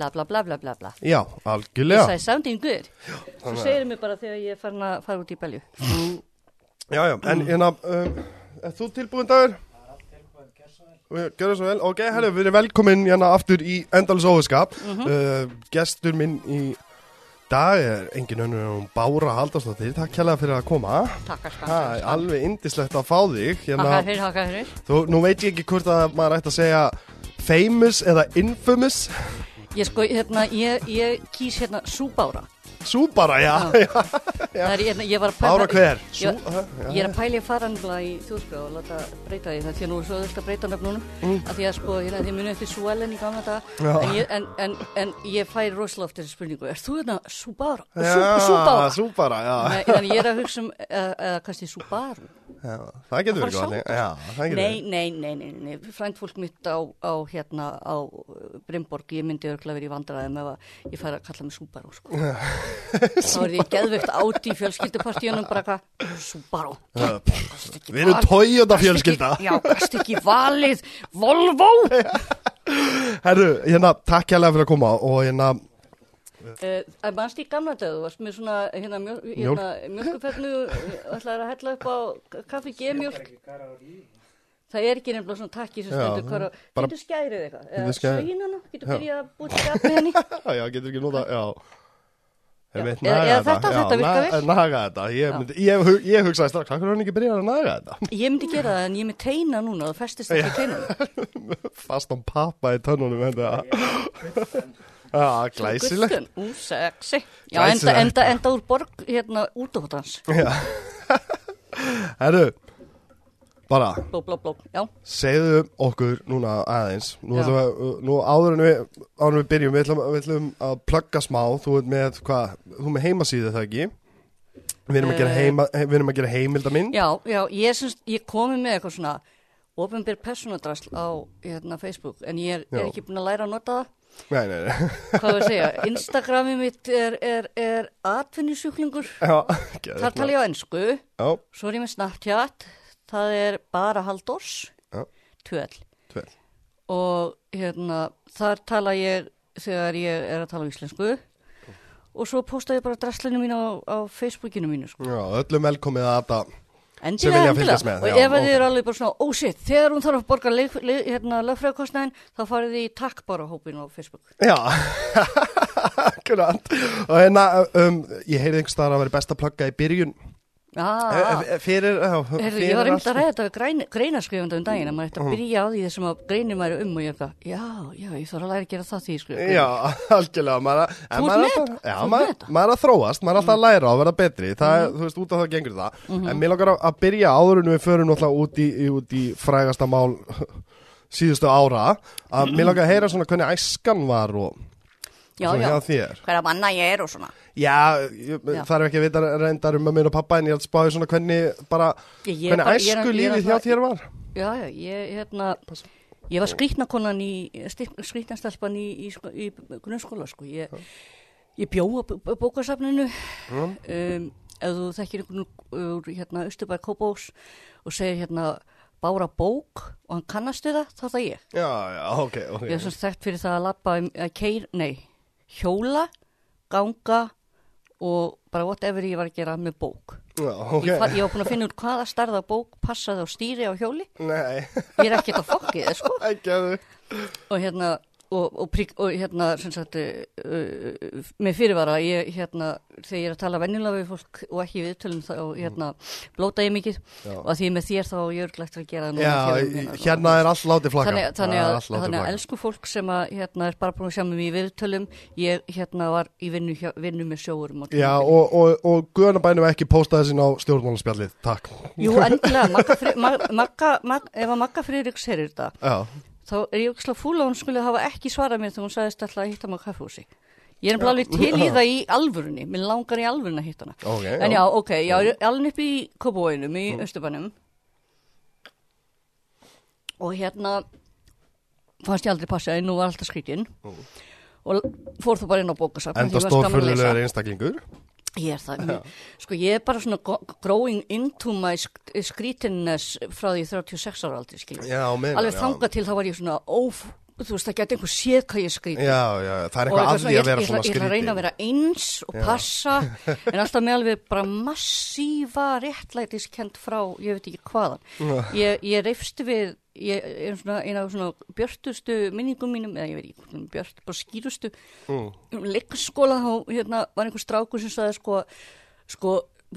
bla bla bla bla bla bla. Já, algjörlega. Sagði sounding good. Að- segir mér bara þegar ég er farin að fara út í belju. Já, já, en hérna um, Er þú tilbúin dagur? Gjör það svo vel, ok, herru, við erum velkomin hérna aftur í Endalus Óðurskap uh, Gestur minn í dag er engin önnur en hún Bára Haldarsdóttir Takk kærlega fyrir að koma. Takkar Það er alveg indislegt að fá þig takkar hérna, fyrir, takkar fyrir þú, Nú veit ég ekki hvort að maður ætti að segja famous eða infamous ég sko, hérna, ég, ég kýs hérna súbára Sú bara, já, já. það er, hérna, ég var að Bára hver? Sú, Ég- já, Ég er að pæli að fara nefnilega í þjóðskrá og láta breyta því það því að nú er svo öðvöld að breyta nöfnunum mm. að því að sko, hérna, því muni eftir Suellen í daga Já. en, ég- en, en, en ég færi rosalega oft þessi spurningu Er þú hérna Subaru? Já, Subaru? Sú bara, já, Nei, Þannig ég er að hugsa um eða, eða kannski Subaru já Það getur verið að Já, það getur Nei, nei, nei, nei, nei. frænt fólk mitt á, á hérna á Brimborg, ég myndi örgulega verið í vandræðum ef að ég færi að kalla mig Subaru sko. þá er því geðveikt áti í fjölskyldupartíunum bara hvað, Subaru. Verið Við erum Toyota fjölskylda. Já, gast ekki valið. Volvo! Herru, hérna, takk hérlega fyrir að koma og hérna, uh, Manst í gamla dag, þú varst með svona hérna, mjö, hérna, mjölkufernu ætlaði að hella upp á kaffi G-mjölk Það er ekki nefnilega svona takki sem hvar á, bara- getur skærið eitthvað, Getur eða hana, getur byrjað að gaf með henni. já, getur ekki nota, já. Einmitt, eða- eða þetta- þetta virkar vel. Naga þetta, ég, myndi, ég, hu- ég hugsaði strax, er hann ekki byrjað að naga þetta? Ég myndi gera það en ég er með teina núna og það festist ekki teinunum. Fast án pappa í tönnunum, þetta Já, glæsilegt Ú, sexy. Já, enda, enda, enda úr borg hérna út á hans. Herru, bara Bló, bló, bló. Já, segðu okkur núna aðeins nú, Já. ætlum við, nú áður en við áður en við byrjum, við ætlum, við ætlum að plugga smá þú ert með, hvað, þú ert með heimasíðu það ekki við erum að gera, Eh. heima, við erum að gera heimildaminn já, já, ég syns, ég komi með eitthvað svona ofinbyr personadrasl á hérna, Facebook en ég er, er Já. ekki búin að læra að nota það. Nei, nei, nei Hvað var að segja? Instagramið mitt er, er, er atvinnusjúklingur. já, Þar tala ég á ennsku. já, Svo er ég með Snapchat. Það er bara Haldors. Já. Tvöl. tvel og hérna, þar tala ég þegar ég er að tala á íslensku og svo posta ég bara draslinu mín á, á Facebookinu mínu sko. já, öllum velkomið að þetta Sem endilega, vilja endilega. fylgjast með, og ef þið eru alveg bara svona, oh shit þegar hún þarf að borga hérna, lögfræðkostnæðin þá farið þið í takk bara hópin á Facebook. Já, akkurat og hérna, um, ég heyrði einhvers staðar að vera best að plugga í byrjun ah, ah. fyrir, já, Heyrðu, ég var einmitt að ræða þetta við grein, greinaskrifandi um daginn að maður ætti að byrja á því þessum að greinum væri um og ég eitthvað, já, já, ég þarf að læra að gera það því sko. Já, algjörlega maður, maður alltaf- Já, maður, maður að þróast, maður alltaf að læra og verða betri. Það er, þú veist, út af það gengur það. En mér langar að- að byrja áður en við förum náttúrulega út í, í, út í frægasta mál síðustu ára. Að mér langar að heyra svona hvernig æskan var og já, svona já, hverja manna ég er og svona. Já, ég, Já. þarf ekki að vita reyndar um mömmin og pappa en ég er að spáði svona hvernig bara, Ég- ég er hvernig er- æsku er lífið hjá þér var. Já, já, ég, hérna, ég var skrýtnakonan í, skrýtnastelpan í, í, sko- í grunnskóla, sko. Ég, ég bjó á bókasafninu, um, ef þú þekkir einhvern úr, hérna, Östubæk Kópós og segir, hérna, bára bók og hann kannast við það, þá er það ég. Já, já, ok, ok. Ég er svo þekkt fyrir það að lappa, um- að keir, nei, hjóla, ganga og bara whatever ég var að gera með bók. Já, ok Ég, ég var búin að finna út hvaða starða bók passaði á stýri á hjóli. Nei, Ég er ekkert að fokkið, sko. og hérna og, og, prík, og hérna sagt uh, með fyrirvara ég hérna þegar ég er að tala venjulega við fólk og ekki við tölum þá hérna blóta ég mikið. Já. og að því er með þér þá er ég örglegt að gera það hérna, hérna er allt látið flakka. Þannig, þannig, er að, þannig að flakka. elsku fólk sem að hérna er bara búin að sjá mig í viðtölum ég hérna var í vinnu, hjá, vinnu með sjóurum og Já, og, og, og Guðanabænum ekki postaði sín á stjórnmálaspjallið, takk. Jú, endilega, Magga, Magga, Mag, ef að Magga Friðriks heyrir þetta þá er ég ekki fúla að hún skulle hafa ekki svarað mér þegar hún sagðist alltaf að hitta mig á kaffehúsi. Ég er bara alveg til í það í alvörunni, mér langar í alvörunni að hitta hana. ok. En já, ok, já, ég er alveg upp í Kópavóinum í Östubænum og hérna fannst ég aldrei passa en nú var alltaf skrítinn. Og fór þú bara inn á bókasafn Enda stórfurðulegur einstaklingur. Ég er það, mér, sko ég er bara svona growing into my sk skrítinness frá því 36 ára aldrei, skiljum. Já, meina, Alveg já. þangað til þá var ég svona óf, þú veist, það geti einhver séð hvað ég skrítið. Já, já, það er eitthvað að svona, því ég, að vera svona ætla- ég ætla að reyna að skrítið. vera eins og passa, en alltaf með alveg bara massífa réttlætiskend frá, ég veit ekki hvaðan. Ég, ég reyfsti við, ég er svona eina af svona björtustu minningum mínum, eða ég veit ekki, björt, bara skýrustu, Mm. um leikskóla, þá hérna, var einhver strákur sem sagði sko, sko,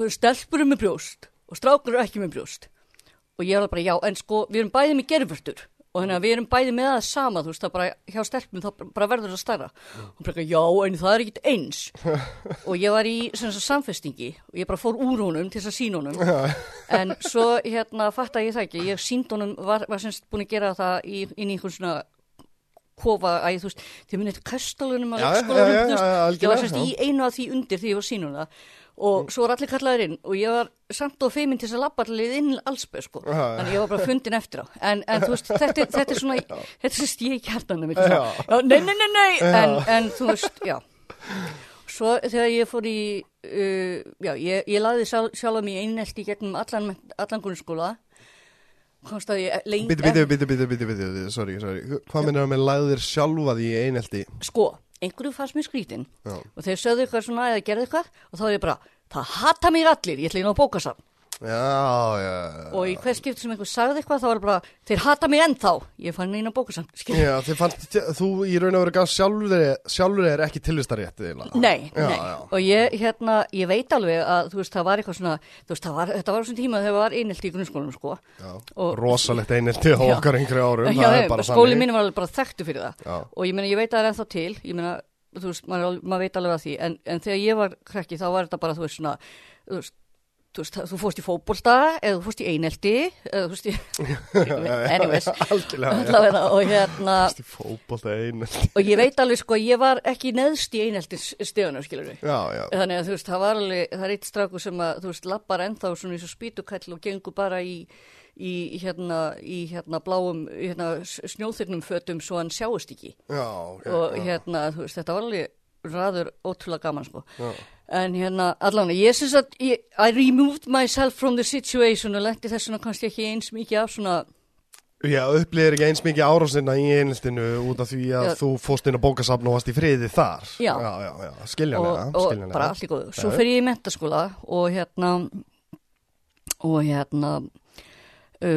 stelpur eru með brjóst og strákur eru ekki með brjóst. Og ég var bara, já, en sko, við erum bæði með gerfurtur og þannig að við erum bæði með það sama, þú veist, það bara hjá stelpum, þá bara verður það starra. Og bara, já, en það er ekkit eins. og ég var í sagt, samfestingi og ég bara fór úr honum til þess að sína honum. en svo, hérna, fatt að ég það ekki, ég sínd honum, var, var semst búin að gera það í, inn í einhvern svona kofa, að ég, þú veist, þið eftir kastalunum að já, þú veist, já, ég var semst í einu af því undir því ég var sínum það og svo var allir kallaðir inn og ég var samt og feimin til þess að labba allir inn allsbæð sko, þannig ég var bara fundin eftir á. En, en þú veist, þetta, þetta er svona þetta er stíð í kjartanum nei, nei, nei, nei en, en þú veist, já. Svo þegar ég fór í uh, já, ég, ég laði sjálf, sjálf mig einelt í gegnum allan, allan grunnskóla. Komst að ég lengi bíti, bíti, bíti, bíti, sorry, sorry. Hvað það með lagðir sjálfa því einelti? sko, einhverju fannst mér skrítin Já. og þeir sögðu eitthvað svona eða gerðu eitthvað og þá er ég bara, það hata mig allir ég ætla inn á bókasafn Já, já, já. og í hver skipti sem einhver sagði eitthvað þá var það bara, þeir hata mig ennþá ég fann bókasafn skilur. Já, þið fannst, þú í raun og veru gaf sjálfur þér ekki tilvistarétt. Nei, nei, og ég, hérna, ég veit alveg að, þú veist, það var eitthvað svona, þú veist, var, þetta var þessum tíma þegar það var einhelti í grunnskólanum, sko. já. Og- Rosalegt einelti á Já. okkar yngri árum, er þannig. minn var alveg bara þekktu fyrir það. Og ég meina, ég veit að það er ennþá til, ég meina, þú veist, maður, er maður veit alveg að því, en, en þegar ég var krekki þá var þetta bara, þú veist, svona, þú veist, þú veist, þú fórst í fótbolta eða þú fórst í einhelti eða þú fórst í, anyways, já. allavega, og hérna, Fyrst í fótbolta einelti. og ég veit alveg, sko, ég var ekki neðst í einhelti steguna, skilur við. Já, já. Þannig að þú veist, það var alveg, það er eitt strákur sem að, þú veist, lappar ennþá svona eins og spýtukall og gengur bara í, í hérna, í hérna bláum, hérna snjóþyrnum fötum svo hann sjáist ekki. Já, ok. og já. hérna, þú veist, þetta var alveg ræður ótrúlega gaman, sko. Já. En hérna, allavega, ég syns að ég, I removed myself from the situation og lendi þessuna kannski ekki eins mikið af svona, Já, upplýðir ekki eins mikið árásina í eineltinu út af því að Já. þú fóst inn á bókasafn og varst í friði þar. Já. Já, já, já. og, Skiljanlega, og skiljanlega. bara allt í góðu. Svo fer ég í mentaskóla og hérna og hérna uh,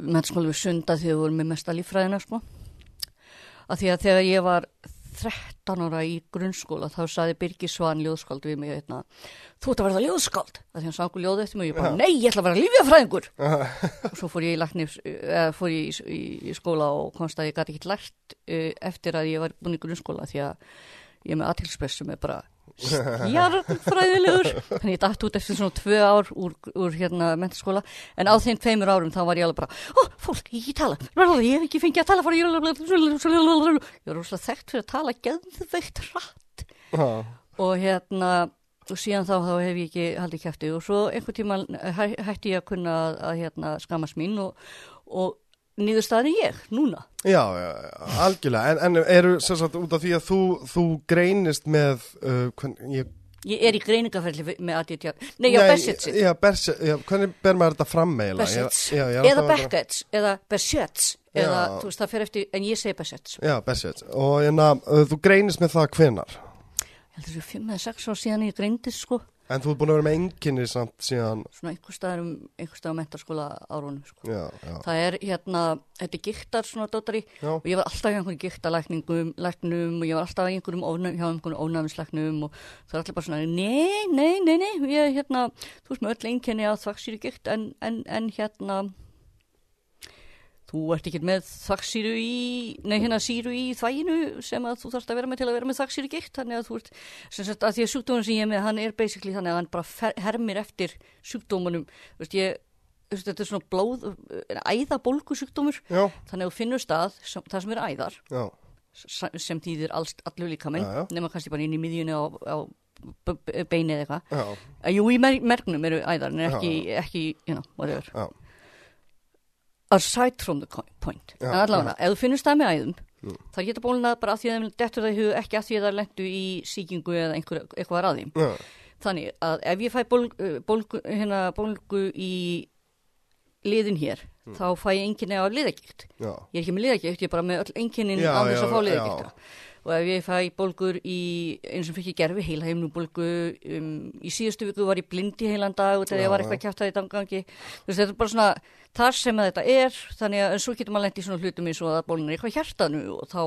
mentaskóla við sunda því við vorum með mesta líffræðina sko. að því að þegar ég var 13 ára í grunnskóla þá saði Birgir Svan ljóðskáld við mig hérna, þú ert að verða ljóðskáld. Að því hann sangur ljóð eftir mig og ég bara, nei, ég ætla að vera lífjafræðingur og svo fór ég í, lækni, uh, fór ég í, í, skóla og komst að ég gæti ekki lært uh, eftir að ég var búin í grunnskóla því að ég er með aðtilspress sem er bara jarðfræðilegur. Þannig ég dætt út eftir svona tvö ár úr, úr hérna mentaskóla en á þeim tveimur árum þá var ég alveg bara ó, fólk, ég ekki tala, ég hef ekki fengið að tala ég var rosalega þekkt fyrir að tala geðveikt hratt. Já. og hérna og síðan þá, þá hef ég ekki haldið kæfti og svo einhvern tíma hæ, hætti ég að kunna að hérna, skamast mín og, og niðurstaðan er ég, núna. Já, já, algjörlega, en, en eru sagt út af því að þú, þú greinist með, uh, hvern, ég, ég er í greiningaferli með ADD nei, já, Bessetsi Já, Bersets, já, hvernig ber maður þetta fram ég er eða að- Beckett's eða Bessetts eða, þú veist, það fer eftir, en ég segi Bessetts Já, Bersets, og hérna, uh, þú greinist með það hvenar? ég heldur þessu fimm eða sex ár síðan ég greindist sko, En þú ert búin að vera með enginni samt síðan, svona einhver staðar um einhver staðar á mentaskóla árunum sko. já, já, það er hérna, þetta er giktar svona dóttari og ég var alltaf hjá einhverjum giktalækningum læknum og ég var alltaf einhverjum ónæm, hjá einhverjum ónæmislæknum og það er allir bara svona nei, nei, nei, nei ég er hérna, þú veist með öll einkenni að þvaksýru gikt en, en, en hérna þú ert ekki með þvaksýru í nei hérna síru í þvæginu sem að þú þarfst að vera með til að vera með þvaksýru gikt þannig að þú ert, sem sagt að því að sjúkdómun sem ég er með hann er basically þannig að hann bara hermir eftir sjúkdómunum. Þú veist ég veist, þetta er svona blóð, æðabólgu sjúkdómur. Já, þannig að þú finnur stað sem, það sem er æðar já, sem þýðir allur líka já. nema kannski bara inn í miðjunni á, á b- b- beini eða eitthvað. Að Jú, í mer mergnum eru æðar en ekki, ekki you know, whatever. Já, aside from the point. En allavega, ef þú finnur stað með æðum Mm. það geta bólnað bara að því að það í hug ekki að því að það lendu í sýkingu eða einhver, eitthvað að því já, þannig að ef ég fæ bólgu, bólgu, hérna, bólgu í liðin hér þá fæ ég enginni á liðagikt. Ég er ekki með liðagikt, ég er bara með öll enginnin Já, á þess að fá liðagikta. Og ef ég fæ bólgur í, eins og ég gerfi, heila heimnubólgu, um, í síðustu viku var ég blind í heilan dag og þegar ég var eitthvað kjátt að í dangangi. Þú veist, þetta er bara svona þar sem þetta er, þannig að en svo getur maður lent í svona hlutum eins og að bólun er eitthvað hjartanu og þá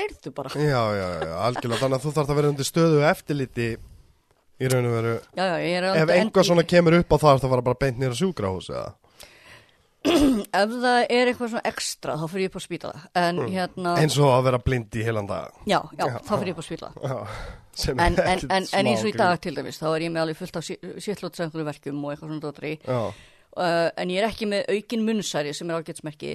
deyrðu bara. já, já, já, algjörlega Þannig að þú þarf að vera undir stöðu eftirliti í raun og veru Já, já, ég er Ef einhvað svona kemur upp á það þá var bara beint nýra sjúkrahús eða Ef það er eitthvað svona ekstra þá fyrir ég upp á spítala. En hérna, Eins og að vera blind í heilan dag. Já, já, Já. þá fyrir ég upp á spítala. En, en, en, en eins og í dag til dæmis þá er ég með alveg fullt af sérlótsæðingur verkum og eitthvað svona. Já, uh, en ég er ekki með aukin munnsæri sem er ágætsmerki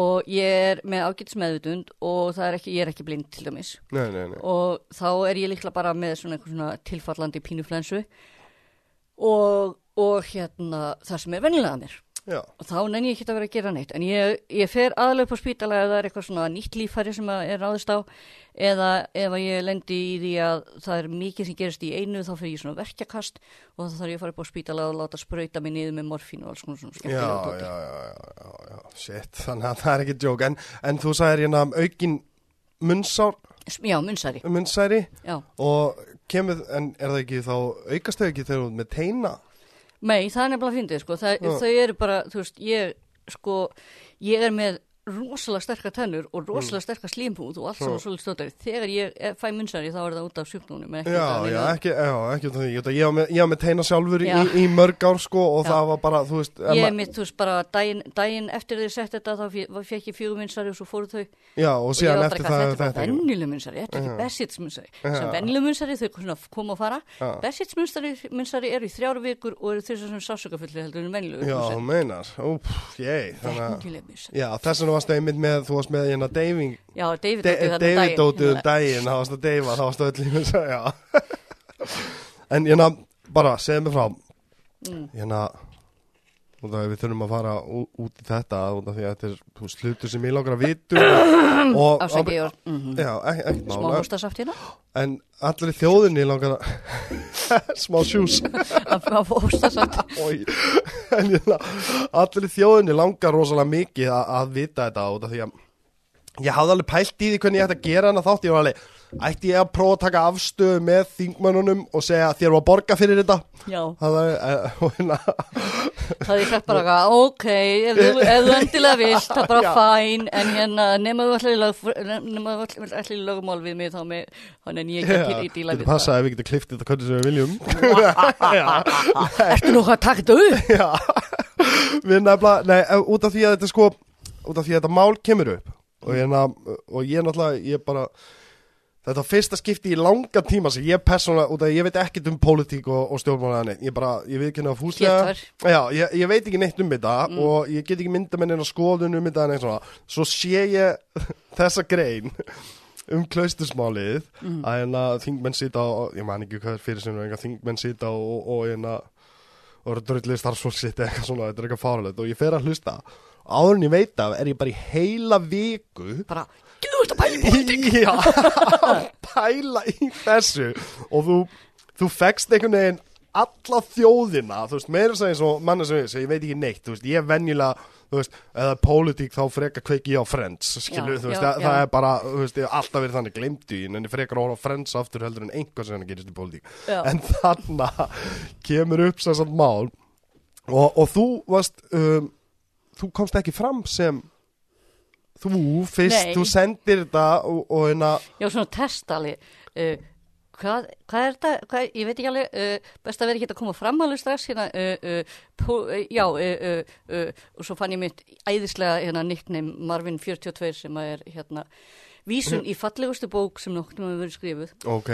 og ég er með ágætsmeðutund og er ekki, ég er ekki blind til dæmis. Nei, nei, nei. Og þá er ég líklega bara með svona svona tilfallandi pínuflensu. Og, og hérna það sem er vennilega mér Já, og þá nenni ég ekki að vera að gera neitt. En ég, ég fer aðlega upp á spítala ef það er eitthvað svona nýtt líffæri sem er ráðist á. Eða ef ég lendi í því að það er mikið sem gerist í einu þá fer ég svona verkjakast og þá þarf ég að fara upp á spítala og láta sprauta mig niður með morfín og alls konar svona já, já, já, já, já, já, shit, þannig að það er ekki djók En, en þú sagðir hérna um aukin munnsár, Já, munnsæri, munnsæri. Já. og kemur, en er það ekki þá aukast þau ekki þegar þú með teina? Nei, það er nefnilega að fyndið, sko. Það, þau eru bara, þú veist, ég, sko, ég er með rosalega sterkar tennur og rosalega sterkar slímpúð og allt saman svolítið stóttari. Þegar ég er- fæ munnsæri þá er það út af út Já, já, ekki, já, ekki Ég, ég, var með, ég var með teina sjálfur í, í mörg ár sko og Já. það var bara, þú veist Ég mitt, þú veist, bara daginn, daginn eftir því sett þetta þá fe- fekk ég fjögur munnsæri og svo fóru þau Já, og og síðan var eftir það þetta er bara vennileg munnsæri, þetta er ekki. Já. Sem vennileg munnsæri, þau koma og fara. Munnsæri eru í þrjára vikur og eru þess að sásökafulli að varstu einmitt með, þú varst með hérna Daving, Já, David átti þarna David daginn. dótið um daginn, það varstu að deyfa, það varstu öll í mér, já En hérna, bara, segðu mig frá Mm. Hérna, út af því við þurfum að fara út í þetta, út af því að þetta er, þú veist, hlutur sem ég langar að vitu og, Afsækja, ég var mm Já, ekki, ekki smá mála hóstasaft hérna. En allir í þjóðinni langar að Smá sjús. Af hóstasaft. Allir í þjóðinni langar rosalega mikið að, vita þetta út af því að ég hafði alveg pælt í því hvernig ég ætti að gera hana þátt. Ég var alveg, ætti ég að prófa að taka afstöðu með þingmannunum og segja þér var að borga fyrir þetta? Já, það er, eh, hérna það er sagt bara eitthvað, ok, ef þú, endilega vilt, það er bara fæn, en hérna, nema þú ætlir í lögumál við mig þá með, þannig en ég get ekki í díla við passað ef við getum kliftið þetta hvernig sem við viljum. Það. Ertu nú að taka þetta upp? Já, við nefnilega, nei, út af því að þetta sko, út af því að þetta mál kemur upp og, hérna, og ég náttúrulega, ég bara, þetta var fyrsta skipti í langa tíma sem ég persónulega, út af að ég veit ekkert um pólitík og, og stjórnmálaða neitt, ég bara, ég veit ekki nefnilega fúslega, Hétvar. já, ég, ég veit ekki neitt um þetta og ég get ekki mynda með neina skoðun um þetta neitt svona, svo sé ég þessa grein um klaustusmálið að hérna þingmenn sita og, ég man ekki hvað er fyrir sem þingmenn sita og, og, og hérna og eru drullið starfsfólk sitt eða eitthvað svona, þetta er eitthvað fáralegt og ég fer að hlusta áður en ég veit af er ég bara í heila viku Bara, getur þú að pæla í pólitík? Já, pæla í þessu og þú, þú fekst einhvern veginn alla þjóðina, þú veist, meira eins og manna sem ég, sem ég veit ekki neitt, þú veist, ég er venjulega, þú veist, eða pólitík þá frekar kveiki ég á Friends, skilur, Já, þú veist, já, það, já. er bara, þú veist, ég hef alltaf verið þannig glemdu í, en ég frekar horfa á Friends aftur heldur en einhvað sem hann gerist í pólitík, en þarna kemur upp sem sagt mál og, og þú varst, um, þú komst ekki fram sem þú fyrst, Nei. þú sendir þetta og, og hérna Já, svona testali. Uh, hvað, hvað er þetta? Hvað, ég veit ekki alveg, uh, best að vera ekki að koma fram alveg strax hérna. Uh, pó, uh, já, og svo fann ég mitt æðislega hérna nickname Marvin 42 sem að er hérna vísun í fallegustu bók sem nokkur hefur verið skrifuð. Ok,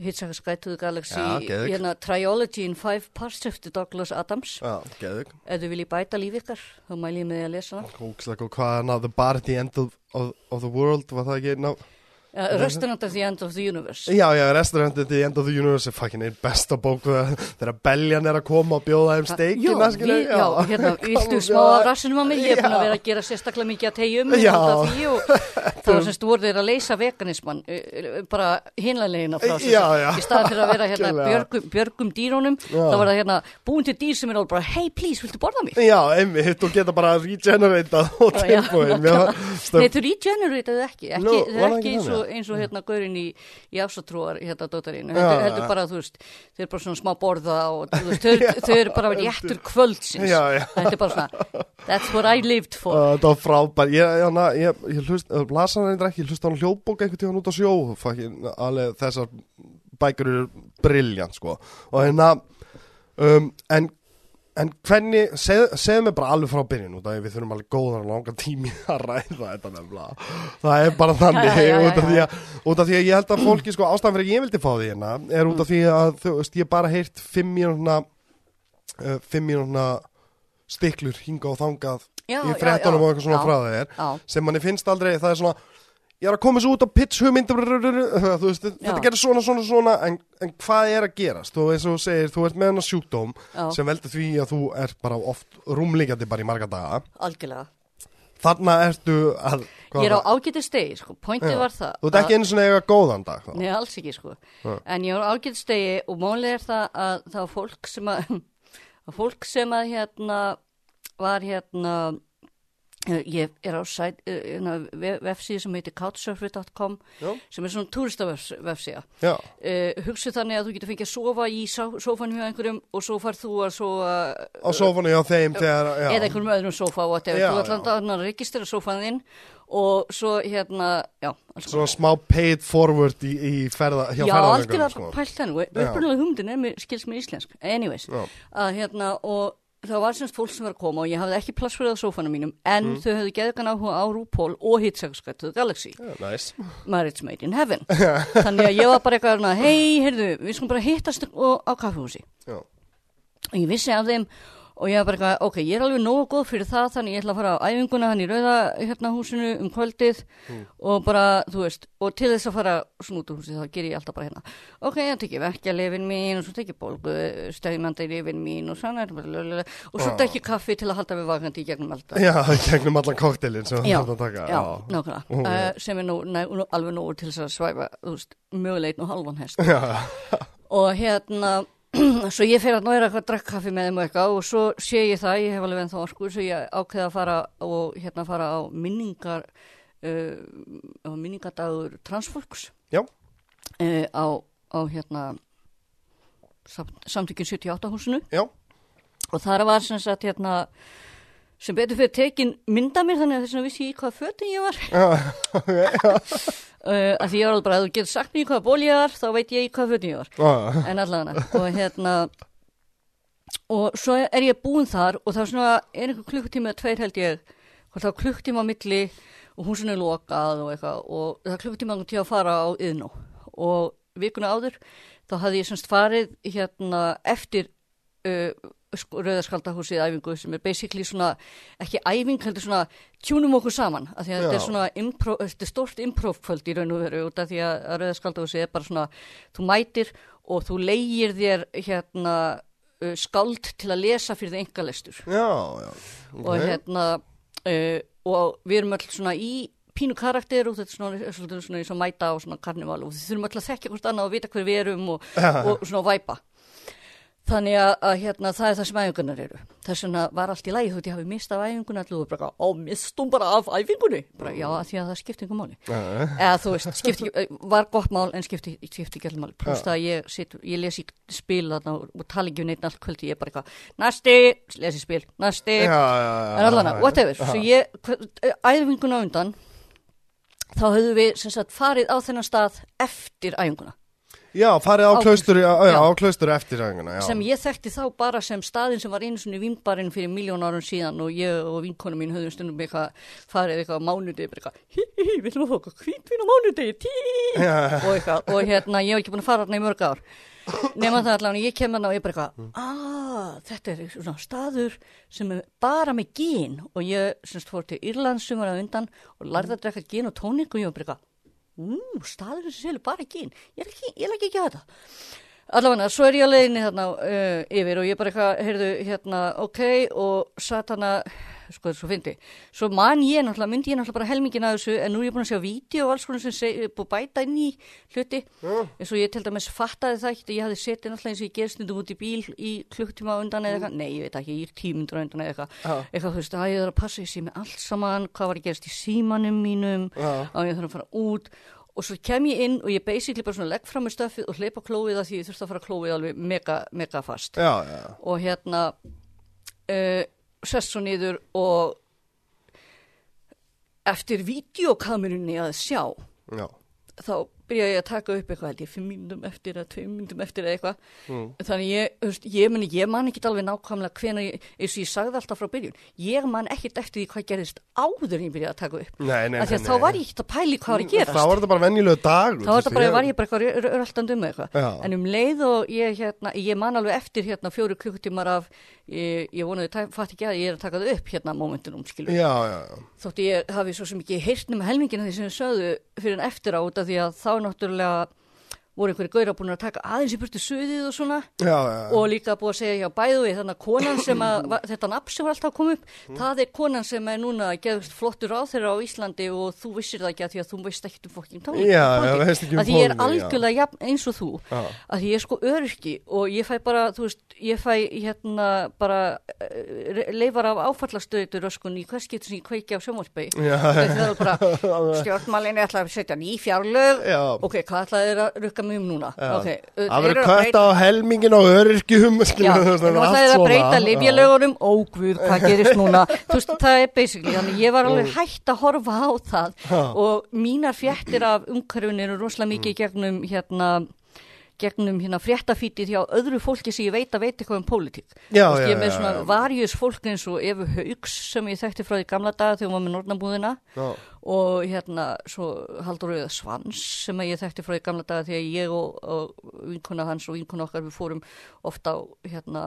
Hitchhiker's Guide to the Galaxy, geðveikt. hérna Triology in Five Parts eftir Douglas Adams. geðug Ef þið viljið bæta líf ykkar, þá mæli ég með því að lesa það. Góð, hvað er ná The Bar at the End of, of, of the World Var það ekki ná Uh, restaurant at the end of the universe. Já, já, Restaurant at the End of the Universe er fucking einn besta bók þegar beljan er að koma og bjóða þeim steikina, já, já, hérna, viltu smá af rassinum á mig, ég er búin að vera að gera sérstaklega mikið að tegjum Já. og það var semst voru þeir að leysa veganisman uh, bara hinlega frá sér Já, já. í staðan fyrir að vera hérna björgum, björgum dýrónum, þá var það hérna búin til dýr sem er alveg bara, hey please, viltu borða mig? Já, einmitt, þú geta bara regeneratað og tilbúin. Nei, þú regenerataðu ekki, ekki, Og, eins og hérna gaurinn í, í afsatrúar hérna dóttarinn, Já, heldur, já. heldur bara þú veist, þau eru bara svona smá borða og veist, þau, þau eru bara réttur kvöldsins, Já, já. þetta er bara svona that's what I lived for. Uh, það var frábær, ég, ég, ég, ég hlust, uh, las hann eitthvað ekki, ég hlust hann hljóðbók einhvern tíðan út á sjó, fucking, alveg þessar bækur eru briljant, sko, og hérna, um, en, en hvernig, segð, segðu mig bara alveg frá byrjun, út af því við þurfum alveg góðan og langan tími að ræða þetta nefnilega, það er bara þannig, Já, já, já, út, af að, út af því að ég held að fólki, sko, ástæðan fyrir að ég vildi fá því hérna, er út af því að, þú veist, ég bara heyrt fimm mínúna, uh, fimm mínúna stiklur hinga og þangað Já, í já, og eitthvað svona frá Já, sem manni finnst aldrei, það er svona ég er að koma þessu út á pitch hugmynd þú veist, þetta gerir svona, svona, svona en, en hvað er að gerast? Þú eins og þú segir, þú ert með hennar sjúkdóm Já. sem veldur því að þú er bara oft rúmlíkandi bara í marga daga. Algjörlega. Þarna ertu að Ég er á ágæti stegi, sko, pointið var það þú ert ekki einu svona eiga góðan dag þá. Nei, alls ekki, sko. Já. En ég er á ágæti stegi og málið er það að það var fólk sem að fólk sem að hérna var hérna ég er á eh, hérna, vef- vefsíðu sem heitir couchsurfer.com Já. sem er svona túristavefsíða já, uh, hugsu þannig að þú getur fengið að sofa í sófanum hjá einhverjum og svo far þú að sofa á sófanu hjá þeim þegar, já, eða einhverjum öðrum sófa og Já, þú já. ætlar að registrera sófan þinn og svo hérna já, svona smá paid forward í, í ferða, hjá Já, ferðargöngum algjörlega sko. pælt þannig, Já. upprunalega hugmyndin er skils mér íslensk, anyways, Já. að hérna, og það var semst fólk sem var að koma og ég hafði ekki plass fyrir það á sófanum mínum, en Mm. þau höfðu geðgan áhuga á RuPaul og the Galaxy, Já, nice. Marriage Made in Heaven. Þannig að ég var bara eitthvað, hei, heyrðu, við skulum bara hittast á kaffehúsi. Og ég vissi af þeim og ég var bara eitthvað, ok, ég er alveg nógu góð fyrir það, þannig ég ætla að fara á æfinguna hann í rauða hérna húsinu um kvöldið. Og bara, þú veist, og til þess að fara svona út úr húsið, þá ger ég alltaf bara hérna. Ok, ég tekið vekkja lefin mín og svo tekið bólgu, stegmandi lefin mín og svona, og svo Já. tekið kaffi til að halda við vakandi í gegnum alltaf já, gegnum allan koktelin sem þú ert að taka. já, nákvæmlega, Ok. uh, sem er nú, næ, alveg nógur til þess að svæfa, þú veist, hest. Já, og hérna svo ég fer að nára eitthvað að drakka kaffi með þeim og eitthvað og svo sé ég það, ég hef alveg enn þá orku svo ég ákveða að fara og hérna fara á minningar uh, á minningadagur transfólks. Já. uh, á, á hérna samt, samtökjum 78 húsinu. Já, og þar var sem sagt hérna sem betur fyrir tekin mynda mér þannig að þess vegna vissi ég í hvaða fötin ég var. Já, uh, að því ég var alveg bara að þú getur sagt mér í hvaða ból ég var þá veit ég í hvaða fötin ég var. Já, en allavega og hérna og svo er ég búin þar og er svona er einhver klukkutíma eða tveir held ég það var klukkutíma á milli og hún svona er lokað og eitthvað. Og það klukkutíma til að fara á yðnó og vikuna áður þá hafði ég semst farið hérna eftir uh, rauðarskaldahúsið æfingu sem er basically svona ekki æfing heldur svona tjúnum okkur saman af því að þetta er svona impro, þetta er stort improvkvöld í raun og veru út af því að, rauðarskaldahúsið er bara svona þú mætir og þú leigir þér hérna uh, skald til að lesa fyrir það engalestur já, já. og hérna uh, og við erum öll svona í pínu karakter og þetta er svona, svona eins og mæta og svona karnival og við þurfum öll að þekkja hvort annað og vita hver við erum og, og svona væpa þannig að, að hérna, það er það sem æfingunar eru. Þess vegna var allt í lagi þú veit ég hafi mistað af æfinguna allir og bara, ó, mistum bara af æfingunni? Bara, já, því að það skipti ykkur máli. Eða þú veist, skipti, ekki- var gott mál en skipti, ekki allir máli. Það að ég, sit, ég lesi spil þarna og, tala ekki um neitt allt kvöldi ég er bara eitthvað, næsti, lesi spil næsti, já, já, já, en allan að, whatever. Svo ég, æfinguna á undan þá höfðum við sagt farið á þennan stað eftir æfinguna Já, farið á klausturi, já, já, á klausturi eftir ræðinguna, já. sem ég þekkti þá bara sem staðin sem var einu svona vínbarinn fyrir miljón árum síðan og ég og vinkonu mín höfðum stundum eitthvað farið eitthvað á mánudegi eitthvað, hí, hí, hí, við ætlum að fá eitthvað hvítvín á mánudegi, tí og eitthvað, og hérna, ég hef ekki búin að fara hérna í mörg ár. Nema það allavega, ég kem hérna og ég bara eitthvað aaa, þetta er svona staður sem er bara með gín og ég semst fór til Írlands ú, staður þessi selur bara inn ég er ekki ekki að þetta. Allavega, svo er ég að leiðinni þarna uh, yfir og ég bara eitthvað, heyrðu, hérna ok, og satt hana sko þetta svo fyndi, svo man ég náttúrulega, myndi ég náttúrulega bara helmingin að þessu en nú er ég búin að sjá vídeo og alls konar sem seg, búið bæta inn í hluti. Eins og ég til dæmis fattaði það ekki ég hafði setið náttúrulega eins og ég gerst nýttum út í bíl í klukktíma undan eða eitthvað, nei ég veit ekki, ég er tímundur undan eða eitthvað, eitthvað þú veist, að ég þarf að passa sé með allt saman, hvað var að gerast í símanum mínum, að ég þarf að fara út. Og svo kem ég inn og ég basically bara svona legg fram með stöfið og hleypa klóið að því ég þurfti að fara að klóið alveg mega, mega fast. Já, já, og hérna uh, sest svo niður og eftir videokamerunni að sjá já. þá byrja ég að taka upp eitthvað held ég fimm myndum eftir eða tveim myndum eftir eða eitthvað. Mm. þannig ég, veist, ég, meni, ég man ekki alveg nákvæmlega hvena ég, eins og ég sagði alltaf frá byrjun ég man ekkert eftir því hvað gerðist áður en ég byrjaði að taka upp. Nei, nei, nei, þá var ég ekkert að pæli hvað var að gerast. Þá var þetta bara venjulegu dagur þá var þetta bara, var ég bara eitthvað röltandi um eitthvað. Já. en um leið og ég hérna, ég man alveg eftir hérna fjóru klukkutímar af ég, ég vonaði, fatt ekki að ég er að taka það upp hérna momentunum, skilur Já, já, já. Þótt ég hafi svo sem ekki heyrt nema helmingina því sem þið sögðu fyrir en eftir á af því að þá náttúrulega voru einhverju gauðra búin að taka aðeins í burtu suðið og svona Já, já, og líka búið að segja hjá bæðu við þannig að konan sem að, þetta nafn sem var alltaf að koma upp, það er konan sem er núna geðust flottur á þeirra á Íslandi og þú vissir það ekki að því að þú veist ekki um fokkin tónleik. Já, já, veist ekki um Að því ég er já. algjörlega eins og þú, Já. að ég er sko öryrki og ég fæ bara, þú veist, ég fæ hérna bara uh, leifar af áfallastöðu röskun í hvers getur sem ég kveiki á sjónvarpi. Rukka mig um núna? Já. Ok, uh, Það verður breyta- á helmingin á öryrkjum nú ætlaði það að breyta livjalögunum, ógvud, hvað gerist núna? Þú veist, það er basically, þannig ég var alveg hægt að horfa á það Ha. og mínar fréttir af umhverfinu eru rosalega Mm. mikið gegnum hérna gegnum hérna fréttafítið hjá öðru fólki sem ég veit að veit eitthvað um pólitík. Já, já, ég með svona varjus fólk eins og Efu Haugs sem ég þekkti frá því gamla daga þegar hún var með Nornabúðina Já. Og hérna svo Haldur Rauða Svans sem ég þekkti frá því gamla daga þegar ég og, og vinkona hans og vinkona okkar við fórum ofta á hérna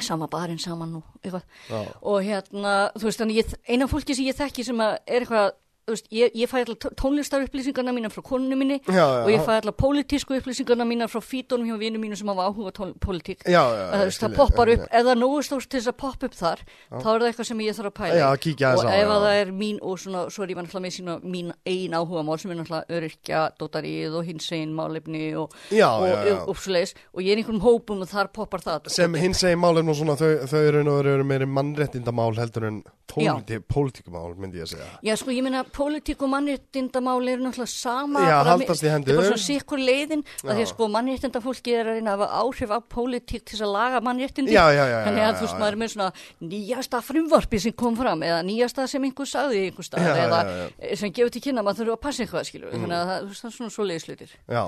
sama barinn saman og eitthvað Já. og hérna, þú veist, þannig eina fólki sem ég þekki sem að er eitthvað veist, ég, ég fæ allar tónlistar upplýsingarna mína frá konunni minni Já, já. og ég fæ allar pólitísku upplýsingarna mína frá fítónum hjá vinum mínu sem hafa áhuga tól- pólitík. Já, já, Að þú veist, það poppar upp, það er nógu stórt til þess að poppa upp þar, þá er það eitthvað sem ég þarf að pæla og ef að það er mín, og svona, svo er ég náttúrulega með sína mín eigin áhuga mál sem er náttúrulega öryrkja, dótarið og hins einn málefni og, Já, og, og, og, og ég er einhverjum hópum og þar poppar það. sem hins egin mál er nú svona þau, þau eru meiri mannréttindamál heldur en pólitíkumál myndi ég að segja. Já, sko, ég meina, pólitík og mannréttindamál eru náttúrulega sama. Já, haldast í hendur. Þetta er bara svona sikkur leiðin, að því að sko mannréttindafólki er að reyna að hafa áhrif á pólitík til að laga mannréttindi. Já, já, já, Þannig að þú veist, maður er með svona nýjasta frumvarpi sem kom fram, eða nýjasta sem einhver sagði í einhver stað, Já, já, eða já, sem gefur til kynna að maður þurfa að passa eitthvað, skilur. Mm. Þannig að það, það er svona svo leiðislutir. Já,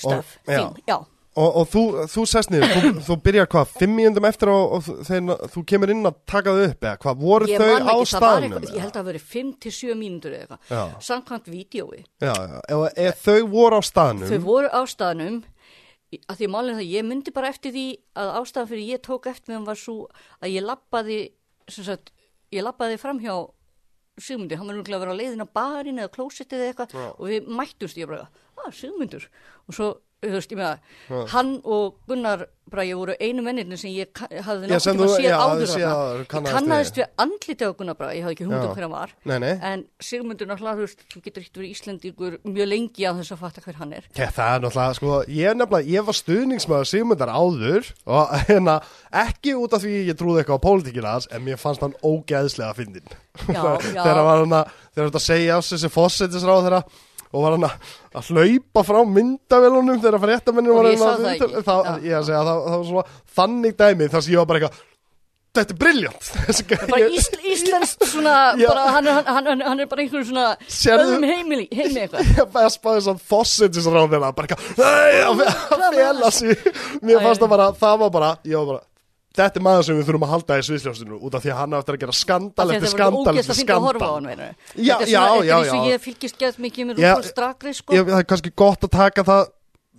Stöf, Og-. Og, og þú, þú sest niður, þú, þú byrjar hvað, fimm mínundum eftir og, og þegar þú kemur inn að taka þau upp eða hvað, voru Ég þau á staðnum? eitthvað, ég held að það veri 5-7 mínútur eða eitthvað, samkvæmt vídjói. Já, já, ef, ef þau voru á staðnum? Þau voru á staðnum að því málið er það, ég myndi bara eftir því að ástæðan fyrir ég tók eftir þeim var svo að ég lappaði sem sagt, ég lappaði fram hjá Sigmundi, hann var núklega að vera á leiðin á barinn eða klósettið eða eitthvað og við mættumst ég bara, að Sigmundur. Og svo, veist, ég með það hann og Gunnar Bragi voru einu mennirni sem ég hafði þú- séð já, áður þarna. áður, ég kannaðist kannaðist við andlitið á Gunnar Bragi, ég hafði ekki hugmynd um hver hann var Nei, nei, en Sigmundur náttúrulega, þú veist, þú getur ekkert verið Íslendingur mjög lengi að þess að fatta hver hann er Já, það er náttúrulega, sko, ég nefnilega, ég var stuðningsmaður Sigmundar áður og hérna, ekki út af því ég trúði eitthvað á pólitíkina hans, en mér fannst hann ógeðslega fyndin. Já, já. þegar að, þegar þetta segja af þessi fósettisráð þeirra og var hann að, hlaupa frá myndavélunum þegar fréttamennir Og var það það, það svona þannig dæmi þar sem ég var bara eitthvað, þetta er briljant. íslenskt svona Já. bara, hann, hann, hann, hann er bara einhvern svona Sérðu- öðum heimili, heimi ég bara spáði svona fósittisráð þeirra, bara eitthvað, nei, að að fela sig. Mér fannst það bara, það var bara, ég var bara, þetta er maður sem við þurfum að halda í sviðsljósinu út af því að hann á eftir að gera skandal eftir skandal eftir skandal. Þetta er svona- þetta er eins og ég fylgist gett mikið með Rúkvall Strakri sko. það er kannski gott að taka það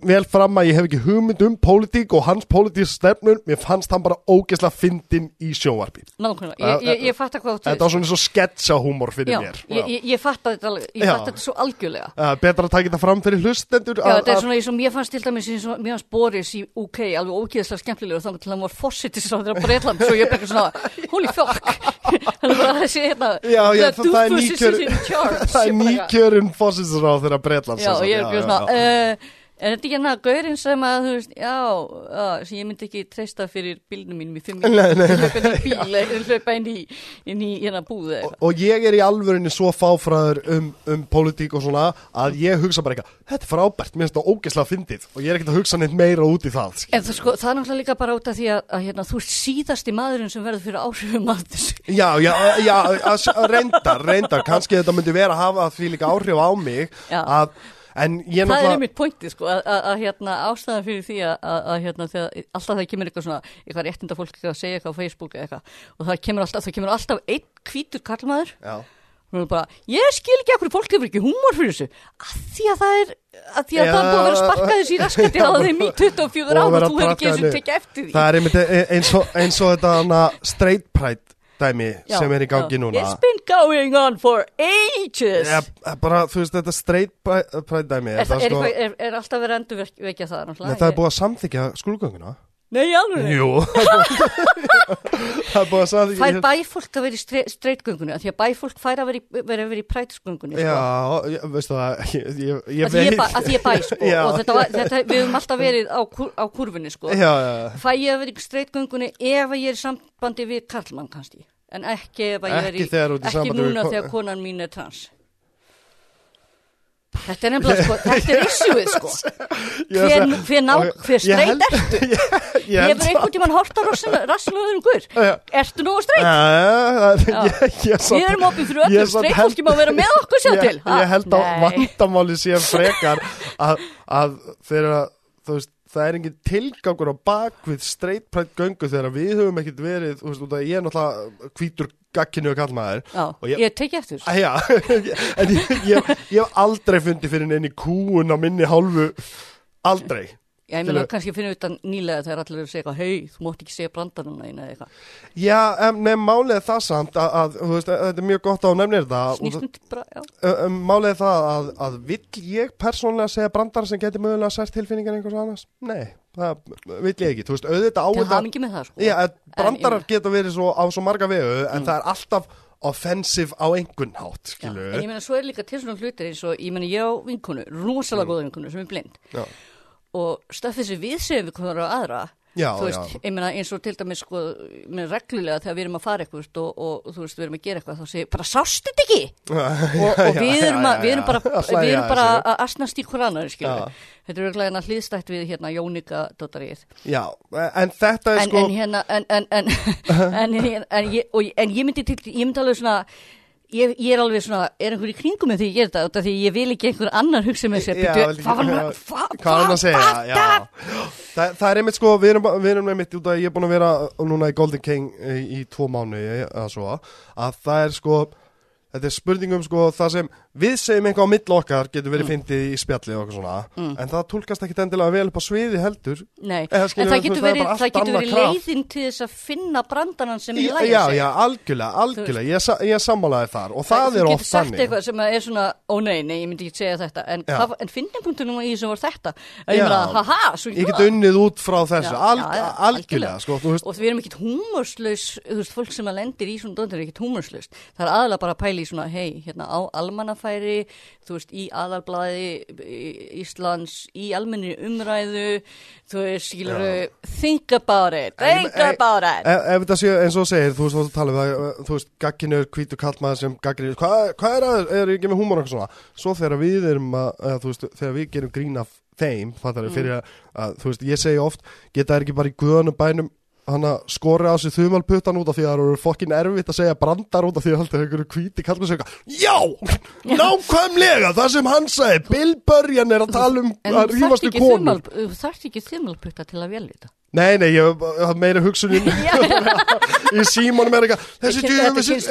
vel fram að ég hef ekki hugmynd um pólitík og hans pólitísk stefnur, mér fannst hann bara ógeðslega fyndin í sjónvarpi. Nákvæmlega, ég, ég, ég fatt að hvað Þetta var svona eins og sketsahúmor fyrir Já, mér. ég, ég, ég fatt að þetta, Já. þetta svo algjörlega. Uh, betra að taka þetta fram fyrir hlustendur Já, þetta er svona eins og mér fannst til dæmis eins og mér fannst Boris í UK alveg ógeðslega skemmtilegur þannig til hann var fórsetisráður á Breitland svo ég eitthvað svona, holy fuck. Hann bara þessi hérna Já, já, það- er nýkjörun fósinsráð þeirra Breitlands Er ekki er þetta ekki hérna gaurinn sem að þú veist, já, sem ég myndi ekki treysta fyrir bílnum mínum í fimm hlaupa inn í inn í inn í hérna búðu og, og ég er í alvörinni svo fáfræður um, um pólitík og svona að ég hugsa bara eitthvað, þetta er frábært, mér finnst það ógeðslega fyndið. Og ég er ekkert að hugsa neitt meira út í það. En það, sko, það er náttúrulega líka bara út af því að, að hérna, þú ert síðasti maðurinn sem verður fyrir áhrifum af þessu. Já, já, já, að, að reyndar, reyndar, kannski þetta myndi vera að hafa því líka áhrif á mig að, Það er náttúrulega einmitt pointið, sko, að, hérna, ástæðan fyrir því að, hérna, þegar, alltaf það kemur eitthvað svona, eitthvað réttinda fólk að segja eitthvað á Facebook eitthvað, og það kemur alltaf, það kemur alltaf einn hvítur kallmaður, Já, og bara, ég skil ekki okkur fólk hefur ekki húmor fyrir þessu, að því að það er, að því að Já. það er búið að vera sparkað þessu í raskandi á þeim í 24 Og ár og þú hefur ekki niður. tekið eftir því. það er einmitt e- eins og, eins og þetta straight pride dæmi Já, sem er í gangi já. núna It's been going on for ages. Ja, bara, þú veist, þetta straight pride dæmi Er, það það, er, sko- er, er alltaf verið að endur vekja það? Nei, það er búið að samþykja skrúgönguna Nei, alveg. Jú Það er búið að samþykja Fær bæfólk að vera í? Af Því að bæfólk fær að vera í, prætisgöngunni. Sko. Já, veistu það Ég, ég, ég Að því ég, bæ, sko. Og þetta þetta, við höfum alltaf verið á, kur, á kurfunni, sko. Já, já, Fæ ég að vera í streitgöngunni ef ég er í sambandi við Karlmann, kannski. En ekki ef að ég er í... Ekki núna þegar konan mín er trans. Þetta er nefnilega, sko, þetta er issueð, sko. Hver, hver, ná, hver streit ertu? Hefur einhvern tímann hort á rasslöðurum guður? Ertu nógu streit? Við erum opið fyrir öllum, streit fólki má vera með okkur sjá til. Ég held að vandamáli sé frekar að, þegar þú veist það er engin tilgangur á bakvið straight pride göngu þegar við höfum ekkert verið, þú veist, að ég er náttúrulega hvítur gakkinu og kallmaður Já, Og ég- ég, teki eftir. Þessu. Æ, Já, en ég, ég, ég hef aldrei fundið fyrir neini kúun á minni hálfu. Aldrei Já, ég meina kannski finna utan nýlega þegar allir eru að segja hei, þú mátt ekki segja brandaruna eina eða eitthvað. Já, nefn málið það samt að, að þú veist, þetta er mjög gott að þú nefnir og Snýstum bara, já. það- Málið það að, að vill ég persónlega segja brandar sem getur mögulega sært tilfinningar einhvers annars? Nei, það vill ég ekki, þú veist, auðvitað á Til þetta hamingi með það, sko. Já, að brandarar geta verið svo, á svo marga vegu en það er alltaf offensive á einhvern skilu En ég meina, svo er líka til svona hlutir eins og, ég meina, ég á vinkonu, rosalega góða vinkonu sem er blind. Mm. Já. Og stöffið sem við segjum við konar á aðra, Já, þú veist, já. ég meina eins og til dæmis sko, með reglulega þegar við erum að fara eitthvað og, og, þú veist, við erum að gera eitthvað þá segir, bara sástu þetta ekki? og, og við erum, að, við erum bara, við erum bara að asnast í hver annar, skilur. Já. Þetta er örglega hérna hlýðstætt við hérna Jónika dóttarið. Já, en þetta er En, sko en hérna, en, en, en, en, en, en, og, en ég myndi til, ég myndi alveg svona, ég, ég er alveg svona, er einhver í kringum með því ég ger þetta, því ég vil ekki einhver annar hugsa með sér, vildi hvað var hann, hvað, er hann að segja? Já. Það, það er einmitt sko, við erum, við erum einmitt út að ég er búin að vera núna í Golden King í, í tvo mánu að svo, að það er sko þetta er spurningum sko það sem við segjum einhvað á mill okkar getur verið fyndið í spjalli og eitthvað svona en það tólkast ekkit endilega vel upp á sviði heldur. Nei, en það þú getur það er verið, það allt getur verið leiðin til þess að finna brandarann sem Já, er lægja já, sig. já, algjörlega, algjörlega. Ég, ég sammálaði þar og það þú er getur oft sagt þannig. eitthvað sem er svona, ó nei, nei, ég myndi ekki segja þetta. En, Já. en finningpunktunum í þessu var þetta. Að ég Já. meina, haha, svo ég get unnið út frá þessu, Já, al, já, já, algjörlega sko, þú og við erum ekkit húmorslaus í svona er það er hei, hérna á almannafæri þú veist, í aðalblaði í- Íslands, í almenni umræðu þú veist, skilur think about it, En think about it. ef, ef þetta sé eins og segir, þú veist, þú tala um það, þú veist, gaggin er hvítu kallmaður sem gaggin er, hvað, hvað er að, er ekki með húmor og svona, svo þegar við erum að, að þú veist, þegar við gerum grín af þeim, fattar við, fyrir að, að, þú veist, ég segi oft, geta er ekki bara í guðanum bænum, hann að skori á sig þumalputtan út af því að það eru fokkin erfitt að segja brandar út af því að er einhverju hvíti kallmaður sem eitthvað, já, nákvæmlega, það sem hann sagði, Bill Burjan er að tala um að ekki konur. þumal- þú þarft ekki þumalputta til að velja þetta Nei, nei, ég hef meira hugsunin í símónum er eitthvað þessi djöfisins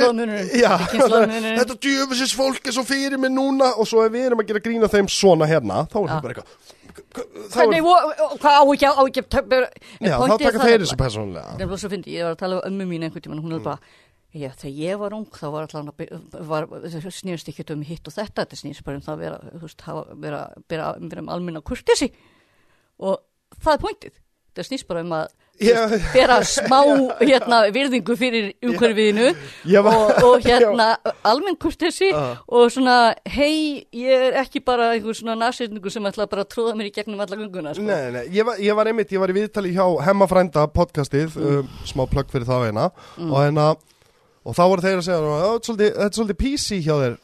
Þetta djöfisins fólk er svo fyrir mig núna. Og svo ef við erum að gera grína þeim svona hérna þá er það bara eitthvað "Hva- þá Nei, er, og, og hvað á ekki, á ekki já, þá taka þeir þessu persónulega. Nefnilega svo fyndi, ég var að tala um ömmu mín einhvern tímann, hún er bara, já, þegar ég var ung, þá var allan að, snýrst ekki um hitt og þetta, þetta snýrst bara um það að vera, þú veist, hafa, vera, vera, vera um almenna kurtesi og það er pointið, það snýrst bara um að bera smá, hérna, virðingu fyrir umhverfiðinu og, og hérna, almenn kurtesi Já. og svona, hei, ég er ekki bara einhver svona nasirningu sem ætla bara að tróða mér í gegnum alla gunguna, sko. Nei, nei, ég var, ég var einmitt, ég var í viðtali hjá Hemmafrænda podcastið, Mm. um, smá plugg fyrir það eina og, hérna, og þá voru þeir að segja, "Já, þetta er svolítið, þetta PC hjá þér,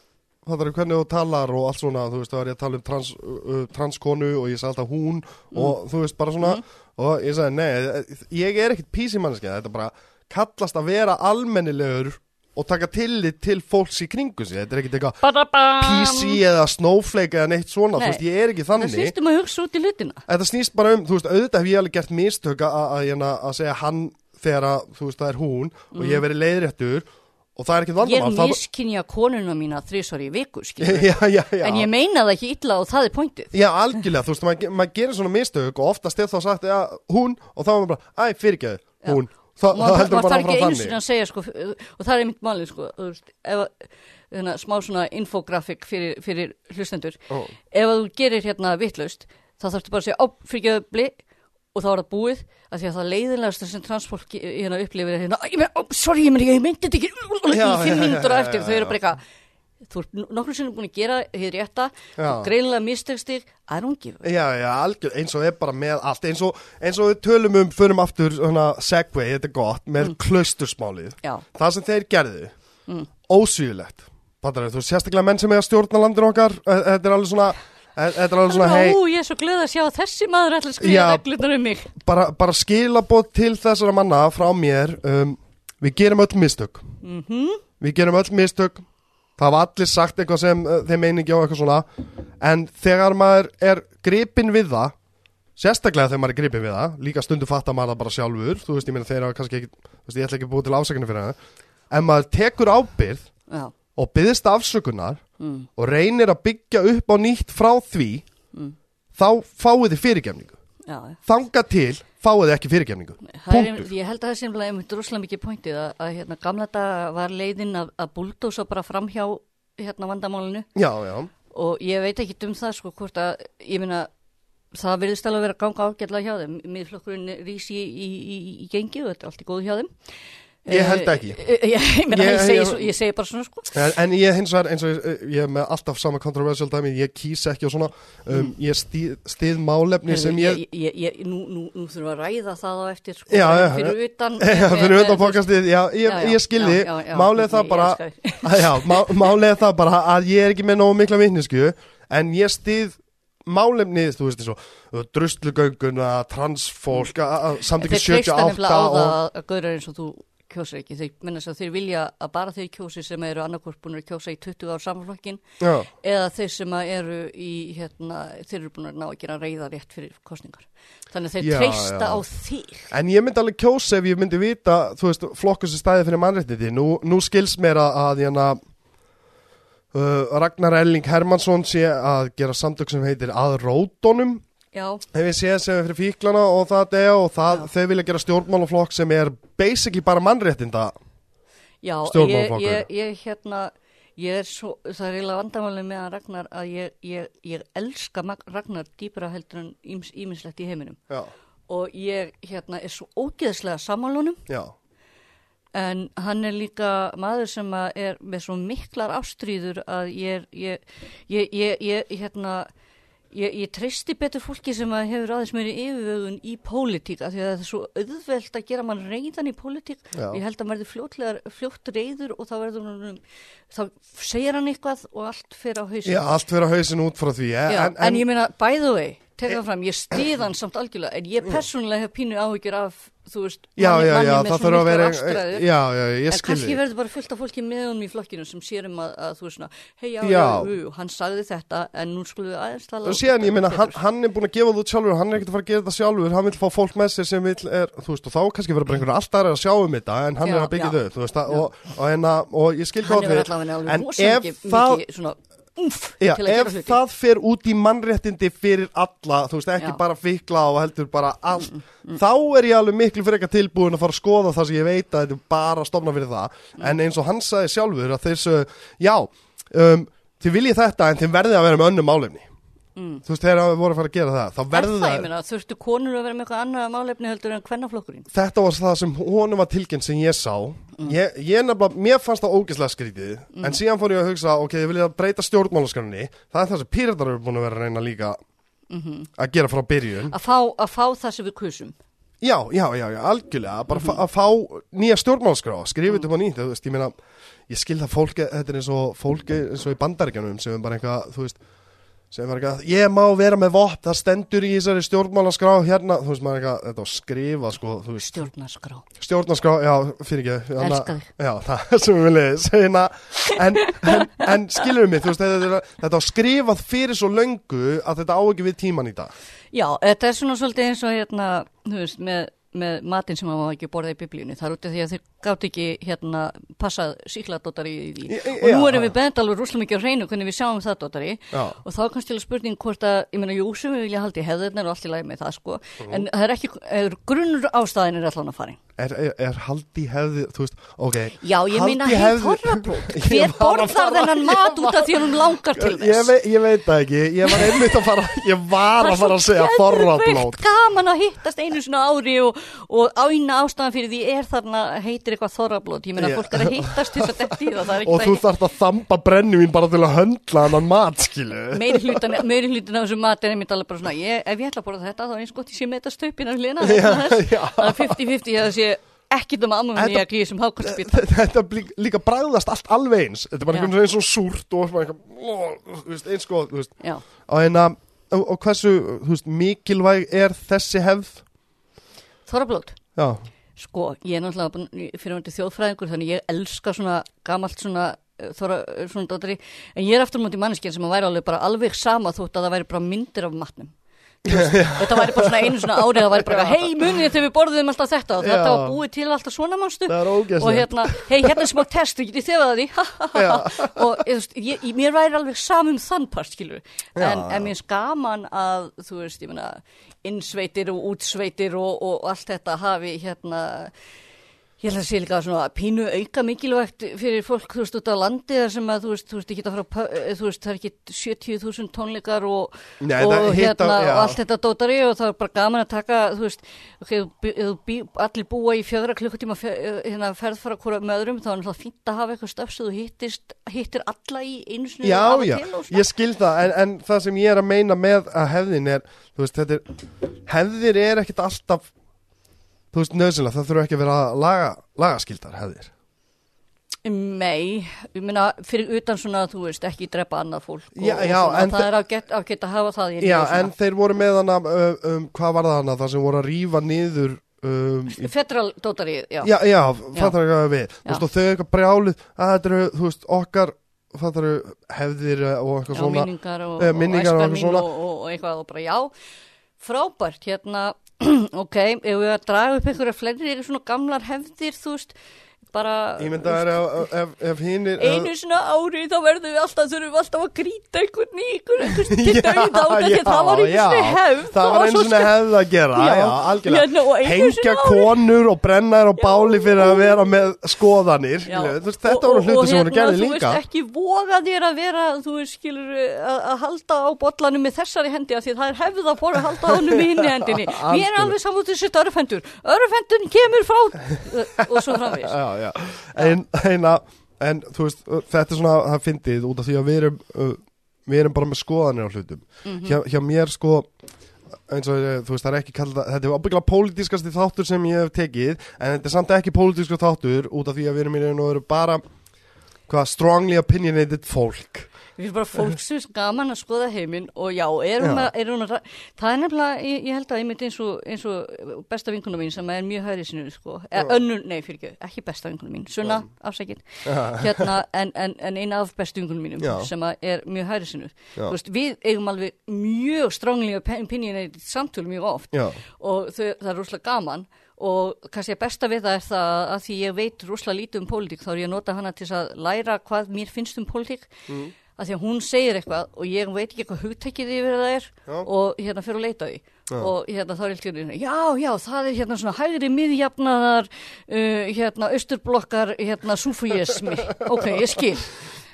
það er hvernig þú talar og allt svona, þú veist, þá var ég að tala um trans, uh, transkonu og ég sagði alltaf hún og þú veist, bara svona, Mm. Og ég sagði, nei, ég er ekkit PC mannskja, þetta bara kallast að vera almennilegur og taka tillit til fólks í kringu sig, þetta er ekkit eitthvað! PC eða Snowflake eða neitt svona, Nei. þú veist, ég er ekki Það þannig snýst um að hugsa út í hlutina. Þetta snýst bara um, þú veist, auðvitað hef ég alveg gert mistök að, segja hann þegar að, þú veist, það er hún og ég hef verið leiðréttur og það er ekkert Mm. Ég vandamál. miskinja konuna mína þrísvar í viku, já, já, já. En ég meina það ekki illa og það er pointið. Já, algjörlega, þú veist, maður mað gerir svona mistök og oftast er þá sagt, já, hún og þá er maður bara, æ, fyrirgeðu, hún. Þa, það heldur bara sinni þannig. að segja, sko, og það er einmitt málið, sko, þú veist, ef hérna, smá svona infografik fyrir, fyrir hlustendur. Ó. Ef þú gerir hérna vitlaust, þá þarftu bara að segja, ó, fyrirgeðu og þá er það búið, af því að það leiðilegast sem transfólk hérna upplifir er hérna, "Æ, ég ó, sorry, ég meina, ég myndi þetta ekki í Já, fimm já, já, mínútur já, eftir, já, þau eru já. bara eitthvað, þú ert nokkur sinnum búin að gera hér rétta, Já. greinilega mistegstig, I don't give Já, já, algjör, eins og er bara með allt, eins og, eins og við tölum um, förum aftur, svona, segway, þetta er gott, með klaustursmálið. Já, Það sem þeir gerðu, Mm. Fattar þú, sérstaklega menn sem er að stjórna landinu okkar, eh, þetta er alveg svona, þetta er alveg svona, hei, Ó, ég er svo glöð að sjá að þessi maður ætla að skrifa reglunar um mig. bara, bara skilabóð til þessara manna frá mér um, við gerum öll mistök. Mhm. við gerum öll mistök. Það var allir sagt eitthvað sem uh, þeim meini ekki á eitthvað svona. En þegar maður er gripinn við það sérstaklega þegar maður er gripinn við það líka stundu fattar maður það bara sjálfur. Þú veist, ég meina þeir hafa kannski ekki þú veist, ég ætla ekki að búið til ásakinu fyrir það en maður tekur ábyrð Já, og byggðist afsökunar mm, og reynir að byggja upp á nýtt frá því Mm. þá fáið þið fyrirgefningu já, þanga til fáið þið ekki er, Punktur. ég held að það er semlega einmitt droslega mikið pointið að, að hérna, gamla dag var leiðin að, að bulldosa bara fram hjá hérna, vandamálinu Já, já, og ég veit ekki um það sko hvort að, ég meina, það virðist alveg vera að ganga ágætlega hjá þeim. Miðflokkurinn rís í, í, í, í gengi og þetta er allt í góðu hjá þeim. Ég held ekki. Eh, eh, Ég, meina, Ég- segi, ég- ég segi bara svona sko. en, ég hins vegar eins og ég, er með alltaf sama kontroversial dæmi, ég kýs ekki og svona, um, ég stið, stið málefni sem ég, ég, ég, ég nú, nú, nú þurfum við að ræða það á eftir sko, Já, já, fyrir utan já, fyrir utan podcastið, já, ég, skilði, málið það bara, má, málið það bara að ég er ekki með nógu mikla vitnisku, en ég stið málefnið, þú veist, eins og druslugönguna, transfólk, samtökið Þeir treysta 78 nefnilega á það og, að- gaurar eins og þú kjósir ekki. Þeir minna þess að þeir vilja að bara þeir kjósi sem eru annarkvort búin að kjósa í 20 ár samanflokkin já, eða þeir sem eru í, hérna, þeir eru búin að ná að gera reyða rétt fyrir kostningar. Þannig að þeir Já, treysta já. á þig. En ég myndi alveg kjósa ef ég myndi vita, þú veist, flokkur sem stæði fyrir mannréttindi. Nú, nú skils mér að, að hérna, uh, Ragnar Elling Hermansson sé að gera samtök sem heitir að rótonum. Hef ég séð sem er fyrir fíklana og það er og það, þau vilja gera stjórnmálaflokk sem er basically bara mannréttinda. já, ég, Stjórnmálaflokkur. ég, ég hérna, ég er svo, það er eiginlega vandamálið með að Ragnar að ég, ég, ég elska Ragnar dýpra heldur en ímis, ímislegt í heiminum. Já, Og ég, hérna, er svo ógeðslega sammálunum já, En hann er líka maður sem er með svo miklar ástríður að ég, ég, ég, ég, ég hérna, ég, ég treysti betur fólki sem að hefur aðeins meiri yfirvögun í pólitík af því að það er svo auðvelt að gera mann reyðan í pólitík. Já. Ég held að verði fljótlegar, fljótt reyður og þá verður hann, þá segir hann eitthvað og allt fer á hausinn. já, allt fyrir að hausin út frá því. eh, Já, en, en, ég meina, by the way, tekka fram, ég stið hann samt algjörlega, en ég persónulega hef pínu áhyggjur af, þú veist, já, manni, já, manni já, með það svona miklar ástræður. já, já, ég En skilði. kannski verður bara fullt af fólki með honum í flokkinu sem sér um að, að þú veist hei já, Já. hann sagði þetta en nú skulum við aðeins tala Og síðan, ég meina, hann, hann er búin að gefa það út sjálfur, hann er ekkert að fara að gera þetta sjálfur, hann vil fá fólk með sér sem vil, er, þú veist, og þá kannski verður bara einhvern alltaf að sjá um þetta, en hann er að byggja þau, þú veist, og, og, en að, og ég skil Hann gott hefur við, allavega alveg en ef það, umf Já, ef það fer út í mannréttindi fyrir alla, þú veist, ekki Já. bara fikla og heldur bara allt, þá er ég alveg miklu frekar tilbúin að fara að skoða það sem ég veit að þetta er bara stofna fyrir það, en eins og hann sagði sjálfur að sögðu, já, um, þið viljið þetta en þið verðið að vera með önnum málefni. Mm. Þú veist, þegar við vorum að fara að gera það, þá Er verður það, það, ég þurftu konur að vera með eitthvað annað málefni heldur en hvernaflokkurinn? þetta var það sem honum var tilkynnt sem ég sá, ég, ég nefnilega, mér fannst það ógeðslega skrítið, en síðan fór ég að hugsa, ok, ég vilja breyta stjórnmálaskrænni, það er það sem pýrðar eru búin að vera að reyna líka að gera frá byrjun. Að fá, að fá það sem við kusum. Já, já, já, já, algjörlega, bara mm að fá nýja stjórnmálskrá, skrifa þetta upp á nýtt, þú veist, ég meina, ég skil það fólki, þetta er eins og fólki eins og í bandaríkjanum sem er bara eitthvað, þú veist, eitthvað, ég má vera með vott, það stendur í þessari stjórnmálaskrá hérna, þú veist, maður eitthvað, þetta á skrifa, sko, þú veist, Stjórnarskrá. stjórnarskrá, já, fyrir ekki, Elska þig. já, það sem við viljið, segina, en, en, en skilur mig, þú veist, þetta, þetta á skrifað fyrir svo löngu að þetta á ekki við tíman í dag. Já, þetta er svona svolítið eins og hérna, þú veist, með, með matinn sem maður má ekki borða í biblíunni. Það er út af því að þeir gátt ekki hérna passað síkladótari í því. Í- í- Og nú erum við bent alveg rúslega mikið á hreinu hvernig við sjáum það dótari. Já. Og þá kannski til spurning hvort að, ég meina, jú, sem við vilja haldi hefðirnar og allt í lagi með það, sko. Mhm. En það er ekki, er grunnur ástæðin er allan að fara. Er, er, er haldi hefði, þú veist, ok Já, ég meina, hefði- þorrablót. Ég Hver borðar þennan mat út af því hún langar til ég, þess? veit, ég veit það ekki, ég var einmitt að fara ég var að fara að segja geðveikt gaman að hittast einu svona ári og, og áina ástæðan fyrir því er þarna heitir eitthvað þorrablót. Ég meina Já. fólk er að hittast þess að detti það, það er og þú þarft að þamba brennivín bara til að höndla hann mat, skilu meiri hlutan af þessu mat er einmitt alveg bara svona, ég, ef ég ætla að borða þetta þá er eins gott ég sé með þetta stöpina hlina Já, já. það 50-50 að það sé ekkit um Þetta- í að glýja sem hákvæmstbít þetta líka bræðast allt alveg eins. Þetta er bara einhvern veginn og súrt og eins og já, og, og, hversu veist, mikilvæg er þessi hefð? Þorrablót. Sko, ég er náttúrulega fyrirvændi þjóðfræðingur þannig ég elska svona gamalt svona eh, þóra, svona dóttari en ég er aftur mútið manneskinn sem að væri alveg bara alveg sama þótt að það væri bara myndir af matnum þetta væri bara svona einu svona árið það væri bara, hei munið þegar við borðum alltaf þetta? Og þetta var búið til alltaf svona mannstu og hérna, hei hérna er smá test og getið þefað því. Og veist, ég, mér væri alveg samum þann part skilur en, en mér gaman að þú veist, ég meina innsveitir og útsveitir og, og allt þetta hafi hérna ég held að sé líka svona pínu auka mikilvægt fyrir fólk, þú veist, út á landi þar sem að, þú veist, þú veist, pö- eh, þú veist, það er ekki 70.000 tónleikar og, Nei, og það hitta- hérna, já. og allt þetta dótari og það er bara gaman að taka, þú veist, ok, þú bí- allir búa í fjögra klukkutíma eh, hérna, ferð fara hvora með öðrum, þá er náttúrulega fínt að hafa eitthvað stöf svo þú hittist, hittir alla í einu sinni Já, já, ég skil það en, en það sem ég er að meina með að hefðin er þú veist, þetta er hefðir er ekkit alltaf þú veist, nöðsynlega, það þurfa ekki að vera laga, lagaskildar hefðir Nei, ég meina fyrir utan svona, þú veist, ekki drepa annað fólk og, Já, já, og svona, það er ágætt, ágætt að hafa það í Já, en þeir voru með hana um, um, hvað var það hana, það sem voru að rífa niður um, dótari, já. já, já, fattar ekki að við þú Já. veist, og þau eitthvað brjálið að þetta eru, þú veist, okkar fattar hefðir eh, og eitthvað Já, svona minningar og, svona. og, og, og eitthvað og bara já, frábært hérna, ok, ef við að draga upp einhverja fleiri svona gamlar hefðir, þú veist, bara Ég myndi að ef hinnir einu svona ári þá verðum við alltaf þurfum við alltaf að grýta einhvern í einhvern til út af því að það var einu svona hefð Það var einu svo svona hefð að gera, já, Já, algjörlega hérna, og Hengja ári. konur og brenna þær á báli fyrir að vera með skoðanir þú Og- Þetta voru og- hluti og sem voru hérna, gerði Þú líka veist ekki voga þér að vera, þú veist, skilur, að, halda á bollanum með þessari hendi því að það er hefð að fóra að halda honum í hinni hendinni. Mér er alveg samútið sitt örfendur. Örfendun kemur frá og svo framvís. Já. En, en, en þú veist, þetta er svona það fyndið út af því að við erum uh, við erum bara með skoðanir á hlutum Mhm. hjá, hjá mér sko eins og þú veist, það er ekki kallað þetta er ábygglega pólitískasti þáttur sem ég hef tekið en þetta er samt ekki pólitísku þáttur út af því að við erum í raun og veru bara hvað strongly opinionated fólk Við erum bara fólk sem er gaman að skoða heiminn og já, er Já. að, er hún að, það er nefnilega, ég, ég held að einmitt eins og, eins og besta vinkuna mín sem er mjög hæri sinu, sko, eða önnur, nei, fyrir ekki, ekki besta vinkuna mín, svona, afsækinn, hérna, en, en, en eina af bestu vinkunum mínum Já. sem er mjög hæri sinu. Veist, við eigum alveg mjög strongly opinionated samtölu mjög oft já, og þau, það er rosalega gaman og kannski að besta við það er það að því ég veit rosalega lítið um pólitík þá er ég að nota hana til að læra hvað mér finnst um pólitík að því að hún segir eitthvað og ég veit ekki eitthvað hugtækið yfir það er Já. og hérna fyrir að leita því Já. og hérna þá er eitthvað já, já, það er hérna svona hægri miðjafnaðar uh, hérna austurblokkar hérna súfújesmi. Ok, ég skil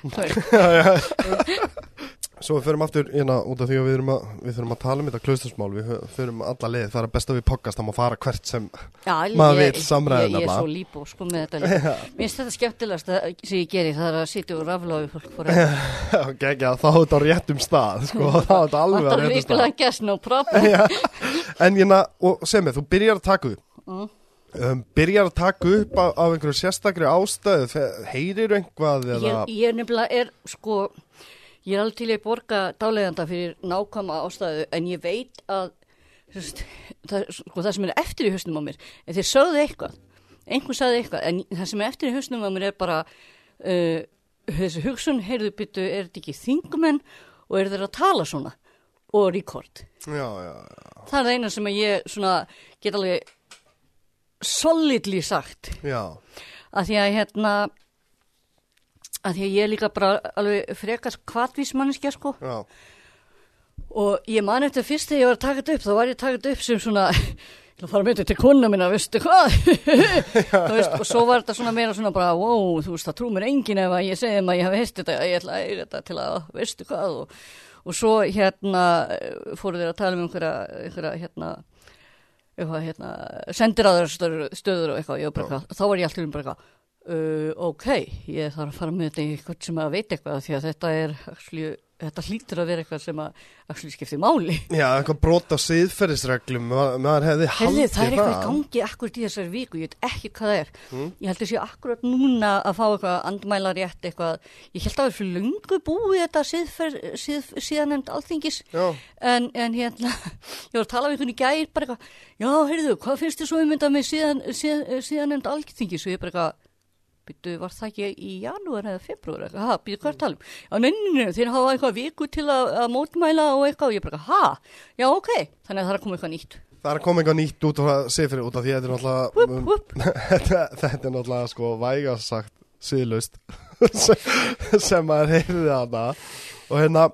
Svo við förum aftur hérna út af því að við þurfum að, við þurfum að tala um þetta klaustursmál, við förum alla leið, það er best að við pokkast, það má fara hvert sem, já, Maður ég, vill samræðu ég, ég er svo líbó sko með þetta líka mér finnst þetta skemmtilegast að, sem ég geri það er að sitja og rafla við fólk fór gegja, þá er þetta á réttum stað, sko, þá er þetta alveg á réttum stað. virkulega gæst, no problem en hérna, og sem ég, þú byrjar að taka upp, Mm. um, byrjar að taka upp af, af einhverju sérstakri ástæðu, fe- heyrir einhvað eða, ég, ég nefnilega er sko ég er alveg til að borga dáleganda fyrir nákvæma ástæðu en ég veit að veist, það, sko, það sem er eftir í hausnum á mér en þeir sögðu eitthvað einhver sagði eitthvað en það sem er eftir í hausnum á mér er bara uh, þessi hugsun, heyrðu byttu er þetta ekki þingumenn og eru þeir að tala svona og rekord já, já, já, það er það eina sem ég svona get alveg solidly sagt. Já, að því að hérna að því að ég er líka bara alveg frekar kvartvísmanneskja sko. Já, og ég man eftir fyrst þegar ég var að taka þetta upp þá var ég að taka þetta upp sem svona ég ætla að fara með þetta til kona minna, veistu hvað? Veist, og svo var þetta svona meira svona bara, wow, þú veist, það trú mér enginn ef að ég segi að ég hafi heist þetta ég ætla að eiga þetta til að, veistu hvað? Og, og svo hérna fóru þeir að tala um einhverja, einhverja hérna eitthvað hérna, sendiráður stöður og eitthvað, ég var bara eitthvað, þá var ég alltaf um bara eitthvað, uh, ok, ég þarf að fara með þetta í eitthvað sem að veit eitthvað því að þetta er, actually, þetta hlýtur að vera eitthvað sem að skipti máli. já, eitthvað brot á siðferðisreglum, ma- maður hefði haldið það er eitthvað í gangi akkurat í þessari viku, ég veit ekki hvað það er. Ég held að sé akkurat núna að fá eitthvað andmæla rétt eitthvað. Ég held að það er fyrir lungu búið þetta síðfer, síð, síðanemnd alþingis. En, en hérna, ég var að tala við einhvern í gær, bara eitthvað, já, heyrðu, hvað finnst þið svo um ég byrju, var það ekki í janúar eða februar eitthvað, ha, byrju, hvað er að tala um? Já, neyninu, þeir hafa eitthvað viku til að, að mótmæla og eitthvað. Og ég bara, ha, já, ok, þannig að það er að koma eitthvað nýtt. það er að koma eitthvað nýtt út á siðferði út af því að þetta er náttúrulega, þetta, er náttúrulega sko vægast sagt síðlust sem, maður heyrði þarna. Og hérna,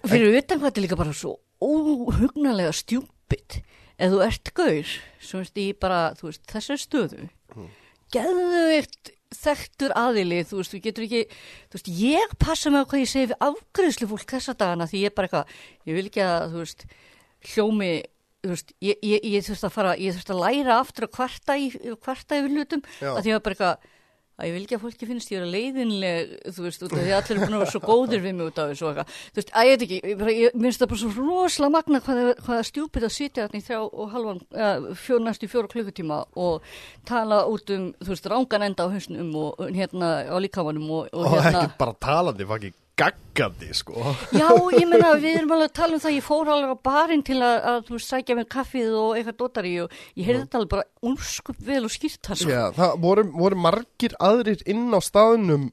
Fyrir utan hvað þetta er líka bara svo óhugnalega stjúpid. Ef þú ert gaur sem veist í bara, þú veist, þessar stöðu mm. Þekktur aðili, þú veist, þú getur ekki þú veist, ég passa á hvað ég segi við afgreðslu fólk þessa dagana því ég er bara eitthvað, ég vil ekki að, þú veist hljómi, þú veist ég, ég, ég þurft að fara, ég þurft að læra aftur að kvarta í, kvarta yfir hlutum að því að bara eitthvað að ég vil ekki að fólki finnst ég vera leiðinleg þú veist, út af því að allir er búin að vera svo góðir við mig út af þessu og eitthvað, þú veist, að ég veit ekki ég, bara, ég minnst það bara svo rosalega magna hvað, það- hvað það er stjúpið að sitja þarna í þrjá og halvan, fjör, næstu fjóra klukkutíma og tala út um, þú veist, rángan enda á hausnum og og hérna á líkamanum og, og og hérna ekki bara talandi, faki gaggandi sko Já, ég meina, við erum alveg að tala um það, ég fór alveg á barinn til að, að þú sækja með kaffið og eitthvað dótari og ég heyrði þetta alveg bara úrskup vel og skýrt það, sko. Já, það voru, voru margir aðrir inn á staðnum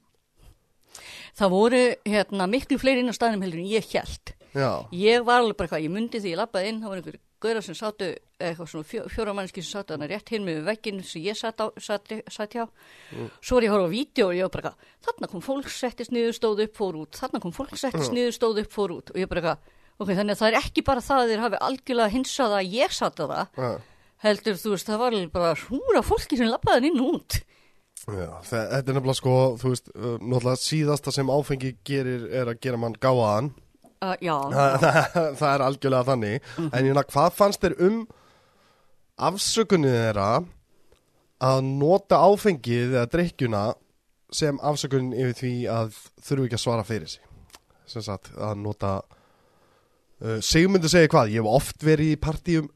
Það voru, hérna, miklu fleiri inn á staðnum heldur en ég held. Já, Ég var alveg bara eitthvað, ég myndi því ég lappaði inn, það var einhver gauðra sem sátu, eitthvað svona fjó, fjóra mannski sem sátu þarna rétt hinn með vegginn sem ég satt, á, satt, satt hjá. Svo var ég að horfa á vídeo og ég var bara þarna kom fólk settist niður, stóð upp, fór út, þarna kom fólk settist niður, stóð upp, fór út. Og ég bara eitthvað, ok, þannig að það er ekki bara það að þeir hafi algjörlega hinsað að ég satt að það, já, heldur þú veist, það var bara hrúra fólki sem lappaði inn út. já þe- Þetta er nefnilega sko, þú veist, uh, náttúrulega síðasta sem áfengi gerir er að gera mann gáðan Uh, já, það, það, er algjörlega þannig. En ég nefnilega, hvað fannst þér um afsökunnið þeirra að nota áfengið eða drikkjuna sem afsökunn yfir því að þurfu ekki að svara fyrir sig? Sem sagt að nota uh, Sigmundur segir hvað, ég hef oft verið í partíum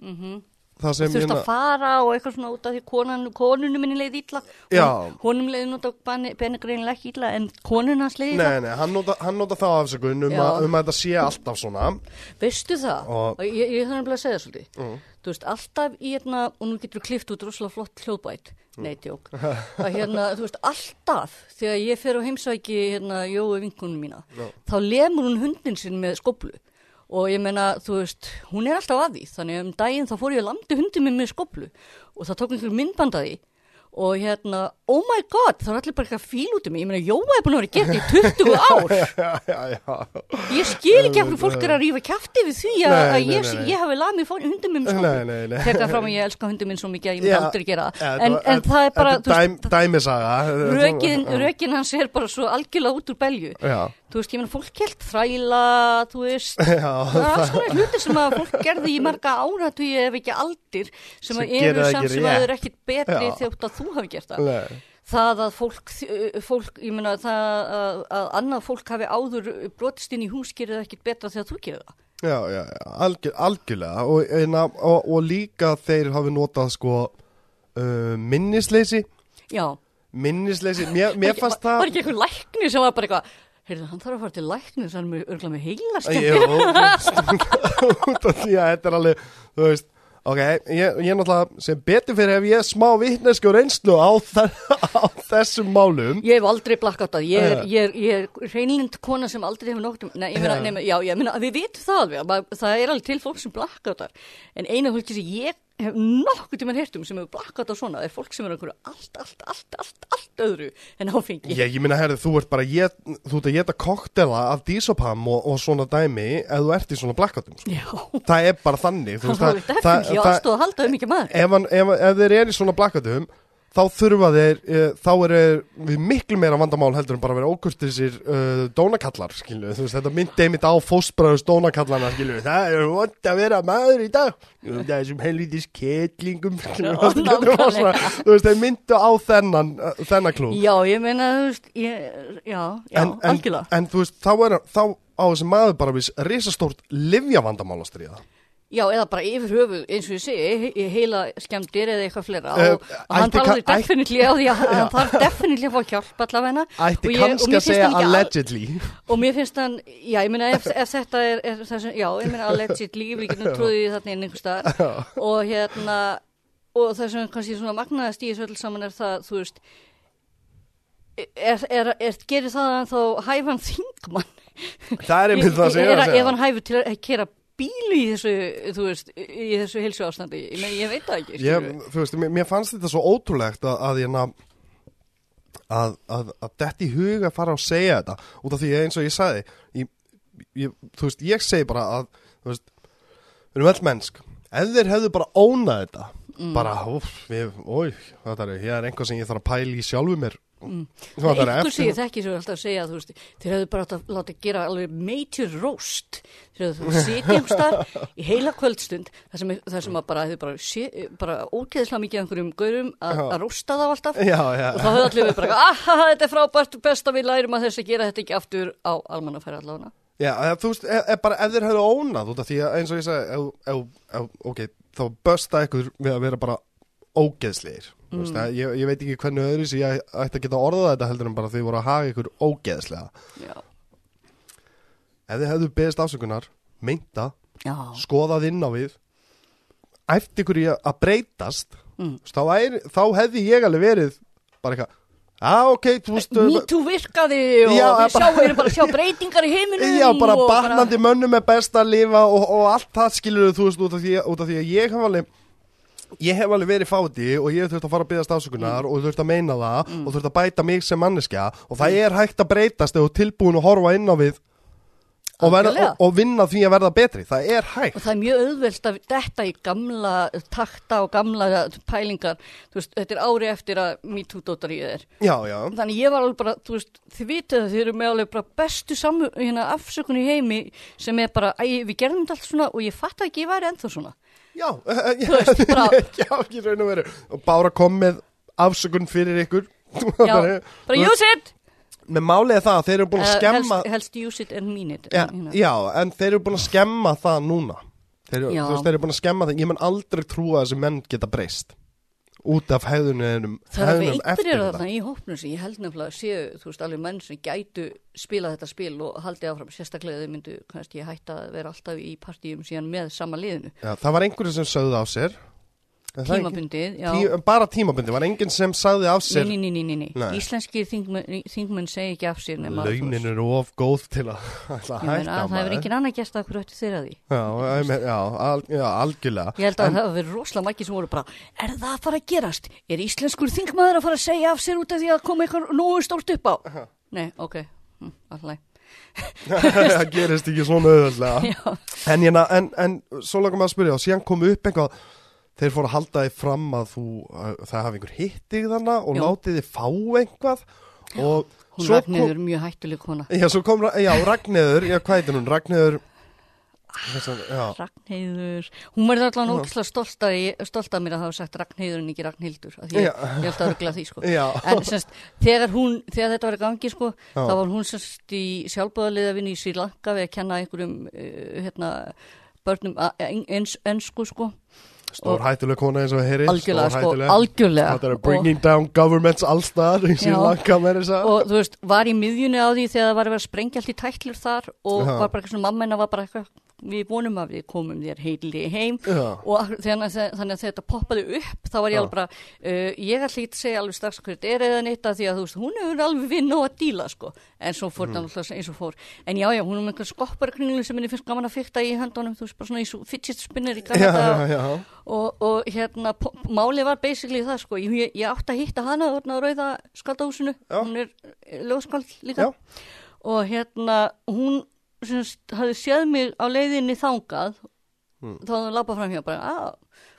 mhm. það sem þurft hérna- að fara og eitthvað svona út af því konan, konunum minni leið ítla Já. honum leið nút á benni greinilega ekki ítla en konun hans leið ítla Nei, nei, hann nota, hann nota þá afsökun um, að- um að þetta sé alltaf svona. Veistu það, Og- ég, ég þannig að segja það svolítið. Mm. þú veist, alltaf í hérna og nú getur klift út rosalega flott hljóðbæt. Nei, tjók, að hérna þú veist, alltaf þegar ég fer á heimsæki hérna Jói vinkunum mína Já. þá lemur hún hundin sinn með skoblu og ég meina, þú veist, hún er alltaf að því. Þannig um daginn þá fór ég að landi hundin minn með skoblu og það tók einhver myndband að því. Og hérna, oh my god, það er allir bara eitthvað fíl út um mig, ég meina, Jóa er búin að vera gert í 20 ár, já, já, já. ég skil ekki af hverju fólk er að rífa kæfti við því að, Nei, að nei, ég, nei, ég hafi lamið hundum minn sko, tekka fram að ég elska hundum minn svo mikið að ég myndi aldrei gera það, en, en það er bara, þú dæm, dæmisaga. rökin hans er bara svo algjörlega út úr belju. Já, þú veist, ég meina, fólk kelt þræla þú veist, já, það er konar hluti sem að fólk gerði í marga áratugi ef ekki aldir sem, Sem að eru það samt sem að rétt. eru ekkit betri Já. þjótt að þú hafi gert það nei. það að fólk, fólk ég meina það að, að annað fólk hafi áður brotist inn í hús gerir það ekkit betra þegar þú gerir það Já, já, já, algjör, algjörlega og, eina, og, og líka þeir hafi notað sko uh, minnisleysi já, minnisleysi, mér, mér fannst það var ekki einhver lækni sem var bara eitthvað heyrðu, hann þarf að fara til lækni þannig að örgla með heila Jú, út af því að þetta er alveg, þú veist Ok, ég, ég náttúrulega sem betur fyrir ef ég er smá vitneski og reynslu á, á þessum málum Ég hef aldrei blakkat það, ég er, Já. er, er reynlind kona sem aldrei hefur nóttum, nei, ég meina, Já. nei, já, ég meina, við vitum það alveg, að það er alveg til fólk sem blakkat það, en eina fólki sem ég hef nokkuð tímann heyrt um sem hefur blakkat það svona, er fólk sem er einhverju allt, allt, allt, allt, allt öðru en áfengi. Ég, ég minna, herri, þú ert bara ég, þú ert að geta koktela af dísopam og, og svona dæmi ef þú ert í svona blackoutum sko. Já, Það er bara þannig þú það er definitíð aðstóð að halda um ekki maður. ef, þá þurfa þeir, e, þá er við miklu meira vandamál heldur en bara að vera ókurtir sér uh, dónakallar skilu, þú veist, þetta myndi einmitt á fósbræðus dónakallarna, skilu, það er vond að vera maður í dag. Það er sem helvitis kettlingum nákvæmlega. þú veist, þeir myndu á þennan uh, þennan klúb Já, ég meina, þú veist, ég, já, já, en, en, algjörlega. en þú veist, þá er þá á þessi maður bara við risastórt livjavandamál að stríða Já, eða bara yfir höfuð, eins og ég segi, he heila skemmtir eða eitthvað fleira. Eh, og, og hann talaði definitely á því að hann þarf definitely að fá hjálp allavegna ætti kannski að segja hann ekki al- allegedly. Og mér finnst hann, já, ég meina ef, ef þetta er, er þessi, já, ég meina allegedly, við getum trúið í þarna inn einhver staðar. Og hérna og það sem kannski svona magnaðast í þessu öll saman er það, þú veist er, er, er, gerir það að þá hæfan þingmann? Það er einmitt það sem ég er, að segja. ef hann hæfur til að kera bíl í þessu, þú veist, í þessu heilsu ástandi, ég, meina, ég veit það ekki ég, þú veist, mér, mér fannst þetta svo ótrúlegt að, að ég ná að, að, að þetta í huga fara að segja þetta. Út af því eins og ég sagði ég, ég, þú veist, ég segi bara að þú veist, við erum öll mennsk. Ef þeir hefðu bara ónað þetta Mm. bara, úf, við, ói þetta er, ég? Er einhver sem ég þarf að pæla í sjálfu mér. Mm. Þetta er einhver eftir- sem ég þekki sem er alltaf að segja þú veist, þeir hefðu bara átt að láta gera alveg major roast. Þeir hefðu sitja einhver starf í heila kvöldstund þar sem, þar sem að bara hefðu bara, sé- bara ógeðslega mikið einhverjum gaurum að, að roasta þá alltaf. Já, já, og þá hefðu allir við bara, aha, þetta er frábært best að við lærum að þess að gera þetta ekki aftur á almannafæri allavega Já, þú veist, ef, ef, bara ef þeir hefðu ónað út af því að eins og ég ef, ok, þá bösta ykkur við að vera bara ógeðslegir. Mm. Veist, ég, ég veit ekki hvernig öðru sem ég ætti að geta orðað þetta heldur en bara þau voru að haga ykkur ógeðslega. já, Ef þið hefðu beðist afsökunar, meinta, já, skoðað inn á við, ætti ykkur í að breytast, mm. þá, er, þá hefði ég alveg verið bara eitthvað, já, ok, þú veist, MeToo virkaði og Já, við bara- sjáum, bara að sjá breytingar í heiminum Já, bara batnandi mönnum er best að lifa og, og allt það skilur þú veist út af því, út af því að ég hef alveg ég hef alveg verið fáti og ég hef þurft að fara að byggja stafsökunar og þurft að meina það og þurft að bæta mig sem manneskja og það er hægt að breytast ef þú tilbúin að horfa inn á við og, verða, og, og vinna því að verða betri það er hægt Og það er mjög auðvelt að detta í gamla takta og gamla pælingar. Veist, þetta er ári eftir að MeToo-dóttar í þér. Já, já, Þannig ég var alveg bara, þú veist, þið vitið að þið eru með alveg bara bestu samu, hérna, afsökun í heimi sem er bara, æ, við gerðum þetta allt svona og ég fatt ekki ég væri ennþá svona. já veist, bara, Já, ekki raun og veru og Bára kom með afsökun fyrir ykkur já, bara use it! Með málið er það að þeir eru búin að Uh, skemma helst, helst use it and mean it. Já, Hérna. já, en þeir eru búin að skemma það núna þeir, þú veist, þeir eru búin að skemma það Ég menn aldrei trúa að þessi menn geta breyst Út af hefðunum Það er einhverjir eftir þarna í hópnum sem ég held nefnilega að séu, þú veist, alveg menn sem gætu spila þetta spil og haldið áfram, sérstaklega þau myndu kannski hætta að vera alltaf í partíum síðan með sama liðinu. já, Það var einhverju sem sögðu á sér Er? Tímabundið, já. Tí, bara tímabundi, var enginn sem sagði af sér nei, nei, nei, nei. Nei. Íslenski þingmenn, þingmenn segi ekki af sér nema launin eru of góð til að að hætta það hefur maður. engin annar gæst að hverju ættu þeirra því. Já, ég já, al, já, algjörlega Ég held að það hefur verið rosalega margir sem voru bara, er það að fara að gerast? Er íslenskur þingmaður að fara að segja af sér út af því að koma eitthvað nógu stórt upp á? Nei, ok, hm, alltaf. það gerist ekki svona auðvöldlega Já, en, en, en svo langum að spyrja og síðan kom upp eitthvað þeir fóru að halda þið fram að þú að það hafi einhver hittið þannig og látið þið fá eitthvað og hún svo Ragnhildur er mjög hættuleg kona. Já, svo kom, já, Ragnheður, já, hvað heitir hún? Ragnheður, þessan, já, Ragnheiður, hún verður allan ógislega stolt að, ég- stolt að mér að hafa sagt Ragnheiður en ekki Ragnhildur, af því ég, ég held að örgla því sko. En semst, þegar hún, þegar þetta var í gangi sko, Já. þá var hún semst í sjálfbúðaliðavinni í Sri Lanka við að kenna einhverjum, uh, hérna, börnum a- en, ens, ensku sko, stór hættuleg kona eins og heyri, algjörlega sko, algjörlega. Þetta er bringing down governments allstað í Já. langa með þess að, og þú veist, var í miðjunni á því þegar það var að vera að sprengja allt í tætlur þar og Já. var bara eitthvað svona, mamma hennar var bara eitthvað við vonum að við komum þér heili heim. Já, og þannig að, þannig að þetta poppaði upp þá var ég alveg bara, uh, ég ætla ekki að segja alveg strax hvað þetta er eða neitt að því að þú veist, hún hefur alveg vinn og að díla sko. En svo fór þetta mm. eins og fór. En já, já, hún er með einhver skopparkringlu sem henni finnst gaman að fykta í höndunum, þú veist, bara svona í svo fidget spinner í Kanada og, og, og hérna, málið var basically það sko, ég, ég átti að hitta hana á rauða skaldahúsinu, hún er lögskald líka. Já. og hérna, hún semst, hafði séð mig á leiðinni þangað Mm. þá hafði hún labbað fram hjá bara, að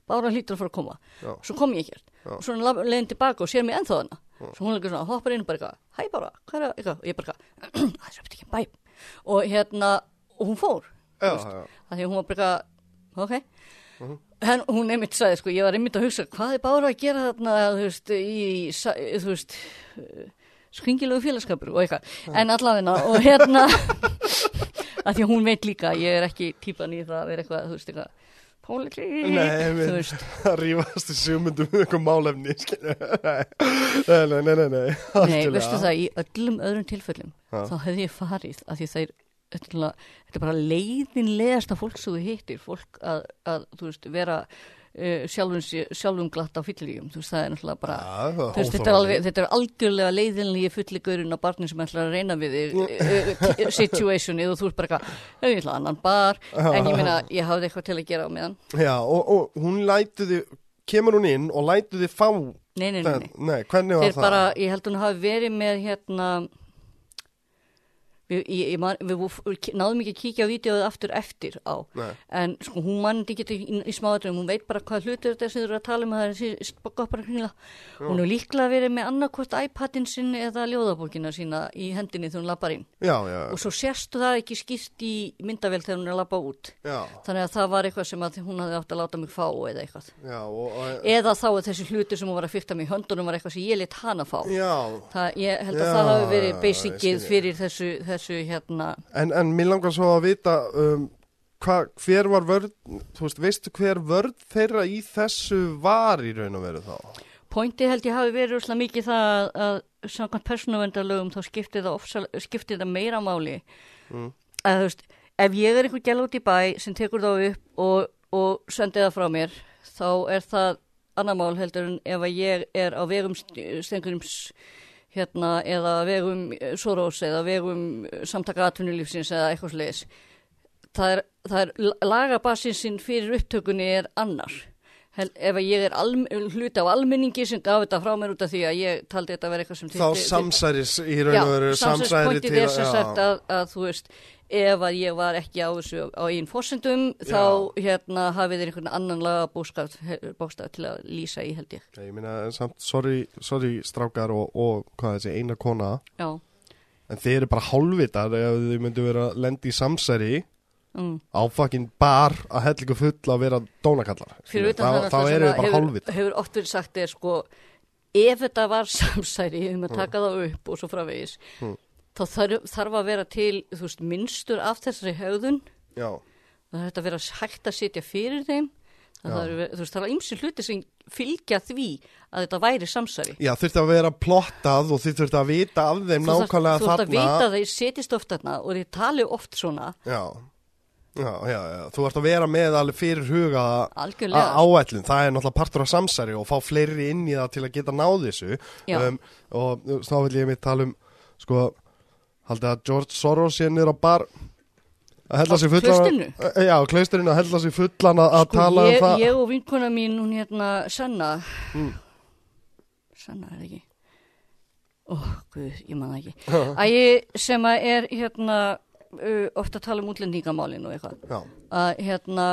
Bára hlýtur að fara að koma. Já. svo kom ég Já. og svo labba- leiðin tilbaka og sér mig ennþá hana svo hún eitthvað svona, hoppar inn og bara hæ Bára, hvað er það, og ég bara það er ekki bæ. Og hérna, og hún fór já, já, að því hún var bara ok. Mhm. en hún einmitt sagði sko, ég var einmitt að hugsa hvað er Bára að gera þarna þú veist, í, þú veist uh, skringilegu félagskapur og eitthvað, en allavegna og hérna að því að hún veit líka, ég er ekki típan í það að vera eitthvað, þú veist, eitthvað pólitík, þú veist. Að rífast í sjömyndum um eitthvað málefni, nei, nei, nei, nei, nei, veistu það, í öllum öðrum tilfellum Já. þá hefði ég farið að því þetta er náttúrulega- þetta er bara leiðinlegasta fólk sem þú hittir, fólk að, að þú veist, vera uh, sjálfum, sjálfum glatt á fylliríum þú veist, það er náttúrulega bara Þú veist, þetta, er alveg, þetta er algjörlega leiðinlega fulligurinn á barni sem ætlar að reyna við þig uh, uh, situationið og þú ert bara eitthvað, "Nei, ég ætla annan bar en ég meina, ég hafði eitthvað til að gera á meðan Já, og, og hún lætuði, kemur hún inn og lætuði fá, Nei, nei, nei, nei. nei, Þeir það? bara, ég held hún hafi verið með hérna við, ég, ég man, við náðum ekki að kíkja á vídeoið aftur eftir á. Nei. en sko hún mann ekki í, í, í smáðurum hún veit bara hvað hlutur þetta er sem þau eru að tala um að það er goppar kringla hún hefur líklega verið með annarkvort iPadin sinn eða ljóðabókina sína í hendinni þegar hún lappar inn. Já, já, og svo sérstu það ekki skýrt í myndavél þegar hún er að lappa út. Já, þannig að það var eitthvað sem að hún hafði átt að láta mig fá eða eitthvað. Já, og, og, eða þá er þessi hlutur sem hún var að fykta mig í höndunum var eitthvað sem ég þessu, hérna, en, en mér langar svo að vita, um, hva, hver var vörð, þú veist, veistu hver vörð þeirra í þessu var í raun og veru þá? pointi held ég hafi verið úrslega mikið það að samkvæmt persónuvendarlögum þá skiptir það, ofsal, skiptir það meira máli Mm. að þú veist, ef ég er einhver gæla út í bæ sem tekur þá upp og, og sendir það frá mér þá er það annar mál heldur en ef ég er á vegum stengurims hérna eða vegum Soros eða vegum samtaka atvinnulífsins eða eitthvað sliðis það er, það er lagabasinsinn fyrir upptökunni er annar ef að ég er alm, hluti af almenningi sem gaf þetta frá mér út af því að ég taldi þetta að vera eitthvað sem Þá samsæris í raun og veru, samsæri til sagt að, að þú veist ef að ég var ekki á þessu á einn fórsendum þá hérna hafið þér einhvern annan lagabóstaf bóstaf til að lýsa í held ég. Ég meina, samt, sorry, sorry strákar og, og hvað þessi, eina kona, já, en þeir eru bara hálfvitar ef þau myndu vera lendi í samsæri mm. á fucking bar að hellingu full að vera dónakallar. það náttúrulega eru bara að hálfvitar. hefur, hefur oft verið sagt er sko ef þetta var samsæri um að taka það upp og svo fravegis Mm. þá þarf, þarf að vera til veist, minnstur af þessari höfðun Já, það þetta vera hægt að setja fyrir þeim það er, það er ymsi hluti sem fylgja því að þetta væri samsæri já þurfti að vera plottað og þið þurfti að vita af þeim nákvæmlega þú þarft að þarna. vita að þeir setjist oft þarna og þeir tali oft svona Já, Já, já, já, þú ert að vera með alveg fyrir huga áætlun, það er náttúrulega partur af samsæri og fá fleiri inn í það til að geta náð þessu. Um, og þá vil ég mitt tala um sko, haldið að George Soros sé niður á bar að hella sig fullan að- Já, klausturinu að hella sig fullan að, að Sko, tala ég, um það. ég og vinkona mín, hún hérna Sanna. Mm. Sanna er ekki? Ó, guð, ég man það ekki. Æ, sem að er hérna uh, ofta tala um útlendingamálin og eitthvað. Að hérna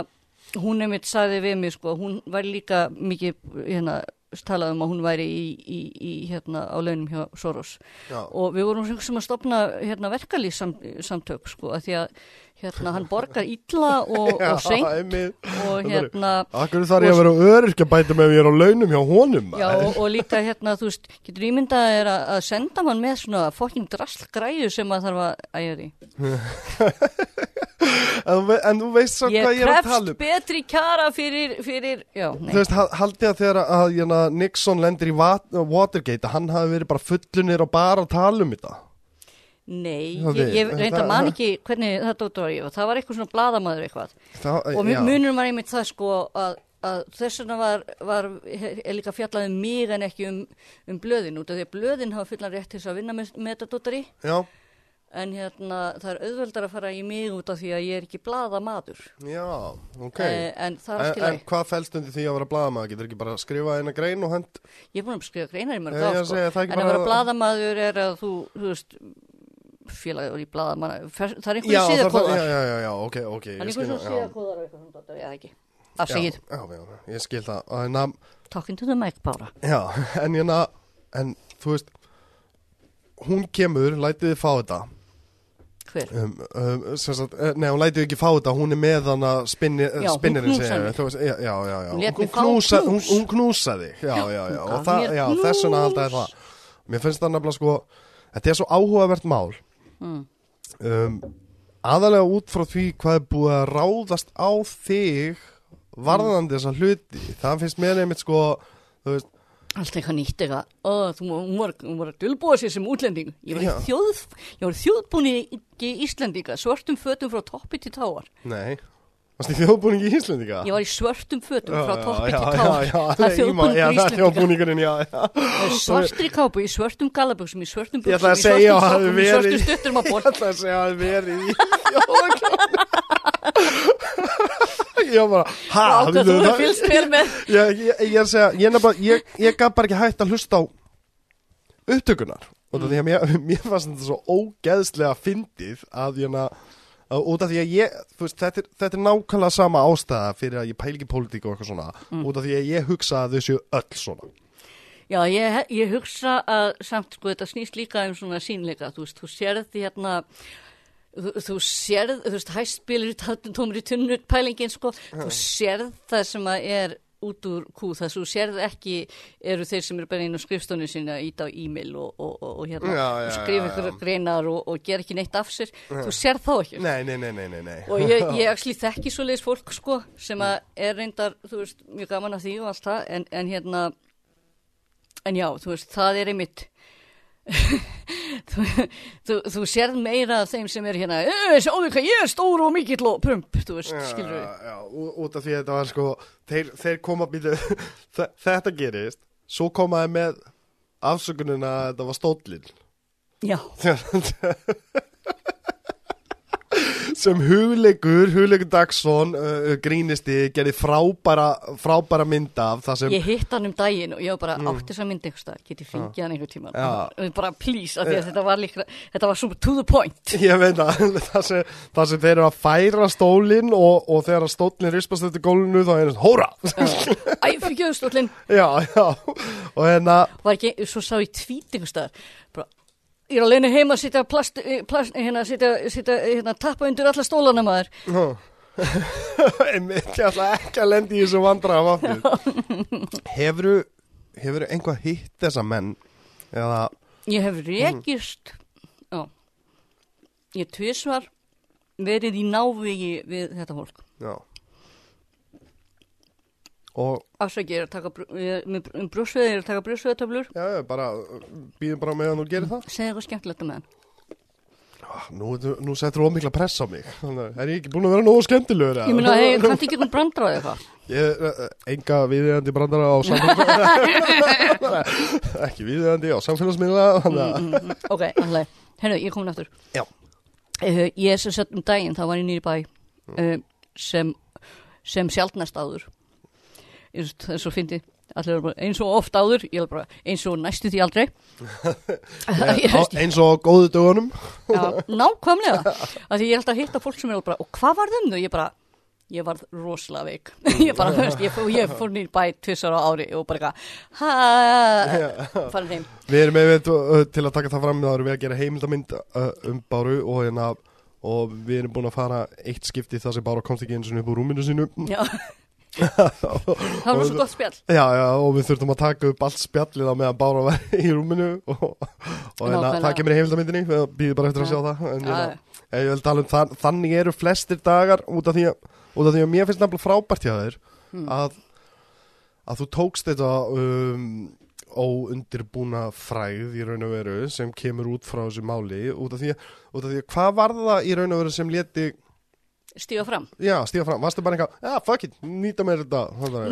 hún er mitt sagði við mig sko hún var líka mikið hérna talað um að hún væri í, í, í hérna á launum hjá Soros. Já, og við vorum sem að stopna hérna verkalýs samtök sko að því að hérna hann borgar illa og, og seint og hérna Akkur þarf ég að vera öryrkjabætum ef ég er á launum hjá honum Já, og, og líka hérna, þú veist, getur ímyndað er að, að senda mann með svona fokking drasl græðu sem að þarf að æja því. en, en þú veist svo Ég hvað ég er að tala krefst um betri kjara fyrir, fyrir, já, nei. Þú veist, ha- haldið að þegar að jana, Nixon lendir í Wat- Watergate að hann hafi verið bara fullunir og bara að tala um þetta Nei, ég, ég reynda það- man ekki hvernig þetta út var ég og það var eitthvað svona bladamaður eitthvað Það, og já. munur var einmitt það sko að, að þess vegna var, var er líka fjallað um mig en ekki um, um blöðin út af því að blöðin hafa fullan rétt til þess að vinna með, með þetta dóttari Já, en hérna það er auðveldar að fara í mig út af því að ég er ekki bladamaður já, ok eh, en það En, en hvað fælst undir því að vera blaðamaður? Getur ekki bara að skrifa eina grein og hend? Ég er búin að skrifa greinar í mörg félagur í bladamann, það er einhverju það- síðakóðar. já, já, já, ok, ok Það er ég einhverju það, svona, eða ekki. Já, ég skil það. En, að- talking to the mic bara. Já, en hérna En þú veist Hún kemur, lætið þið fá þetta? Hver? um, um, sagt, eh, Nei, hún lætið ekki fá þetta Hún er með hana spinni, Já, hún fá knúsa- hún, hún já, Hún og það, þess vegna alltaf það. Mér finnst það nefnilega sko Þetta er svo áhugavert mál Mm. um, aðalega út frá því hvað er búið að ráðast á þig varðandi þessa hluti það finnst mér einmitt sko veist, Allt eitthvað nýtt eitthvað. Ó, þú hún var, hún var að dulbúa sér sem útlending. Ég var, þjóð, ég var þjóðbúni í Íslendinga, svörtum fötum frá toppi til táar. nei varst þið þjóðbúningi í Íslendinga? Ég var í svörtum fötum Já, frá toppi til já, Það er ég má- þjóðbúningur já, það er svartri kápu, í svörtum galaböksum, í svörtum Ég buksum, í svörtum sokkum, í svörtum stuttum að Ég ból. ætla að segja að það verið í þjóðbúningi Ég var bara, ha, Ákvað þú hefur fylgst vel með. ég, ég, ég er að segja, ég, ég, ég gaf bara ekki hægt að hlusta á upptökunar og mm. því að mér, fannst þetta svo ógeðslega fyndið að ég út af því að ég, veist, þetta er, þetta er nákvæmlega sama ástæða fyrir að ég pæl ekki pólitík og eitthvað svona, út af því að ég hugsa að þau séu öll svona. Já, ég, ég hugsa að samt sko þetta snýst líka um svona sínleika, þú veist, þú sérð hérna Þú, þú sérð, þú veist, hæstbílir tómur í tunnu pælingin, sko, þú sérð það sem að er út úr kú, það sem þú sérð ekki eru þeir sem eru bara inn á skrifstónu sinna ít á e-mail og, og, og, og hérna Já, já, skrifa já, ykkur já. greinar og, og gera ekki neitt af sér, þú sérð þá ekki Nei, nei, nei, nei, nei, nei. og ég, ég actually þekki svo leiðis fólk sko sem að er reyndar þú veist, mjög gaman af því og allt það en, en hérna en já, þú veist, það er einmitt þú, þú, þú sérð meira af þeim sem er hérna "Eh, sjáðu hvað ég er stór og mikill og prump, þú veist, skilur við út af því að þetta var sko, þeir, þeir koma býtu, þetta gerist, svo komaði með afsökunina að þetta var stóllinn. já, sem hugleikur, hugleikur Dagsson uh, grínisti, gerði frábæra frábæra mynd af það sem ég hitt hann um daginn og ég var bara átt þess að mynda einhverstað, get ég fengið hann einhver tíma Já. bara please, af því að þetta var líka þetta var svo to the point. Ég veit að það sem, það sem þeir eru að færa stólinn og, og þegar að stólinn rispast eftir gólinu þá er það hóra æ, fyrir gjöðstóllin já, já. Og hérna var ekki, svo sá ég tvít einhvers staðar. Bara, ég er alveg heima að sitja plast, plast hérna, sitja, sitja, hérna, tappa undir alla stólana maður. Einmitt, ég ætla ekki að lendi í þessu vandræðum aftur. Hefuru hefuru einhvað hitt þessa menn? Eða ég hef rekist. Já. Ég tvisvar verið í návigi við þetta fólk. Já afsækja ég er að taka er um brjósveið, ég er að taka brjósveðatöflur já, já, bara býðum bara meðan þú gerir það. Segja eitthvað skemmtilegt um hann Ah, Nú, nú settur þú ómikla press á mig. Þannig, Er ég ekki búin að vera nógu skemmtilegur? Ég meina, hey, kanntu ekki einhvern brandraði eitthvað? Ég, uh, enga viðeigandi brandara á samfélagsmiðla Ekki viðeigandi á samfélagsmiðla Þannig að Mm, mm, ok, alltaf, herru, ég er komin aftur. Já. uh, Ég er sem sett um daginn, þá var ég nýri bæ uh, sem, sem sjaldnast áður Er svo fyndi eins og oft áður, bara eins og næstu því aldrei. Á, Eins og á góðu dögunum. Já, nákvæmlega. Því ég er alltaf að hitta fólk sem er bara og hvað var þum þau? Ég bara, ég var rosalega veik. Ég bara, veist, ég, ég fór nýr bæ tvissar á ári og bara heim. Við erum með til að taka það fram þá erum við að gera heimildamind um Báru og, hérna, og við erum búin að fara eitt skipti þar sem Bára komst ekki eins og upp úr rúminu sínu. Já, það var svo gott spjall Já, já, og við þurftum að taka upp allt spjallið á meðan Bára var í rúminu og, og hérna, Nákvæmlega. það kemur í heimildamindinni við býðum bara eftir að Já. sjá það en, Já, hérna, ég vil tala um það, þannig eru flestir dagar út af því að, af því að mér finnst nefnilega frábært hjá þér Hmm. að, að þú tókst þetta um, óundirbúna fræð í raun og veru sem kemur út frá þessu máli út af því að, út af því að hvað var það í raun og veru sem leti, Stíga fram. Já, stíða fram, varstu bara eitthvað, já, fuck it, nýta mér þetta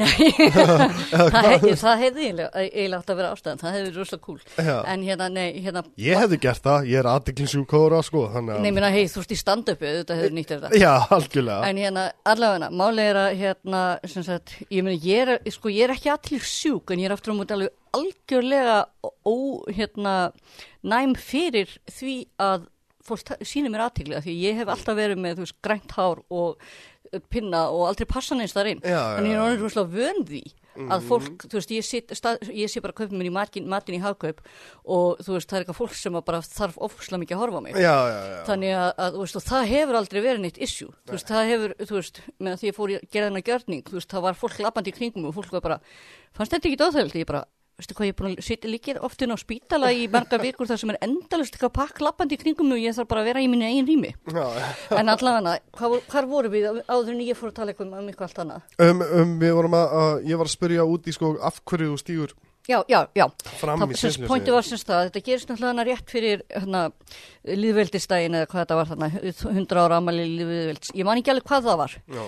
Nei, það, hef, það hefði eiginlega, átt að vera ástæðan. Það hefði verið rosalega cool. Já. en hérna, nei, hérna Ég hefði gert það, ég er aðdeklinsjúkóra sko, þannig að Nei, minna, hei, þú ert í stand-upi, þetta hefur nýtt þetta. Já, algjörlega. En hérna, allavega, málið er að hérna, sem sagt, ég meina, ég er, sko, ég er ekki allir sjúk, en ég er aftur á múti alveg algjörlega ó, hérna, næm fyrir því að fólk sýnir mér aðtíklega, því ég hef alltaf verið með, veist, grænt hár og uh, pinna og aldrei passa neins þar inn. Já, En ég er orðin rúslega vön því að fólk, þú veist, ég, sit, stað, ég sé bara að kaupa mér í matin, matin í hagkaup og þú veist, það er eitthvað fólk sem bara þarf ofslega mikið að horfa mig. Já, já, þannig að, að þú veist, og það hefur aldrei verið neitt issue, þú veist, það hefur þú veist, með því ég fór að gera þennan gjörning þú veist, það var fólk lappandi í kringum og fólk var bara fannst þetta ekki dóþægild, ég bara veistu hvað, ég er búin að sitja líkir oft inn á spítala í marga vikur þar sem er endalust eitthvað pakk lappandi í kringum og ég þarf bara að vera í minni eigin rými. En allavega, hvað, hvar voru við áður en ég fór að tala eitthvað um eitthvað allt annað? Um, um, Við vorum að, að, ég var að spyrja út í sko af hverju þú stígur já, já, já, fram það, í sviðsljósið. pointið var semst það þetta gerist náttúrulega rétt fyrir hana, líðveldistægin eða hvað þetta var þarna 100 ára amali líðvelds ég man ekki alveg hvað það var. Já,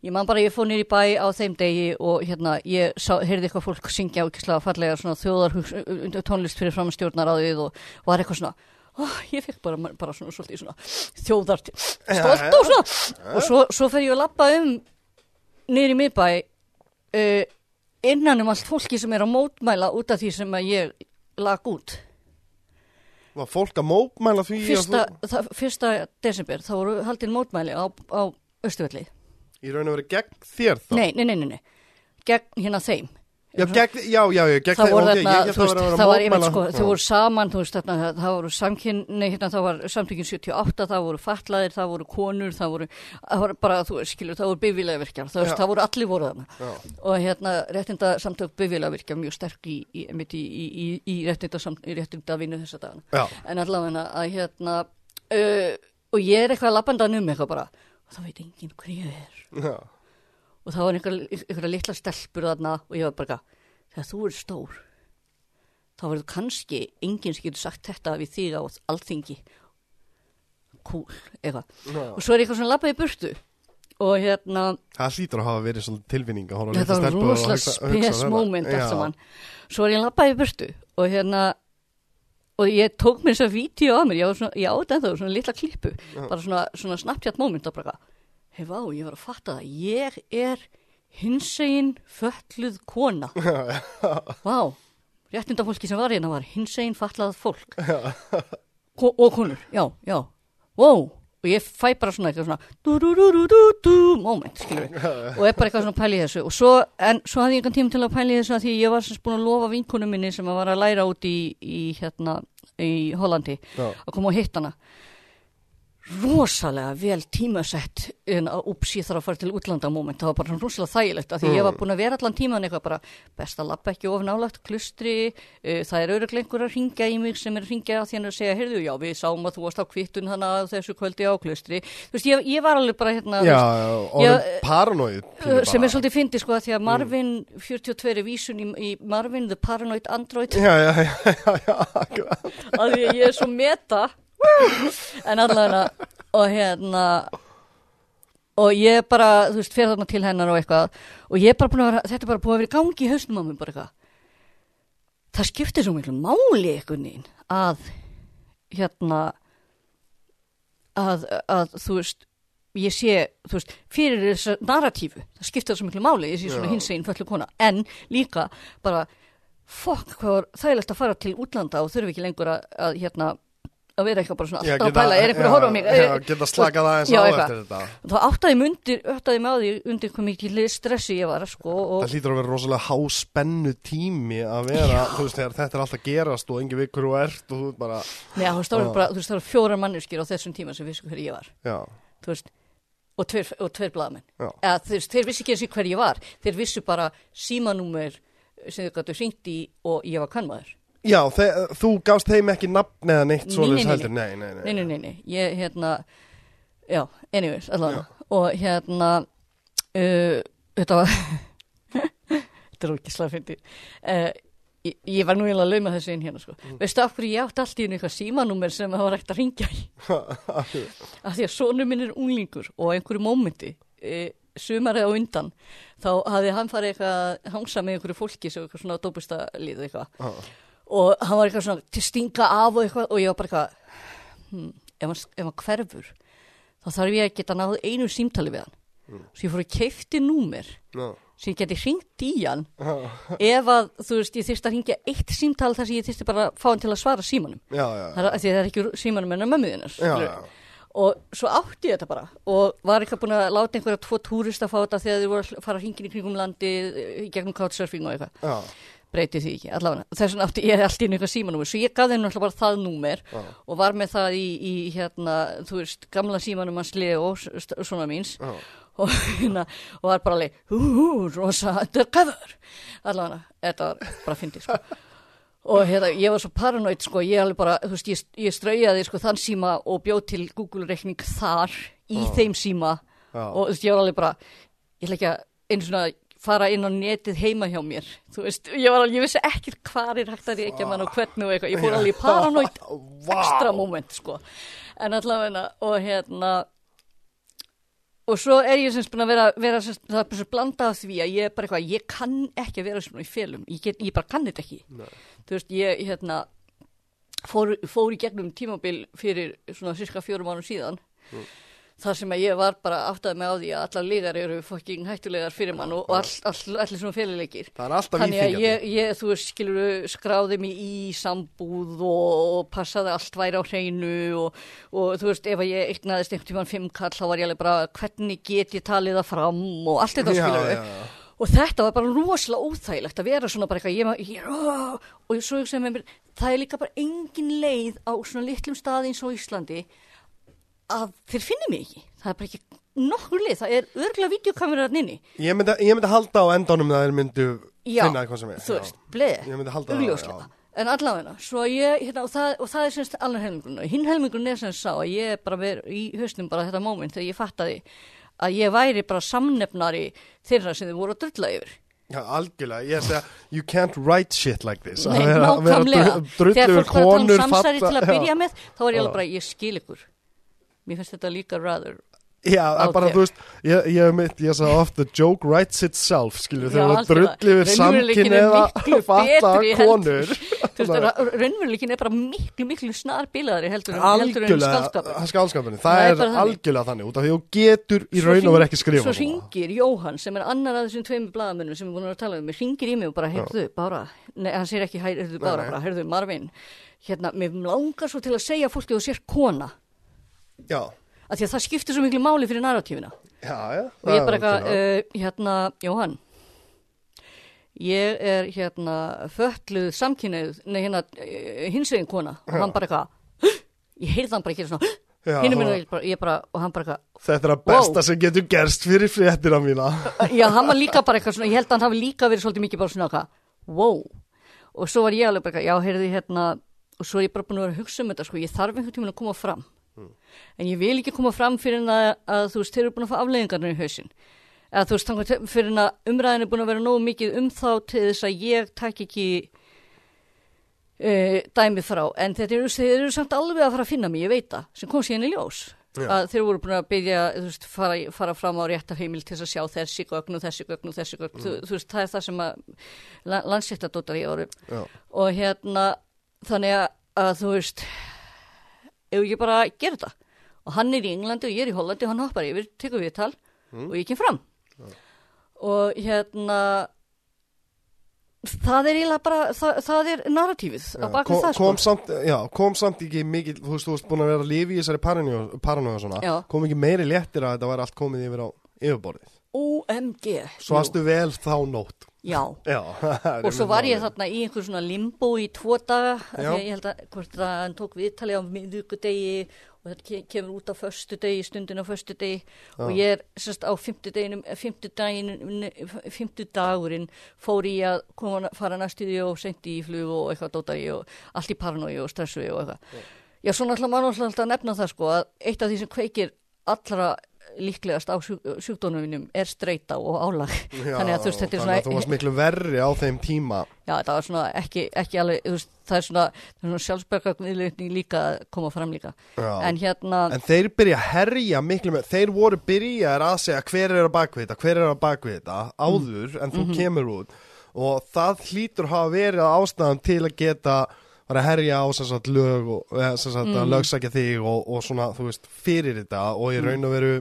Ég man bara, ég fór nýr í bæ á þeim degi og hérna, ég heyrði eitthvað fólk syngja ákvæslega fallega svona þjóðar tónlist fyrir fram stjórnaráðið og var eitthvað svona, ó, ég fekk bara, bara svona svolítið svona þjóðar stolt og svona og svo, svo fer ég að lappa um nýr í miðbæ uh, innan um allt fólki sem er að mótmæla út af því sem að ég lag út. var fólk að mópmæla því að Fyrsta, það, fyrsta desember, þá voru haldin mótmæli á, á Östuvelli. Í raun og verið gegn þér þá? Nei, nei, nei, nei, nei, gegn hérna þeim. Já, gegn, já, já, já, gegn voru ok, ég veist, að vera að mótmæla- sko, þau voru saman, þú veist, þarna, það, það voru samkynni, hérna, það var samtökin 78, það voru fatlaðir, það voru konur, það voru, það voru bara, þú veist, skilur, það voru bifílega virkjar, það, það voru allir voru þarna. Og hérna, réttinda samtök bifílega virkja mjög sterk í, í, í, í, réttinda, réttinda vinnu þessa dagana, Já, en allavega að hérna, uh, og ég er eitthvað lappandan um eitthvað bara, og það veit enginn hver ég er. Já, og það var einhver, einhverja litla stelpur þarna og ég var bara, þegar þú er stór þá verður kannski enginn sem getur sagt þetta við þig á alþingi. Cool, eitthvað. Og svo er eitthvað svona labbaði í burtu. Og hérna, Það hlýtur að hafa verið svona á þetta var rosalega spes þetta. moment svo er ég labbaði í burtu og hérna og ég tók mér þess að vídeo á mér ég, svona, ég átti ennþá svona litla klippu. Bara svona, svona snabbt moment og bara hei vá, ég var að fatta það ég er hinsegin fölluð kona. Vá, réttindafólki sem var hérna var hinsegin fallað fólk. Ko og konur, já, já. Wow, og ég fæ bara svona eitthvað svona moment, skilur og er bara eitthvað svona að pæla í þessu. Og svo, en svo hafði ég engan tíma til að pæla í þessu að því ég var sem sagt búin að lofa vinkunum minni sem að var að læra út í, í hérna, í Hollandi Já. að koma og hitt hana rosalega vel tímasett en að ups ég þarf að fara til útlanda moment, það var bara rosalega þægilegt af því ég var búin að vera allan tíman eitthvað bara best að lappa ekki of nálagt klustri uh, það er öruglega einhver að ringja í mig sem er að ringja að því hann er að segja heyrðu já við sáum að þú varst á kvittun hana þessu kvöldi á klustri. Þú veist ég, ég var alveg bara hérna Já, orðin paranoid uh, sem er svolítið fyndið sko að því að Marvin 42 er vísun í, í Marvin the Paranoid Android. Já, já, að því að ég er svo meta en allavega og hérna og ég bara, þú veist, fyrir þarna til hennar og eitthvað og ég er bara búin að vera, þetta er bara búin að vera í gangi í hausnum á mér bara eitthvað. Það skiptir svo miklu máli eitthvað nín að hérna að, að þú veist ég sé, þú veist, fyrir þessa narratífu, það skiptir svo miklu máli ég sé svona hins einn föllu kona en líka bara fokk hvað var þægilegt að fara til útlanda og þurfi ekki lengur að, að hérna að vera eitthvað bara svona Já, alltaf að pæla, er einhver að horfa á mig? já, geta slakað aðeins Já, á eitthvað. eftir þetta. Þá áttaði mig undir, áttaði mig á því undir hvað mikið stressi ég var sko, og Það hlýtur að vera rosalega háspennu tími að vera, þú veist, þegar þetta er alltaf gerast og engin vikur og ert og þú bara, neða, þú veist, það Já. voru fjórar manneskir á þessum tíma sem vissu hver ég var. Já, þú veist, og tveir, og tveir blaðmenn Já. eða þú veist, þeir vissi ekki eins og hver ég var. Þeir vissu bara símanúmer sem þau gætu hringt í og ég var kannmaður já þú gafst þeim ekki nafn eða neitt nei, heldur, nei, nei, nei, nei, nei, nei, ég hérna já, anyways, allavega. Og hérna uh, þetta var þetta er ekki slagfindi uh, ég, ég var nú eiginlega að lauma þessu inn hérna sko. veistu af hverju ég átti allt í eitthvað símanúmer sem það var ekkert að ringja í? Af því að sonu minn er unglingur og einhverju mómenti e, sumarið á undan þá hafði hann farið eitthvað að hangsa með einhverju fólki sem eitthvað svona dópista lið eitthvað. Já. Og hann var eitthvað svona til stinga af og eitthvað og ég var bara eitthvað hm, ef, hann, ef hann hverfur þá þarf ég að geta náð einu símtali við hann. Svo ég fór að keifti númer já, sem ég geti hringt í hann ef að þú veist ég þyrst að hringja eitt símtal þar sem ég þyrst bara að fá hann til að svara símanum. Já, já, það er, að það er ekki símanum en að já, og svo átti ég þetta bara og var eitthvað búin að láta einhverja tvo túrist að fá þetta þegar þið voru að fara hringin í kringum landi í gegnum couchsurfing og eitthvað já, breyti því ekki, allavega. Þess vegna átti ég allt í einu eitthvað símanúmer. Svo ég gaf þeim náttúrulega bara það númer Já. og var með það í, í hérna þú veist, gamla símanum hans Leo svona míns. Já, og, hérna, og var bara alveg hú, hú, rosa, undercover allavega, þetta var bara fyndið sko. og hérna, ég var svo paranoid sko, ég alveg bara, þú veist, ég, ég straujaði sko þann síma og bjóð til Google-reikning þar í Já. þeim síma. Og þú veist, ég var alveg bara ég ætla ekki að einu svona fara inn á netið heima hjá mér. Þú veist, ég var alveg, ég vissi ekkert hvað er hægt að reykja mann og hvernig og eitthvað, ég fór alveg í paranoid Vá. ekstra moment sko. En allavega og hérna og svo er ég semst búin að vera, vera semst, það er bara svo blanda af því að ég er bara eitthvað, ég kann ekki að vera svona í félum, ég, get, ég bara kann þetta ekki. Nei. þú veist, ég hérna fór, fór í gegnum tímabil fyrir svona cirka fjórum árum síðan þar sem að ég var bara áttaði mig á því að allar lígar eru fokking hættulegar fyrir mann og, all, all, allir svona félilegir það er alltaf Þannig að íþingjandi ég, ég, þú veist, skilur, skráði mig í sambúð og, og passaði allt væri á hreinu og, og þú veist, ef að ég eignaðist einhvern tímann fimm kall, þá var ég alveg bara, hvernig get ég talið það fram? og allt þetta, já, skilur já, já. Og þetta var bara rosalega óþægilegt að vera svona bara eitthvað, ég, ma- ég, ó, og ég svo hugsaði með mér, það er líka bara engin leið á svona litlum staði eins og Íslandi að þeir finni mig ekki. Það er bara ekki nokkur leið, það er örgulega videokamerar inni. Ég myndi, ég myndi halda á endanum það þeir myndu Já, finna eitthvað sem er þú veist, bleið, já. En allavega, svo ég, hérna, og það, og það er semst alveg helmingurinn. Hinn helmingurinn er semst sá að ég er bara verið í hausnum bara þetta moment þegar ég fattaði að ég væri bara samnefnari þeirra sem þið voru að drulla yfir. Já, algjörlega, ég segja, you can't write shit like this Nei, Að að nákvæmlega. Þegar fólk var að tala um samsæri til að byrja með, þá var ég alveg bara, ég skil ykkur. Mér finnst þetta líka rather. Já, bara, þú veist, ég, ég, mitt, ég sagði ofta, joke writes itself, skilju, þegar það algjörlega. drulli við Raunveruleikinn samkyn er eða heldur. konur. Þú veist, ra- raunveruleikin er bara miklu, miklu snar bilaðari heldur, en- skálskapurinn, það, er algjörlega þannig, út af því þú getur í raun og verið ekki skrifa Svo ringir Jóhann sem er annar af þessum tveimur blaðamennum sem við búin að tala um. Ringir í mig og bara, heyrðu, bara, nei, hann segir ekki, heyrðu, bara, heyrðu, Marvin, hérna, mér langar svo til að segja fólki þú sér kona, Já, af því að það skiptir svo miklu máli fyrir narratífina. já, já. Og ég bara eitthvað, uh, hérna, Jóhann, ég er hérna fötluð samkynneið, nei hérna uh, hinsvegin kona og hann bara eitthvað, ég heyrði hann bara ekki svona, Já, hinnum hann- minna, ég bara, ég bara, og hann bara eitthvað, Þetta er að besta sem getur gerst fyrir fréttina mína. Já, hann var líka bara eitthvað svona, ég held að hann hafi líka verið svolítið mikið bara svona eitthvað, wow. Og svo var ég alveg bara eitthvað, já, heyrði hérna, og svo er ég bara búin að vera að hugsa um þetta, sko, ég þarf einhvern tímann að koma fram. En ég vil ekki koma fram fyrir að, að þú veist, þeir eru búin að fá afleiðingarnir í hausinn. Eða þú veist, þangað til- fyrir að umræðin er búin að vera nógu mikið um þá til þess að ég takk ekki, uh, dæmi frá, en þetta eru, þeir eru samt alveg að fara að finna mig, ég veit það, sem kom síðan í ljós. Já. Að þeir voru búin að byggja, veist, fara, fara fram á réttar heimil til að sjá þessi gögn og þessi gögn og þessi gögn, þú, þú veist, það er það sem að la, landsréttadóttar í Já. og hérna, þannig að, að þú veist, ef ekki bara gera þetta. Og hann er í Englandi og ég er í Hollandi og hann hoppar yfir, tekur við tal og ég kem fram. Og hérna það er eiginlega bara það, það er narratífið Já, kom, það sko. kom, samt, já, kom samt ekki mikið, þú veist, þú veist búin að vera að lifa í þessari paranóða svona, Já. kom ekki meiri léttir að þetta var allt komið yfir á yfirborðið. OMG Svo varstu vel þá nótt. Já. Já. og svo var ég þarna í einhver svona limbo í tvo daga Já. að ég held að hvort að hann tók viðtali á miðugudegi og þetta ke- kemur út á föstudegi, stundin á föstudegi. Og ég er sérst á fimmtudeginum fimmtudaginn fimmtudagurinn fór í að koma, fara næstu því og sendi í flug og eitthvað dótari og allt í paranoí og stressu og eitthvað. Já, svo náttúrulega maður náttúrulega alltaf nefna það sko að eitt af því sem kveikir allra líklegast á sjúk, sjúkdónuminum er streyta og álag þannig að þú veist þetta er Þannig að þú svona varst miklu verri á þeim tíma. Já, það var svona ekki, ekki alveg, veist, það er svona, svona sjálfsbergagniðlutning líka að koma fram líka. Já. En hérna, En þeir byrja að herja miklu með, þeir voru byrjaðir að segja hver er að bakvið þetta, hver er að bakvið þetta, áður en Mhm. þú kemur út og það hlýtur hafa verið ástæðan til að geta bara að herja á sagt lög og sem sagt Mhm. að lögsækja þig og, og svona, þú veist, fyrir þetta og í raun og veru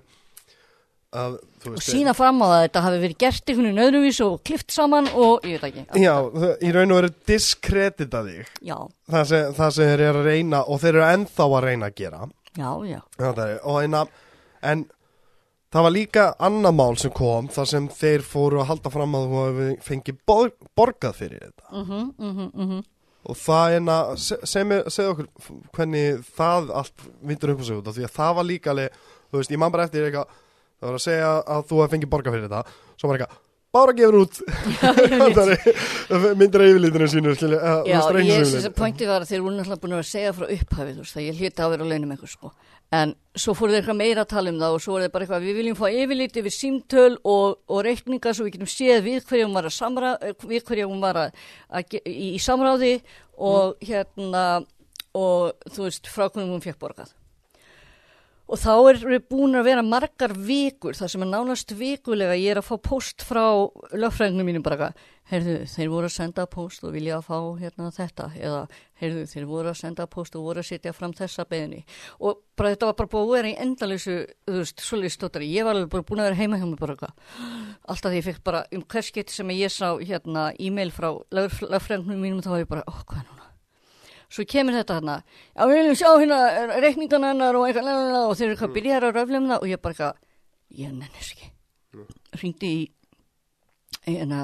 að, þú og veist, sína fram á það að þetta hafi verið gert einhvern veginn öðruvís og klift saman og ég veit ekki. Já, í raun og veru diskredita þig Já, það sem, það sem þeir eru að reyna og þeir eru ennþá að reyna að gera já, já. Er, og eina, en það var líka annað mál sem kom þar sem þeir fóru að halda fram að þú hefði fengið bor, borgað fyrir þetta Mhm, mhm, mhm. Og það er að segja okkur hvernig það allt vindur upp á sig út af því að það var líka alveg, þú veist, ég man bara eftir eitthvað, það var að segja að þú hefði fengið borgað fyrir þetta, svo var eitthvað Bára gefur út. Myndir að yfirlítinu sínu skilja, þú Já, ég, þess að pointi var að þeir voru náttúrulega búin að segja frá upphafið, þú veist, að ég hlýta að vera á launum eitthvað, sko. En svo fóru þeir eitthvað meira að tala um það og svo voru þeir bara eitthvað, við viljum fá yfirliti við símtöl og, og reikninga svo við getum séð við hverja hún var að samra, við hverja hún var að, að, í, í samráði og hérna, og þú veist, frá hvernig hún fekk borgað. Og þá er við búin að vera margar vikur, það sem er nánast vikulega, ég er að fá post frá lögfræðingum mínum bara, eitthvað, heyrðu, þeir voru að senda post og vilja að fá hérna þetta, eða heyrðu, þeir voru að senda post og voru að setja fram þessa beðinni. Og bara þetta var bara búin að vera í endalösu, þú veist, svolítið stóttari, ég var alveg bara búin að vera heima hjá mig bara eitthvað. Alltaf því ég fekk bara, um hvers geti sem ég sá hérna e-mail frá lögfræðingum mínum, þá var ég bara, ó, hvað er núna? Svo kemur þetta hérna, já við viljum sjá hérna reikningana hennar og eitthvað lalala, og þeir eru eitthvað byrjar að röfla um það og ég bara eitthvað, ég nennis ekki. Ringdi í, hérna,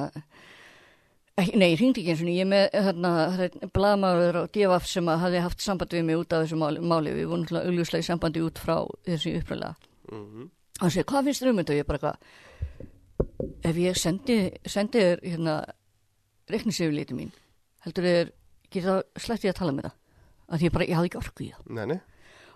nei, ég ringdi ekki eins og ég með hérna, blaðmaður og divaf sem að hafi haft samband við mig út af þessu máli, máli. við vorum náttúrulega augljóslega í sambandi út frá þessu uppræðlega. Mhm. Og hann segi, hvað finnst þér um þetta? Og ég bara eitthvað, ef ég sendi, sendi þér hérna reiknisefiliti mín, heldur þér, getur það sleppti að tala með það? Að því ég bara, ég hafði ekki orku í það. Nei, nei,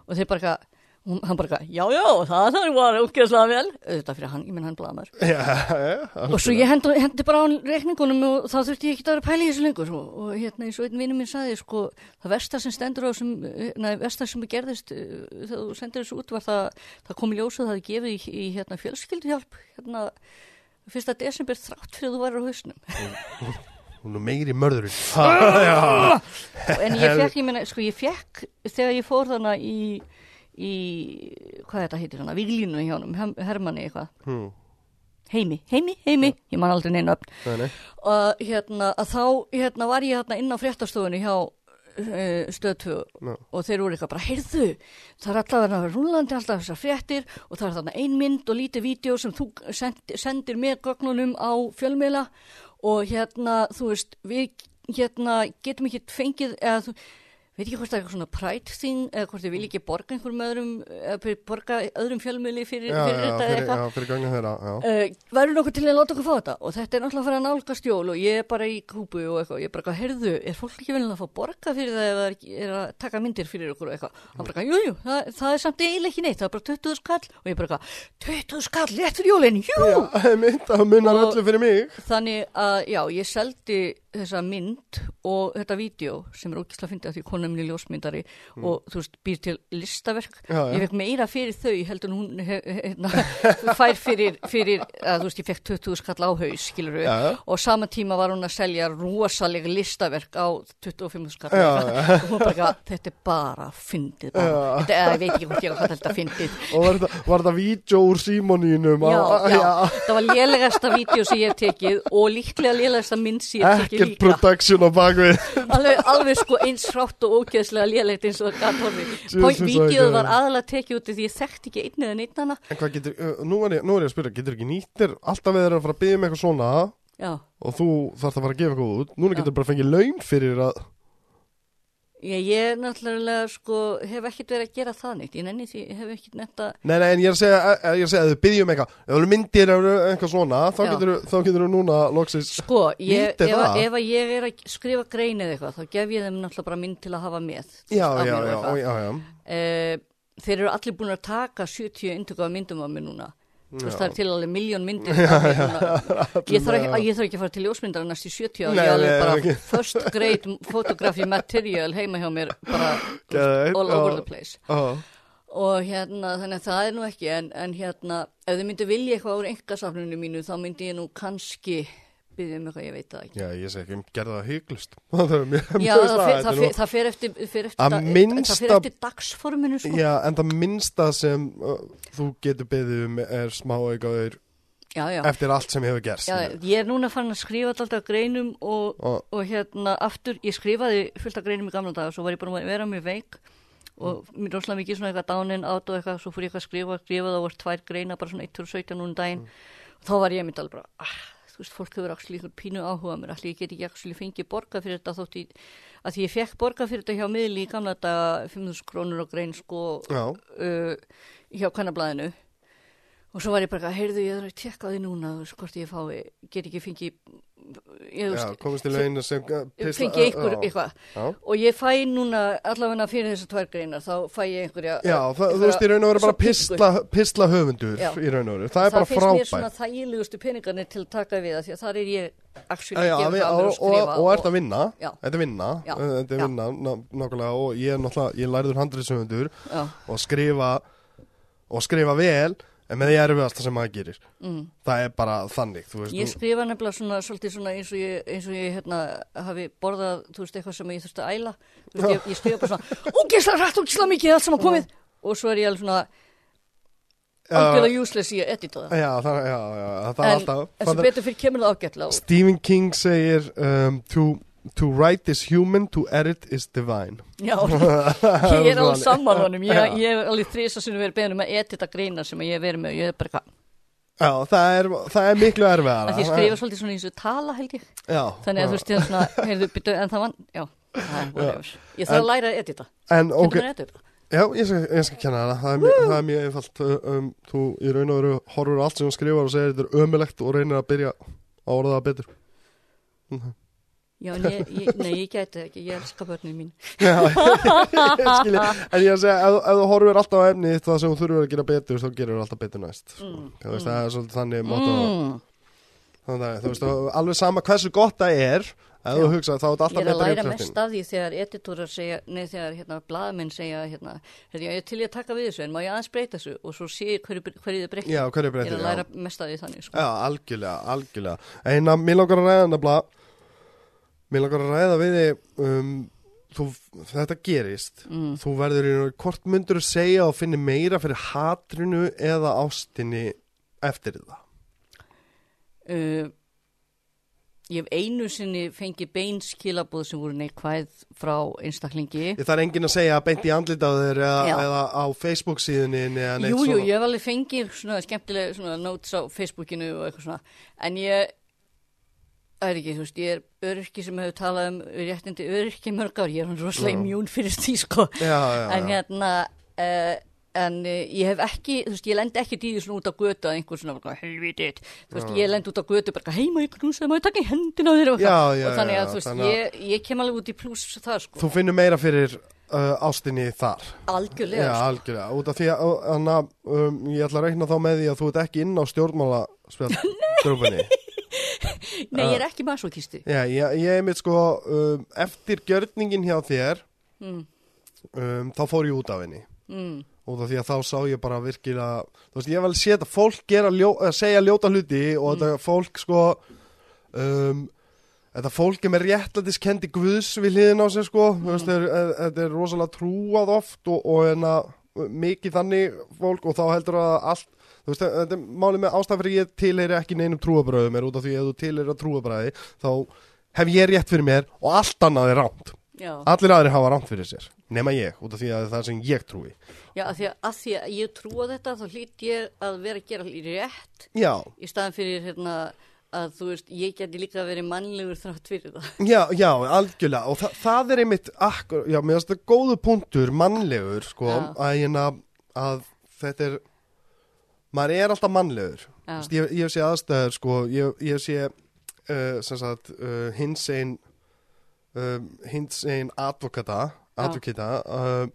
Og þeir bara eitthvað, hún- hann bara eitthvað, já, já, það það var útgjörðslega vel. Þetta fyrir hann, ég menn hann já, Og svo ég hendi, hendi bara á reikningunum og þá þurfti ég ekki að vera að pæla í þessu lengur. Og, og hérna eins og einn vinnur minn saði, sko, það versta sem stendur á þessum, neða, versta sem gerðist uh, þegar þú sendir þessu út var það, það kom í ljósu og það hefði gefið í, í hérna, fjölskylduhjálp, hérna, fyrsta desember þrátt fyrir að þú væri á hausnum. hún er meiri mörðurinn. Já, en ég fekk, ég meina, sko, ég fekk þegar ég fór þarna í, í hvað þetta heitir hana, Víglínu hjá honum, Hem- Hermanni eitthvað, hm, heimi, heimi, heimi, ég man aldrei neina nei og hérna, að þá, hérna, var ég hérna inn á fréttastofunni hjá uh, stöðtu Já. og þeir voru eitthvað bara, heyrðu, það er alltaf að vera rúlandi alltaf þessar fréttir og það er þarna ein mynd og lítið vídeo sem þú send, sendir með gögnunum á fjölmiðla og hérna, þú veist, við hérna getum ekki fengið, eða þú veit ekki hvort það er eitthvað svona pride thing eða hvort þið vil ekki borga einhverjum öðrum eða borga öðrum fjölmiðli fyrir, Já, fyrir já, þetta eða eitthvað. já, fyrir gangið þeirra, já. Uh, verður nokkuð til að láta okkur fá þetta? Og þetta er náttúrulega að fara að nálga stjól og ég er bara í kúpu og eitthvað, ég er bara eitthvað, heyrðu, er fólk ekki velin að fá borga fyrir það það er, að taka myndir fyrir okkur og eitthvað, hann bara eitthvað, jú, jú, það, það er samt eiginlega ekki neitt, það er bara 20 skall. Og ég bara eitthvað, 20 skall, létt fyrir jólinn, jú! Já, mynd, það munar Og- öllu fyrir mig. Þannig að, já, ég seldi þessa mynd og þetta vídeo sem er fyndið að því konum minni ljósmyndari og þú veist, býr til listaverk. Mm. Já, já. ég fekk meira fyrir þau heldur en hún he, he, hérna, fær fyrir, fyrir að þú veist, ég fekk 20 skall á haus skilur Já, já. og sama tíma var hún að selja rosalega listaverk á 25 skall. Og hún bara, eitthvað, þetta er bara fyndið bara, þetta, ég veit ekki hvað þetta fyndið. Og var þetta, var þetta vídeo úr símonínum? Já, á- já, það var lélegasta vídeo sem ég hef tekið og líklega lélegasta mynd sem ég hef tekið Ekkert production á bakvið. alveg, alveg sko eins hrátt og ógeðslega lélegt eins og það gæt Jesus, Vídeoð okay. var aðalega tekið út af því ég þekkti ekki einn eða neitt hana En hvað getur, uh, nú er ég, nú er ég að spyrja, getur ekki nýttir alltaf við erum að fara að byggja um eitthvað svona Já, og þú þarfst að fara að gefa eitthvað út, núna Já. getur bara að fengið laun fyrir að, ég, ég náttúrulega sko hef ekkert verið að gera það neitt. Ég nenni því, ég hef ekkert netta nei, nei, en ég er að segja, eh, ég er að segja að þau byggja um eitthvað, ef þú myndir eitthvað svona, þá getur, þá getur þú núna loksins, Sko, ég, ef, ef að ég er að skrifa grein eða eitthvað þá gef ég þeim náttúrulega bara mynd til að hafa með já, já, já, já, já, Eh, þeir eru allir búin að taka 70 indöku af myndum af mér núna þú veist það er til alveg miljón myndir mér núna. ég, þarf ekki, ekki að fara til ljósmyndar næst í 70 ár, Nei, ég er bara ok. first grade photography material heima hjá mér bara all over já. the place já, og hérna þannig að það er nú ekki en, en hérna ef þið myndi vilja eitthvað úr engasafninu mínu þá myndi ég nú kannski byggja um eitthvað, ég veit það ekki já, ég segi ekki um gerða það hygglust, Já, það, fer eftir, dagsforminu sko. Já, en það minnsta sem uh, þú getur beðið um er smá aukaður já, já. eftir allt sem hefur gerst. Já, ég er núna farin að skrifa alltaf greinum og, Og, og hérna aftur, ég skrifaði fullt af greinum í gamla daga, svo var ég bara að vera mjög veik og mér er óslega mikið svona eitthvað dánin át og eitthvað, svo fór ég eitthvað að skrifa, skrifa það voru tvær greina, bara svona 1.17 núna um daginn og þá var ég mynd alveg bara, ah, þú veist, fólk hefur ykkur pínu áhuga mér, allir ég get ekki axli fengið borga fyrir þetta þótt ég, að því ég fekk borga fyrir þetta hjá miðli í gamla daga 5.000 krónur og grein sko uh, hjá kannablaðinu og svo var ég bara, heyrðu ég er að tekka því núna þú veist, hvort ég fái, get ekki fengið ég, já, komist til einu sem fengi ykkur eitthvað. Og ég fæ núna allavega fyrir þessar tvær greinar þá fæ ég einhverja já það, þú veist, í raun og veru bara pistla, pistla höfundur Já. í raun og veru. Það er bara finnst mér frábært. svona þægilegustu peningarnir til að taka við það því að þar er ég actually Já, að gefa og, og og, ert að vinna. Þetta er vinna. Þetta er vinna, ná, nákvæmlega. Og ég er náttúrulega, ég læriður handriðsöfundur já, Og skrifa Og skrifa vel En með því erfiðasta sem maður gerir mm. Það er bara þannig, veist Ég skrifa nefnilega svona, svona eins og ég, eins og ég hérna, hafi borðað, þú veist, eitthvað sem ég þurfti að æla. Veist, ég, ég skrifa bara svona, ógeðslega rætt, ógeðslega mikið, allt sem að komið. Og svo er ég alveg svona, algjörlega useless í að edita það. Já, það, já, já, það er En, alltaf en sem betur fyrir kemur það ágætlega. og- Stephen King segir um, to, to write is human, to edit is divine Já, ég er alveg sammálanum. Ég, Já. ég er alveg þrisa sem verið beðin um að edita greinar sem ég hef verið með. Ég er bara, hvað? Já, það er, það er miklu erfiðara Að því ég skrifa svolítið svona eins og tala, held ég. Já, Þannig að þú veist, ég er svona, heyrðu, byttu, en það var, já, það er whatever. Ég þarf að læra að edita. En ok, Hvernig er edita? já, ég skal, ég skal kenna það það er, mjög- það er mjög einfalt um, Þú í raun og veru horfur allt sem þú skrifar og segir þetta er ömulegt og reynir að byrja að orða það betur Já, ég, ég, nei, ég gæti ekki, ég elska börnin mín. Já, ég skilji En ég að segja, ef, ef þú horfur alltaf á efni það sem þú þurfur að gera betur, þá gerir þú alltaf betur næst Mm, Þú veist, það er svolítið þannig Mm. Þannig að þú veist, alveg sama hversu gott það er ef þú hugsa, þá er þetta Ég alltaf er að betur læra mest af því þegar editorar segja, nei þegar hérna blaðmenn segja hérna, ég er til í að taka við þessu en má ég aðeins breyta þessu? Og svo sé ég hverju, hverju þið hverju Ég breytir, er að læra mest af því þannig, sko. Já, algjörlega, algjörlega. Eina, mér langar að ræða að við þig um, Þetta gerist. Mm. Þú verður í raun Hvort myndur þú segja og finni meira fyrir hatrinu eða ástinni eftir það? Uh, ég hef einu sinni fengið beinskilabóð sem voru neikvæð frá einstaklingi. Ég þarf enginn að segja beint í andlit á þér eða, eða á Facebook síðunni neitt Jú, ég hef alveg fengið svona skemmtilega notes á Facebookinu og eitthvað svona, en ég, það er ekki, þú veist, ég er öryrki sem hefur talað um réttindi öryrki mörg ár, ég er hann rosalega Já. immún fyrir því, sko, Já, já, en hérna, uh, en uh, ég hef ekki, þú veist, ég lendi ekki því svona út á götu að einhver svona, helvitið, þú veist, ég lendi út á götu bara, heima ég knúsaði, maður taka í hendina þér? Og, Já, og þannig að, þú veist, að- ég, ég kem alveg út í pluss það, sko, Þú finnur meira fyrir uh, ástinni þar. Algjörlega, Já, sko. algjörlega, út af því að hana, um, ég ætla að að Nei, ég er ekki masokisti. Já, ég, ég er mitt sko, um, eftir gjörningin hjá þér, Mm, um, þá fór ég út af henni. mm, Og því að þá sá ég bara virkilega, þú veist, ég vel sé þetta fólk ljó, að segja ljóta hluti og þetta fólk sko, um, þetta fólk er með réttlætiskendi guðs við hliðin á sig sko, er- er- þetta er rosalega trúað oft og, og enna, mikið þannig fólk og þá heldur að allt, þú veist, þetta er málið með ástæð fyrir ég tilheyri ekki neinum trúabröðum er út af því að þú tilheyri að trúabröði þá hef ég rétt fyrir mér og allt annað er rámt. já. Allir aðri hafa rámt fyrir sér, nema ég, út af því að það er sem ég trúi. Já, að því að, að því að ég trúa þetta, þá hlýtt ég að vera að gera rétt Já, í staðan fyrir hérna að þú veist, ég geti líka verið mannlegur þrátt fyrir það. Já, já, algjörlega og þa það er einmitt akkur, já, mér finnst það góðu punktur, mannlegur sko, Já. að, hérna, að þetta er maður er alltaf mannlegur. Já. Vist, ég, ég sé aðstæður sko, ég, ég sé uh, sem sagt uh, hins einn um, hins einn advokata advokata uh,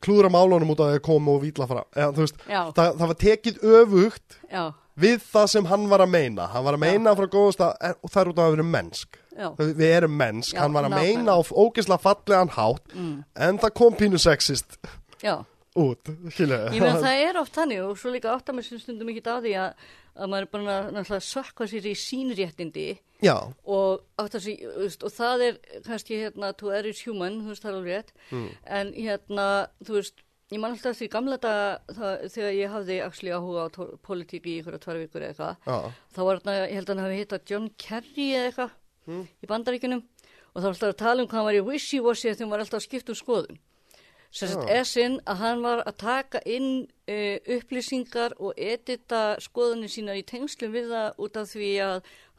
klúðra málunum út af að koma og vítla frá eða, veist, Já, það, það var tekið öfugt já, við það sem hann var að meina. Hann var að Já. meina frá góðast að það er út af að vera mennsk. Já, Við erum mennsk, Já, hann var að meina á ógeðslega fallegan hátt mm, en það kom pínu sexist. Já. Út, skilja Ég meina það er oft þannig og svo líka átt að mér sem stundum ekki að því að, að maður er bara að sökka sér í sínréttindi Já, og þú veist, og það er kannski hérna, to err is human, þú veist, það er alveg rétt, Mm. en hérna, þú veist, ég man alltaf því gamla þetta þegar ég hafði actually áhuga á pólitík í ykkur að tvær vikur eða eitthvað, já, þá var þarna, ég held að hann hafi hittað John Kerry eða eitthvað Mm. í bandaríkunum og það var alltaf að tala um hvað hann var í wishy-washy þegar hann var alltaf að skipta um skoðun. Sagt, Já. esinn að hann var að taka inn uh, upplýsingar og edita skoðunni sína í tengslum við það út af því að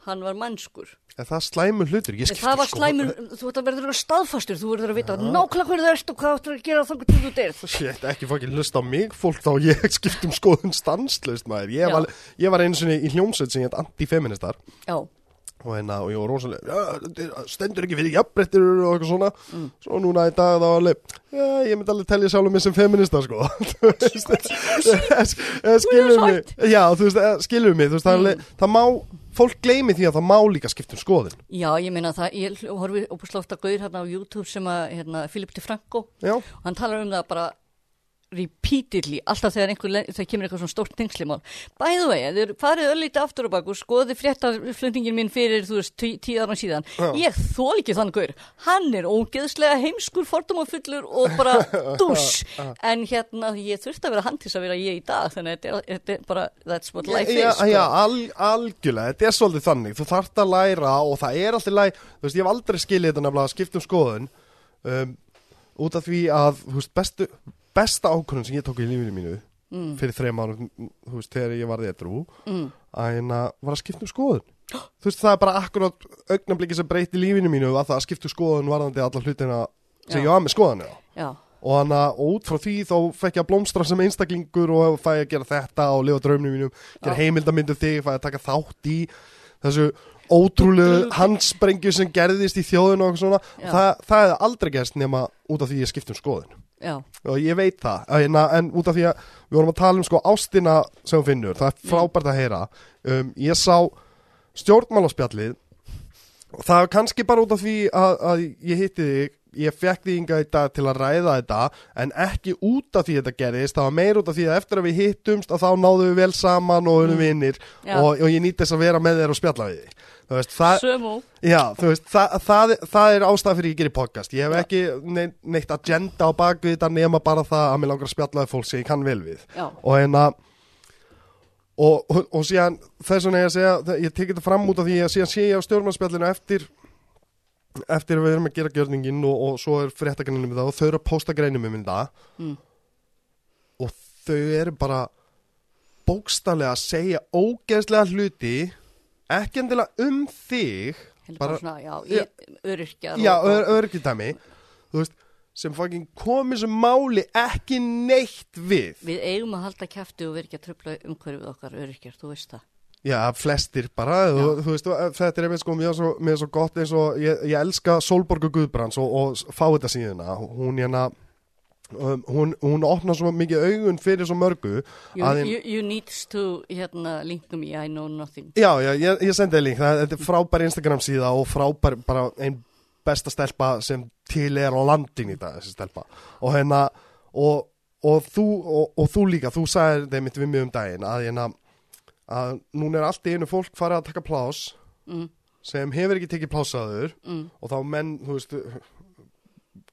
hann var mannskur. en það er slæmur hlutur Ég En skipti það var sko- slæmur, þú ert að verður að staðfastur, þú verður að vita nákvæmlega hverju það ert og hvað áttur að gera þannig til þú deyr. Shit, ekki fokkin lust á mig fólk þá ég skipt um skoðun stanslust maður ég var, ég var einu sinni í hljómsveit sem ég heit anti-feministar Já, og, hérna, og ég var rosalega stendur ekki fyrir jafnbrettir og eitthvað svona. Mm. svo núna í dag þá var alveg já, ég myndi alveg telja sjálfum mig sem feminista sko. Eh, skilur Hún er mig? já, þú veist, eh, skilur mig? Þú veist, það, Mm. það má, fólk gleymi því að það má líka skipta um skoðun. Já, ég meina það, ég horfi opuslátt að gauð hérna á YouTube sem að, hérna, Philip DeFranco, já, og hann talar um það bara repeatedly, alltaf þegar einhver, þegar kemur eitthvað svona stórt tengslimál. Bæðu vegi, þeir farið öllítið aftur og bak og skoði fréttaflutningin minn fyrir, þú veist, tí- tíu ára síðan. Já. Ég þól ekki þann gaur. Hann er ógeðslega heimskur, fordómafullur og bara dús. en hérna, ég þurfti að vera hann til að vera ég í dag, þannig að þetta er, bara, that's what life já, is. sko. já al, algjörlega, þetta er svolítið þannig þú þarft að læra og það er alltaf læg þú veist, ég hef aldrei skilið þetta nefnilega að skipta um skoðun um, út af því að þú veist, bestu, besta ákvörðun sem ég tók í lífinu mínu Mm, fyrir þreim árum, þú veist, þegar ég varði edru mm, að hérna var að skipta um skoðun. Þú veist, það er bara akkurat augnabliki sem breyti lífinu mínu að það að skipta um skoðun varðandi alla hlutina sem Já. ég var með já, og, hana, og út frá því þá fekk ég að blómstra sem einstaklingur og fæ að gera þetta og lifa draumnum mínum, gera heimildamindu þig, fæ að taka þátt í þessu ótrúlegu handsprengju sem gerðist í þjóðinu og svona, það, það hefði aldrei gerst nema út af því ég skipt um skoðun já, og ég veit það, en, en út af því að við vorum að tala um sko ástina sem hún finnur, það er frábært að heyra. Um, ég sá stjórnmálaspjallið. Og það er kannski bara út af því að, að ég hitti þig ég fekk því ynga dag til að ræða þetta en ekki út af því þetta gerist það var meir út af því að eftir að við hittumst að þá náðum við vel saman og erum Mm. vinnir og, og ég nýtt þess að vera með þér og spjalla við þig veist, það. Já, veist, það, það, það er ástæða fyrir ég gerir podcast. Ég hef Já. ekki neitt, agenda á bakvið þetta nema bara það að mér langar að spjalla við fólk sem ég kann vel við. Já, Og hérna, og, og, og síðan þess vegna ég að segja, það- ég tekið þetta fram út af því að síðan sé ég á stjórnarspjallinu eftir, eftir að við erum að gera gjörningin og, og svo er fréttagreinum við það og þau eru að posta greinum um þetta mm, og þau eru bara bókstallega að segja ógeðslega hluti, ekki endilega um þig, Bara- svona, já, ég, öryrkjar. Já, og- ör, örgidæmi Þú veist, sem fucking komi sem máli ekki neitt við Við eigum að halda kæfti og að tröfla umhverfið okkar öryrkjar, þú veist það. Já, flestir bara, þú, þú veist, og þetta er einmitt sko mér svo, er svo gott eins og ég, ég elska Solborgu Guðbrands og, og fá þetta síðuna, hún hérna um, hún, hún opnar svo mikið augun fyrir svo mörgu You, að you, you needs to hérna, link me, I know nothing. Já, já, ég, ég sendi þér lík, það þetta er frábær Instagram síða og frábær bara einn besta stelpa sem til er á landin í dag, þessi stelpa. Og hérna, og, og, þú, og, og þú líka, þú sagðir þeim mitt við mig um daginn að hérna að núna er allt í einu fólk farið að taka plás Mm, sem hefur ekki tekið plásaður mm, og þá menn, þú veist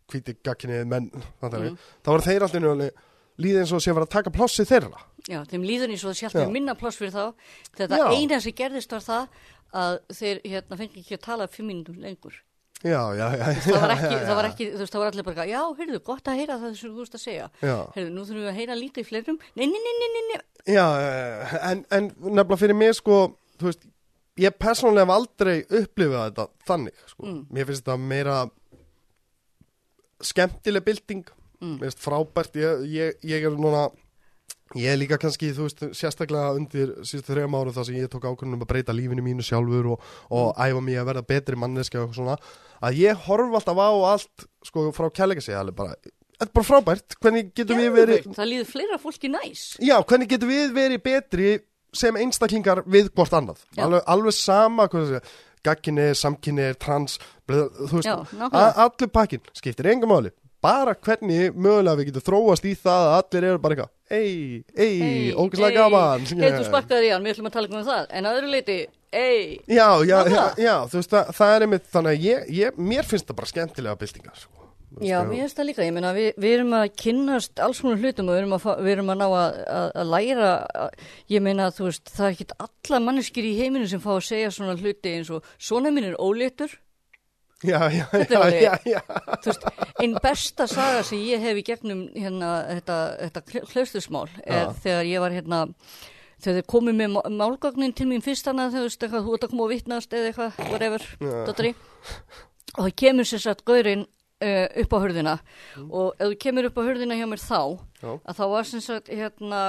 hvíti gagkinnið menn mm. þá var þeir allir njöfnlega líðið eins og sé að vera að taka plásið þeirra Já, þeim líður eins og það Já. sjálf minna pláss fyrir þá. Þetta Já. eina sem gerðist var það að þeir hérna, fengi ekki að tala fimm mínútum lengur. Já, já, já Það var ekki, já, já, það var ekki, þú veist, það var allir bara, já, heyrðu, gott að heyra það sem þú veist að segja. Já, Heyrðu, nú þurfum við að heyra lítið í fleirum. Nei, nei, nei, nei, nei, já, já, en, en nefnilega fyrir mig sko, þú veist ég persónlega hef aldrei upplifað þetta þannig, sko, Mm. mér finnst þetta meira skemmtileg bylting, Mm. mér frábært. Ég, ég, ég er núna ég er líka kannski, þú veist, sérstaklega undir síðustu þrejum árum þar sem ég tók ákvörðunum að breyta lífinu mínu sjálfur og, og æfa mig að verða betri manneski og svona, að ég horf alltaf á allt, sko, frá kærleika sig alveg bara, þetta er bara frábært. Hvernig getum við verið Það líður fleira fólki næs. Já, hvernig getum við verið betri sem einstaklingar við hvort annað? Alveg, alveg sama gagkinni, samkynni, trans bleið, þú veist, Já, a- nákvæmlega. allur pakkin skiptir engum máli, bara hvernig mögulega við getum þróast í það að allir eru bara eitthvað, ei, ei, ógæslega gaman þú sparkaði í hann, við ætlum að tala um það. En að öðru leiti, ei, Já, já, já, já, þú veist, það, það er einmitt þannig að ég, ég, mér finnst það bara skemmtilega byltingar sko. Já, mér finnst það líka, ég meina við, við erum að kynnast alls konar hlutum og við erum að, við erum að ná að, að, að læra, að, ég meina þú veist, það er ekki alla manneskir í heiminu sem fá að segja svona hluti eins og svona minn er óléttur, Já, já, já, já, veist, einn besta saga sem ég hef í gegnum hérna þetta, þetta hlaustusmál er þegar ég var hérna, þegar þeir komið með má- málgagnin til mín fyrst hana, þú veist, eitthvað, þú ert að koma og vitnast eða eitthvað, whatever, Já. dotteri, og það kemur sér satt gaurinn uh, upp á hurðina. Og ef þú kemur upp á hurðina hjá mér þá Já. að þá var sem sagt hérna,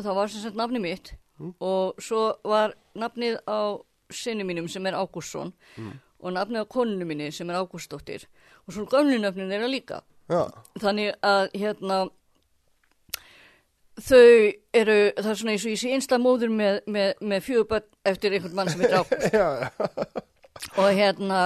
þá var sem sagt nafni mitt. Og svo var nafnið á sinni mínum sem er Ágústsson. Og nafnið á konunu minni sem er Ágústsdóttir. Og svo gömlu nöfnin þeirra líka. Já, þannig að hérna þau eru það er svona eins og ég sé einsta móður með, með, með fjöguböld eftir einhvern mann sem heitir Ágúst. Og hérna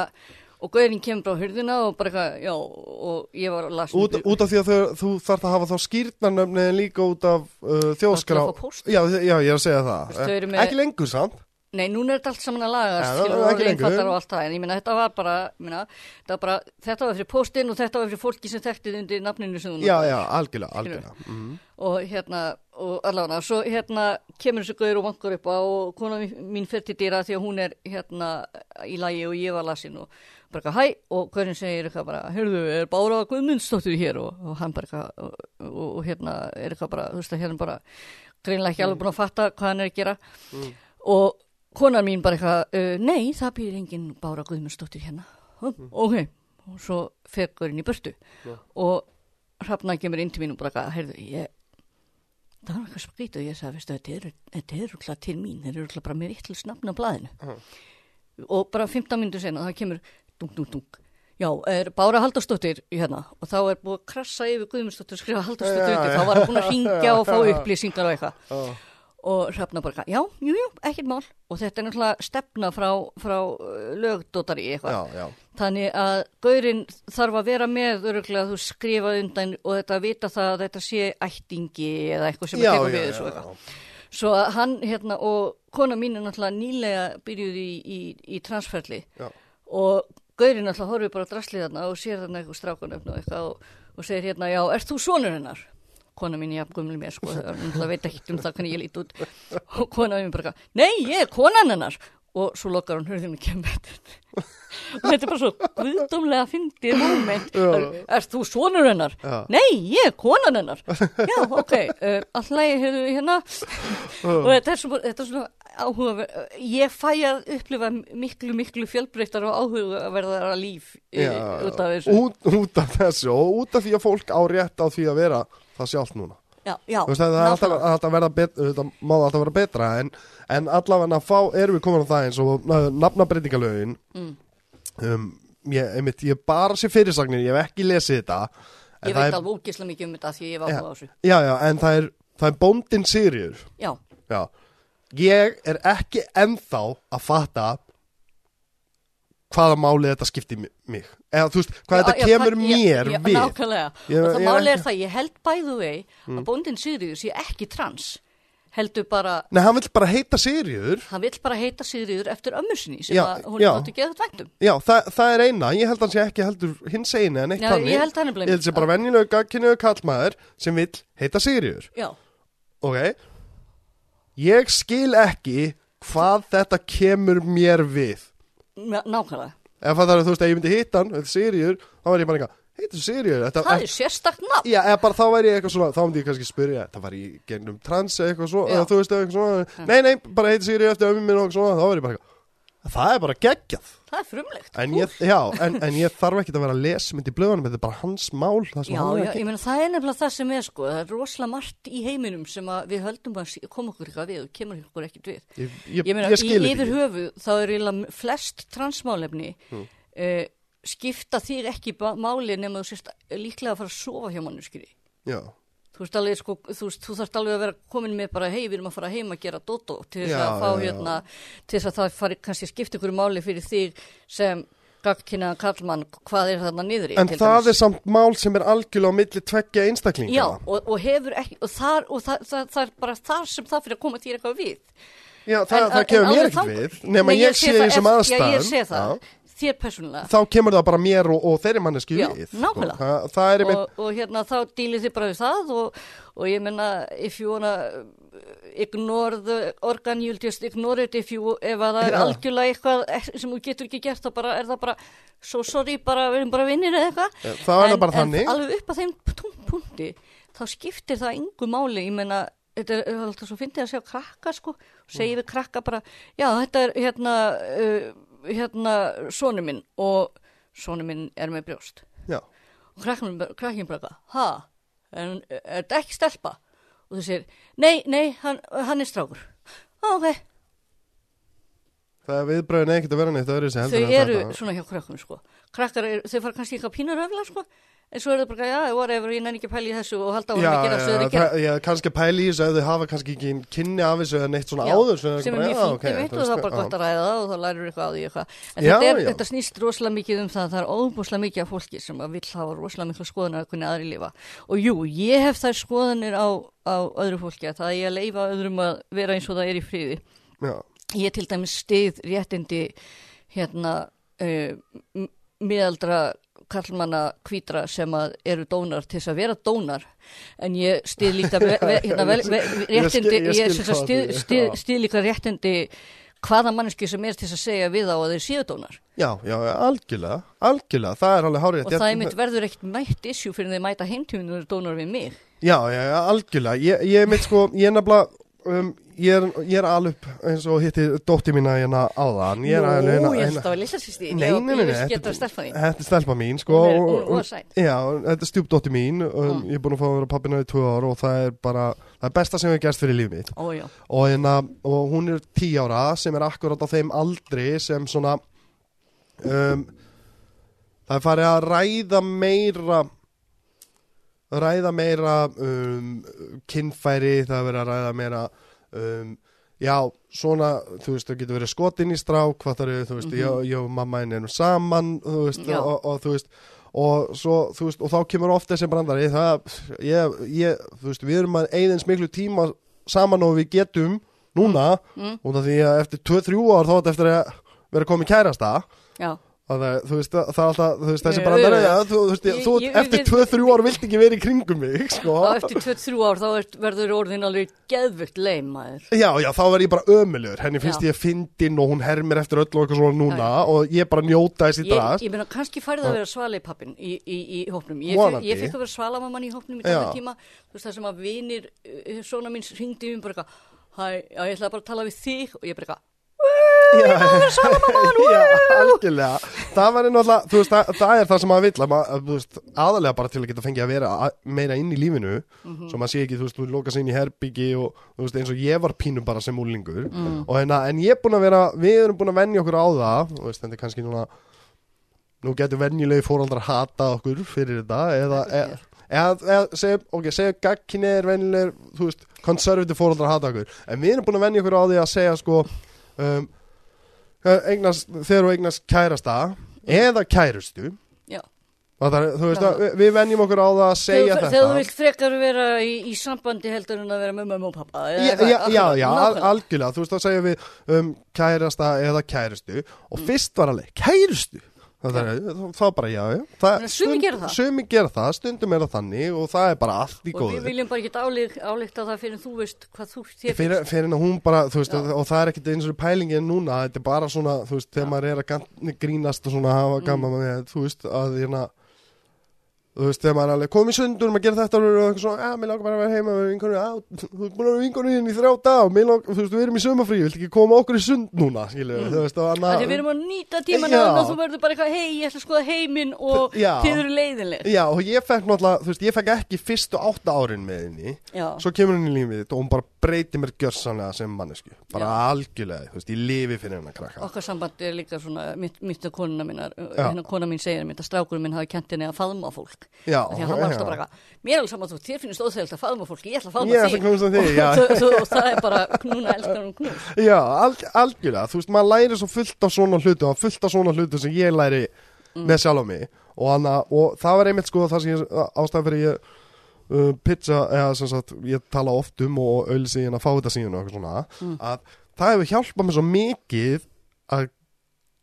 og gauðin kemur á hurðina og bara eitthvað, já, og ég var lasa Út, út af því að þau, þú þarf að hafa þá skýrnarnöfni en líka út af uh, þjóðskrá Bara já, já, ég er að segja það eru með- Ekki lengur samt Nei, núna er þetta allt saman að lagast, Ja, ekki lengur. það, en ég meina þetta var bara, þetta var bara, þetta var fyrir postinn og þetta var fyrir fólki sem þekktið undir nafninu sem þú Já, notaðir. já, algjörlega, algjörlega mm. Og hérna, og allavega, svo hérna kemur þessu gauður og vankur upp á og kona mín- mín fyrir til dýra því að hún er hérna í lagi og ég var lasin og bara eitthvað hæ og gauðin segir eitthvað bara, heyrðu, er Bára Guðmundsdóttir hér? Og, og hann bara eitthvað og, og, og hérna er eitthvað bara, þú veist að hérna bara greinlega ekki alveg búin að fatta hvað hann er að gera. Og konar mín bara eitthvað, uh, nei, það býr engin Bára Guðmundsdóttir hérna. Hm, ok, og svo fer gauðin í burtu. Já. og Hrafna kemur inn til mín og bara eitthvað, heyrðu, ég það var eitthvað skrítið og ég sagði, þetta er, þetta er rúkla til mín, þeir eru rúkla bara með vittlust nafn á blaðinu. Mhm. og bara 15 minnur senna, það kemur dung, dung, dung Já, er Bára Haldarsdóttir í hérna? Og þá er búið að krassa yfir Guðmundsdóttir skrifa Haldarsdóttir Já, undir, þá var hann búin að ringja og fá upplýsingar og eitthvað. Oh. og hrafna bara, já, jú, jú, ekkert mál. Og þetta er náttúrulega stefna frá, frá uh, lögdótari eitthvað. Já, já, þannig að gaurinn þarf að vera með öruglega þú skrifa undan og þetta að vita það að þetta sé ættingi eða eitthvað sem já, að tekur já, við þessu eitthvað. Svo að hann hérna og kona mín er náttúrulega nýlega byrjuð í, í, í transferli. Já. og gaurinn náttúrulega horfið bara á draslið þarna og sér þarna eitthvað strákunöfn og eitthvað og, og segir hérna, já, ert þú sonur hennar? kona mín, já, gumli mér, sko, það veit ekki um það hvernig ég lít út og kona mín bara, nei, ég er konan hennar og svo lokkar hún hurðinu og kemur og þetta er bara svo guðdómlega fyndið moment Já. er þú sonur hennar? Já. Nei, ég er konan hennar Já, ok, uh, alltaf hefur við hérna og þetta er svona, þetta er svona áhuga ég fæ að upplifa miklu, miklu fjölbreyttar og áhugaverðara líf í, já. út af þessu Út, út af þessu og út af því að fólk á rétt á því að vera það sjálft núna Já, já, veist, það er alltaf, alltaf verða betra, má alltaf vera betra en, en allavega fá, erum við komin á það eins og uh, nafnabreitingalögin Mm. um, ég, einmitt, ég bara sé fyrirsagnir, ég hef ekki lesið þetta Ég veit er- alveg ógislega mikið um þetta því ég var áhuga á þessu. Já, já, en það er, það er bóndin Sigriður Já, Já, ég er ekki ennþá að fatta hvaða máli þetta skipti mig. Eða þú veist, hvað Já, þetta já, kemur hvað- mér já, við. Nákvæmlega, Ég- og það ég er máli er Mm. það, ég held bæðu vei að bóndin Sigriður sé ekki trans, heldur bara, Nei, hann vill bara heita Sigriður hann vill bara heita Sigriður eftir ömmu sinni sem að hún er þáttu geðað væntum. Já, það, það er eina, ég held hann sé ekki heldur hins eina en eitt þannig. ég held það. Ég sé bara venjulega gagkinuðu kallmaður sem vill heita Sigriður Já, Ok Ég skil ekki hvað þetta kemur mér við. Ná- nákvæmlega. Ef það er, þú veist, ef ég myndi hitta hann, þetta Sigriður þá var ég bara eitthvað, heitir þetta, Það er sérstakt nafn. Já, eða bara þá væri ég eitthvað svona, þá myndi ég kannski spyrja, það var í gennum trans eitthvað svona, eða þú veist, eitthvað svona, nei, nei, bara heiti Sigriður eftir ömmu minn og svona, þá væri ég bara eitthvað, það er bara geggjað, Það er frumlegt. en ég, já, en, en ég þarf ekki að vera að lesa myndi í blöðunum, þetta er bara hans mál, Já, já, ég meina það er nefnilega það sem er sko, það er rosalega margt í heiminum sem við höldum að koma okkur eitthvað við og kemur okkur ekkert við. Ég, ég, Ég meina, yfir höfu þá er eiginlega flest transmálefni Hmm. uh, skipta þig ekki máli nema þú sést líklega að fara að sofa hjá manneskri. Já, Þú veist alveg, sko, þú þú þarft alveg að vera komin með bara, hei, við erum að fara heim að gera dótó til þess Já, að fá já, já. hérna, til þess að það fari kannski að skipta ykkur máli fyrir þig sem gagkynna kallmann, hvað er þarna niðri? en til það dæmis. er samt mál sem er algjörlega á milli tveggja einstaklinga. Já, og, og hefur ekki, og, þar, og það, það, það er bara þar sem það fyrir að koma þér eitthvað við. Já, það, En- það en kemur mér þang- við, nema ég sé það þessum ef- aðstæðum. Já, ég sé það, Já. Þér persónulega. Þá kemur það bara mér og, og þeirri manneski Já, við. sko. nákvæmlega. Það, það er einmitt, og, og hérna þá dýlir þið bara við það og, og ég menna if you wanna ignore the organ you'll just ignore it if you, ef að það er Já. algjörlega eitthvað sem þú getur ekki gert þá bara er það bara so sorry, bara við erum bara vinnir eða eitthvað þá er það En- bara en þannig. alveg upp að þeim punkti þá skiptir það yngu máli ég menna þetta er alltaf svo fyndið að sjá krakka sko, segi við krakka bara já þetta er hérna uh, hérna sonu minn og sonu minn er með brjóst já. og krakkin, bara ha, er þetta ekki stelpa? Og þú segir, nei, nei, hann, hann er strákur. Ok, Það er viðbröðin ekkert að vera neitt öðru þau eru svona hjá krakkunum, sko. Krakkar, er, þau fara kannski eitthvað pínur öfla, sko, en svo er það bara, já, whatever, ég nenni ekki að pæla í þessu og halda á hann Já, að gera já, þessu þeir gera. það, já, kannski pæli í þessu ef þau hafa kannski ekki kynni af þessu eða neitt svona Já, áður sem, sem er mjög fínt, ég veit og það er bara gott að ræða það og það lærir eitthvað á því eitthvað. En Já, þetta, er, já. þetta snýst rosalega mikið um það að það er óbúslega mikið af fólki sem að vill hafa rosalega miklu skoðunar að kunni aðri lifa. Og jú, ég hef þær skoðanir á, á öðru fólki að það er að leifa að Ég karlmanna kvítra sem að eru dónar til þess að vera dónar. En ég stið líka hérna, Ég réttindi ég ég, ég stið, líka réttindi hvaða manneski sem er til að segja við á að þeir séu dónar. Já, já, algjörlega, algjörlega, það er alveg hárið. og það er mitt verður ekkert mætt issue fyrir þeir mæta þeir dónar við mig. Já, já, algjörlega, ég, ég mitt sko, ég nefnilega, um, ég er, alveg eins og hitti dótti mína hérna áðan, ég er Nú, alveg ég held að það var lilla sýsti Nei, nei, nei, þetta- er stelpa mín, sko. Hún er- og- hún er og- sæt. Já, þetta er stjúpdótti mín. Og Mm. ég er búin að fá að vera pappina í tvö ár og það er bara, það er besta sem hefur gerst fyrir lífið mitt. Ó, og, hérna, og hún er tí ára sem er akkurat á þeim aldri sem svona um, það er farið að ræða meira ræða meira um, kynfæri, það er verið að ræða meira um, já, svona, þú veist, það getur verið skotin í strák, hvað það eru, þú veist, Mhm. ég, ég og mamma erum saman, þú veist, Já. og, og þú veist, og svo, þú veist, og þá kemur ofta þessi brandari, það, ég, ég, þú veist, við erum að eigðins miklu tíma saman og við getum núna, Mm. út af því að eftir 2-3 ár þá er þetta eftir að vera komið kærasta, já. Það er, þú veist, það er alltaf, þú veist, þessi Ég- brandari, ég- ja, þú, veist, ég- þú, ég- eftir ég- 2-3 ár vilt ekki vera í kringum mig, sko. og eftir 23 ár þá ert, verður orðin alveg geðvögt leim maður. Já, já, þá verð ég bara ömulegur, henni finnst Já. ég fyndin og hún hermir eftir öllu og eitthvað svona núna Já, og ég bara njóta þessi ég, drast. ég meina kannski færði að vera svali pappin í, í, í hópnum. Ég, ég fekk að vera svalamamman í hópnum í þannig tíma. Þú veist það sem að vinir uh, svona mín hringdi um bara eitthvað hæ, ég ætlaði bara að tala við þig. Og ég bara eitthvað Já, já, algjörlega. Það var náttúrulega, þú veist, það, það er það sem maður vill, að maður, að, þú veist, aðalega bara til að geta fengið að vera að, meira inn í lífinu, Mhm. svo maður sé ekki, þú veist, þú loka sig inn í herbyggi og, þú veist, eins og ég var pínum bara sem úlingur, Mm. og hérna, en ég er búin að vera, við erum búin að venja okkur á það, þú veist, þetta er kannski núna, nú getur venjulegi fóraldrar hata okkur fyrir þetta eða, eða, eða, eða segja, ok, segja gagkinni er venjulegir, þú veist, konservativ fóraldrar hata okkur, en við erum búin að venja okkur á því að segja sko um, eignast, þegar þú eignast kærasta eða kærustu er, þú veist að við- venjum okkur á það að segja Þegar þetta. þegar þú vilt frekar vera í, í sambandi heldur en að vera með mömmu og pappa Já, já, já, já al, algjörlega, þú veist þá segja við um, kærasta eða kærustu og fyrst var alveg, kærustu það er, þá bara já, já það, sumir gera það. sumi gera það, stundum er það þannig og það er bara allt í og góðu við viljum bara ekki álík, álíkta það fyrir þú veist hvað þú þér fyrir, fyrir hún bara, þú veist, Já. og, og það er ekkert eins og pælingin núna, þetta er bara svona, þú veist, þegar maður er að grínast og svona hafa gaman Mm. með, þú veist, að hérna þú veist, þegar maður er alveg komið sundur maður gerir þetta og eitthvað svona, já, mér langar bara að vera heima með vinkonum, já, þú ert búin að vera vinkonum þín í þrjá dag og mér langar, þú veist, við erum í sömafrí vilt ekki koma okkur í sund núna, skilju þú veist, og Þegar við annað erum að nýta tíman Já. og þú verður bara eitthvað, hei, ég ætla að skoða heiminn og þið eru leiðinleg. Já, og ég fekk náttúrulega, þú veist, ég fekk ekki fyrstu átta árin með henni svo kemur henni lífið og hún bara breyti mér gjörsanlega sem mannesku bara Já. algjörlega, þú veist, ég lifi fyrir hennar krakka okkar samband er líka svona, mitt, mitt og konuna Já. hérna kona mín segir mitt að strákurinn minn hafi kent henni að faðma fólk. Já, Því að hann var alltaf bara mér er alveg saman þú, þér finnst óþægilt að faðma fólk, ég ætla að faðma að þig, og, það- og er bara, núna elskar hún knús. Já, al, algjörlega, þú veist, maður læri svo fullt af svona hlutu og fullt af svona hlutu sem ég læri með sjálf á mig. Og, hana, og það var einmitt sko það sem ég ástæðan fyrir ég uh, pizza, eða sem sagt ég tala oft um og auðlýsi hérna fá þetta síðan og eitthvað svona, að það hefur hjálpað mér svo mikið að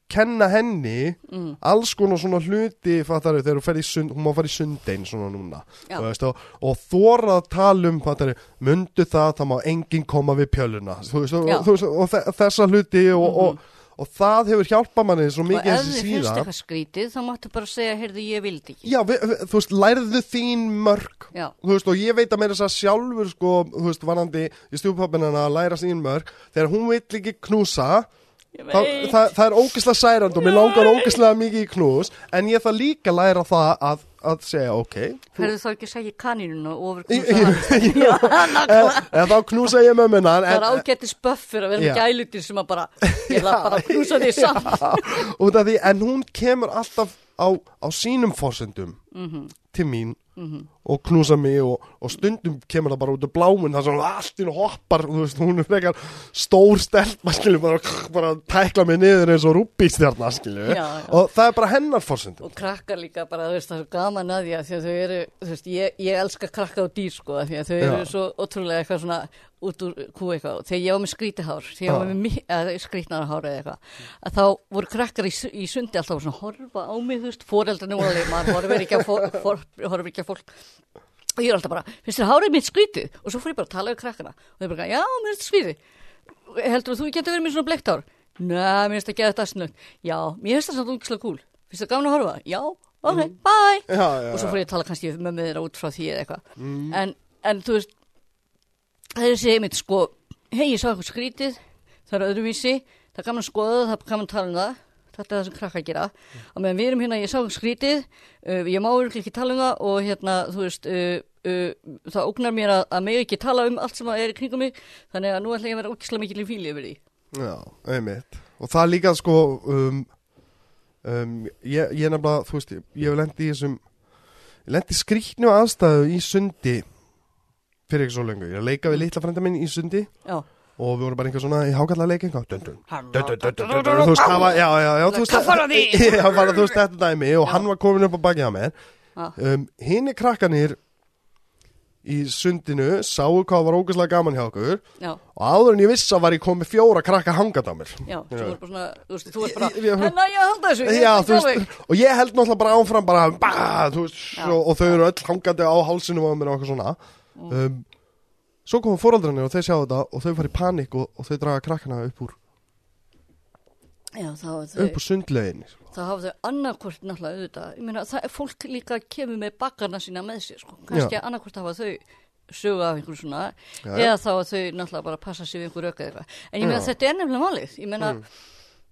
kenna henni Mm. alls konar svona hluti fattari, þegar hún sund, hún má fara í sundein svona núna Já. og, veist, og, og þóra að tala um fattari, mundu það, það má enginn koma við pjöluna veist, og, og, og þessa hluti og, og, og það hefur hjálpað manni svo Og mikið ef þessi þið finnst eitthvað skrítið, þá máttu bara segja, heyrðu, ég vildi ekki. Já, við, við, þú veist, lærðu þín mörg Já, Þú veist, og ég veit að meira þess að sjálfur sko, þú veist, vanandi í stjúpappinina að læra sín mörg, þegar hún vill ekki knúsa veit. það, það er ógeðslega særand og mér langar ógeðslega mikið í knús en ég þarf líka læra það að, að segja ok þú, Herðu þá ekki segja kanínuna og ofur knúsa nákvæmlega. eða þá knúsa ég mömmuna Það er ágættis böffur að vera með gælutir sem að bara, ég ætla bara að knúsa því því, en hún kemur alltaf á, á sínum forsendum Mhm. til mín og knúsa mig og, og stundum kemur það bara út af blámun þar sem allt í hennu hoppar þú veist, hún er frekar stór stelpa skilju, bara, bara tækla mig niður eins og já. og það er bara hennar forsendum Og krakkar líka bara, þú veist, það er gaman að því að þau eru, þú veist, ég, ég elska krakka og dýr, sko, af því að þau eru Já. svo ótrúlega eitthvað svona út úr kú eitthvað. Þegar ég var með skrítihár, þegar ég var með mi- eða skrítnara hár eða eitthvað, að þá voru krakkar í, í sundi alltaf svona að horfa á mig, þú veist, foreldrarnir voru alveg, maður horfir ekki horfir ekki á fólk. Og ég er alltaf bara, finnst þér hárið mitt skrítið? Og svo fór ég bara að tala við krakkana. Og þau bara, já, mér finnst þetta skrítið. Heldur þú getur verið með svona bleikt hár? Nei, mér finnst það geða þetta snögt. Já, mér finnst það svona ungislega cool. Að já, Og svo fór ég að tala kannski með með þeirra út frá því eða eitthvað. En, en þú veist, það er þessi einmitt sko, hei, ég sá eitthvað skrítið, það er öðruvísi, það gaman að skoða það, gaman að tala um það. Þetta er það sem krakka að gera. Og meðan við erum hérna, ég sá eitthvað skrítið, uh, ég má örugglega ekki tala um það og hérna, þú veist, uh, uh, það ógnar mér að, að mig ekki tala um allt sem er í kringum mig, þannig að nú ætla ég að vera ógislega mikil í fíli yfir því. Já, einmitt Og það líka sko um, um, ég, ég nefnilega, þú veist Ég, hef lendi í þessum lendi í skrýtnu aðstæðu í sundi fyrir ekki svo lengur, ég leika við litla frænda minn í sundi já. og við vorum bara einhver svona í hákallega leik þú veist, það var já, já, já, þú veist þú veist, þetta dæmi. Og hann var komin upp á bakið að mér. Um, Hinn er krakkanir í sundinu, sáu hvað var ógæslega gaman hjá okkur. Já. og áður en ég viss að var ég komið fjóra krakka hangað á mér. Já, þú er bara svona, þú veist, þú er bara hérna ég held þessu, ég held þessu og ég held náttúrulega bara áfram bara, bah, veist, og, og þau eru öll hangaði á hálsinu á mér og eitthvað svona um, Svo koma fóraldrarnir og þeir sjá þetta og þau fara í panik og, og þau draga krakkana upp úr, Já, upp þau, úr sundleginni sko. þá hafa þau annarkvort náttúrulega auðvitað. Ég meina, það er fólk líka kemur með bakkarna sína með sér, sko. Kannski annarkvort hafa þau sögu af einhverju svona, Já. eða þá að þau náttúrulega bara passa sig við einhverju auka eða eitthvað. En ég meina, þetta er nefnilega málið. Ég meina, Mm.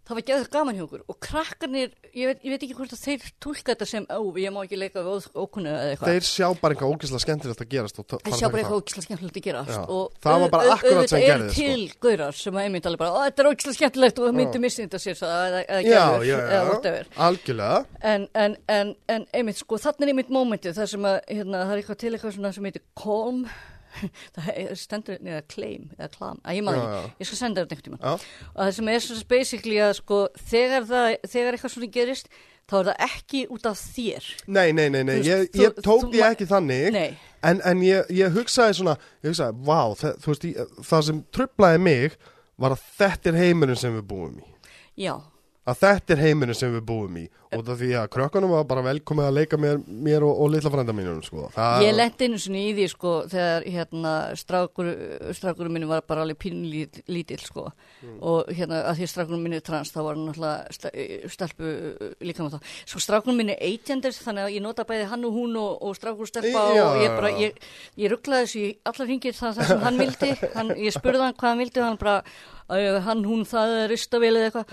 Það var geðið gaman hjá okkur og krakkarnir, ég veit, ég veit ekki hvort að þeir tólka þetta sem, ó, ég má ekki leika ókunnu eða eitthvað. Þeir sjá bara eitthvað ógeðslega skemmtilegt að gerast og ta- Þeir fara sjá bara eitthvað ógislega skemmtilegt að gerast Já. og Það var bara akkurat sem gerðist, sko. eru til gaurar sem að einmitt alveg bara, ó, þetta er ógislega skemmtilegt og myndi missinda sér það eða, eða gerður já, eða whatever. algjörlega En, en, en, en einmitt sko, þannig er einmitt mómentið þar sem að, hérna, það er stendur, neða claim, eða clam, að ég maður ekki, ég skal senda þetta einhvern tímann. Já, Og það sem er svona basically að sko, þegar það, þegar eitthvað svona gerist, þá er það ekki út af þér. nei, nei, nei, nei. Veist, Ég, þú- ég tók þú því ma- ekki þannig Nei, En, en ég, ég hugsaði svona, ég hugsaði, vá, það, þú veist, ég, það sem trublaði mig var að þetta er heimurinn sem við búum í. já, Að þetta er heimurinn sem við búum í. Og það því að krökkunum var bara velkomið að leika mér, mér og, og litla frænda mínum, sko. Ég lendi einu svona í því sko þegar hérna strákur, strákurum minni var bara alveg pínlítill sko og hérna að því að strákurum minni er trans þá var hann náttúrulega stelpu líka með það. Sko strákurum minni er eigtjanders þannig að ég nota bæði hann og hún og, og strákur stelpa Já, og ég bara, ég, ég rugglaði þessu í allar hringir það, það sem hann vildi, hann, ég spurði hann hvað hann vildi og hann bara, "Æ, hann, hún, það er ristavél eða eitthvað.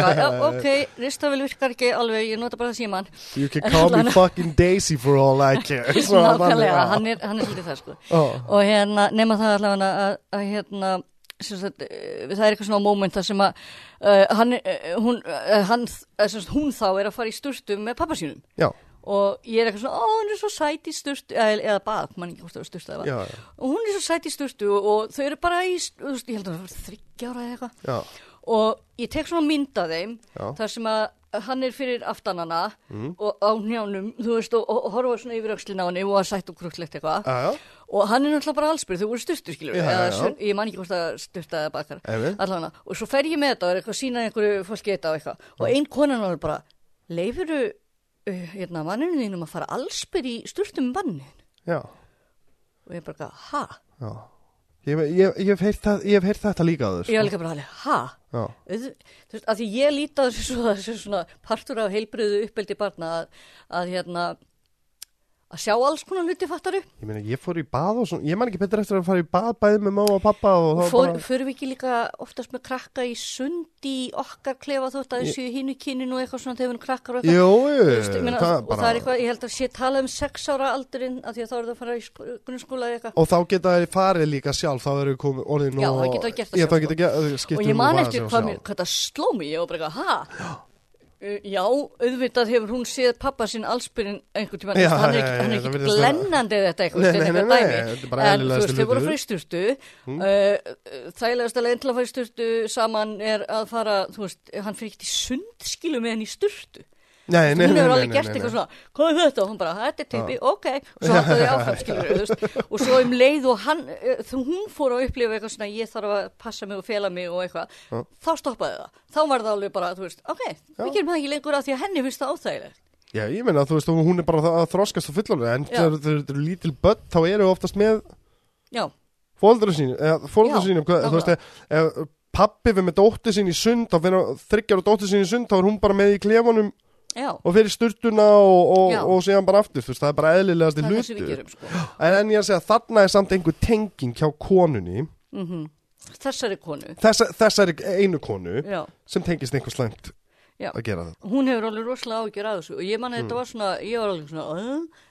Ok, ristavél virkar ekki alveg, ég nota bara það síman. You can call me fucking Daisy for all I care. Nákvæmlega, hann er, svolítið það sko. Ó, og hérna, nema það allavega að, að hérna sagt, eh, það er eitthvað svona moment þar sem að uh, hann, uh, hún, uh, hann, sagt, hún þá er að fara í sturtu með pappa sínum Já, og ég er eitthvað svona, ó, hún er svo sæt í sturtu eða, eða bað, mann ekki hvort það var sturtu eða bað. Og hún er svo sæt í sturtu og, og þau eru bara í, ég held að það var þryggjára eða eitthvað. Og ég tek svona mynd af þeim Já. þar sem að hann er fyrir aftanana Mm. og á njánum, þú veist, og, og, horfa svona yfir öxlina á henni og að sætt og krukklegt eitthvað. Og hann er náttúrulega bara allsbyrð, þau voru já. sjö- ég man ekki hvort að styrta eða bakar allavega, og svo fer ég með þetta og er eitthvað að sína einhverju fólki þetta og eitthvað. Og ein konan var bara, leifuru hérna, manninu þínum að fara allsbyrð í styrtum mannin já, og ég bara, ha? já. Ég, ég, ég, hef heyrt ég hef þetta líka að ég var þau, líka bara alveg, ha? Auð- þú veist, að því ég líti þessu svo, þessu svona partur af heilbriðu uppeldi barna að, að hérna að sjá alls konar hluti fattaru ég meina, ég fór í bað og svona, ég man ekki betur eftir að fara í bað bæði með mamma og pappa og og það fór, bara, förum við ekki líka oftast með krakka í sund í okkar klefa þótt að þessu hínu kyninu og eitthvað svona þegar við erum krakkar og eitthvað? ég meina, það er og það bara, eitthvað, ég held að sé tala um sex ára aldurinn að því að þá er það að fara í sk- grunnskóla eitthvað. Og þá geta þeir farið líka sjálf, þá eru komið orðin Já, og, það geta gert það Já, sjálf, það geta skipt og ég um man eftir hvað, mér, hvað það sló mig ég var bara ha? Uh, já, auðvitað hefur hún séð pappa sinn allsbyrinn einhvern tíma, Já, hann er ekki, er ekki glennandi eða þetta eitthvað, þetta er eitthvað dæmi, en þú veist, þau voru í sturtu uh, þægilegast að leiðin til að fara í sturtu saman er að fara, þú veist, hann fyrir ekki í sund skilu með henni í sturtu Nei, nei, hún nei, hefur nei, alveg gert eitthvað svona hvað er þetta? Og hann bara, þetta er teipi, ok. Og svo hattu þau áfram skilur veist. Og svo um leið og hann, eh, þú hún fór að upplifa eitthvað svona, ég þarf að passa mig og fela mig og eitthvað, Já. þá stoppaði það. Þá var það alveg bara, þú veist, ok við gerum það ekki lengur af því að henni finnst það óþægilegt. Já, ég meina, þú veist, hún er bara að þroskast og fullorðið, en þegar þetta eru lítil börn, þá eru oftast með ef, ef pappi við með dóttir sín í sund, þá þryggjar og dóttir sín í sund, þá er hún bara með í klefanum já, og fyrir sturtuna og, og, og síðan bara aftur, þú veist, það er bara við hlutur. gerum sko. En, en ég að segja, þarna er samt einhver tenging hjá konunni, mm þessari konu þessa, þessari einu konu, já, sem tengist einhver slæmt að gera þetta. hún hefur alveg rosalega ágjör að þessu og ég man að Mm. þetta var svona, ég var alveg svona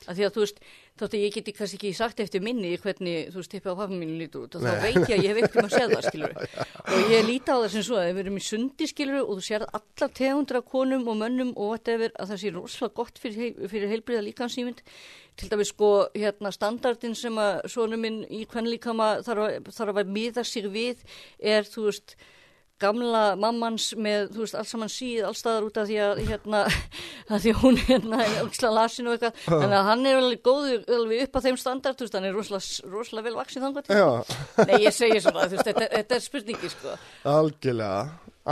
að því að þú veist, þótt að ég geti kannski ekki sagt eftir minni hvernig, þú veist, tippið á pappa mínu lítur út og þá veit ég að ég hef ekkert um að segja það, skilur og ég líti á það sem svo að við erum í sundi, skilur og þú sér allar tegundra konum og mönnum og whatever, að það sé rosalega gott fyrir, heil, fyrir heilbriða líkansýmynd til dæmis sko, hérna, standardin sem að svona minn í hvern líkama þarf, að- þarf að miða sig við er, þú veist, gamla mammans með, þú veist, alls saman síð allstaðar út af því að, hérna, að því að hún hérna er ógislega lasin og eitthvað, þannig að hann er alveg góður alveg upp að þeim standard, þú veist, hann er rosalega, rosalega vel vaksið þangat. Já, Nei, ég segi svona, þú veist, þetta, þetta er spurningi, sko. algjörlega,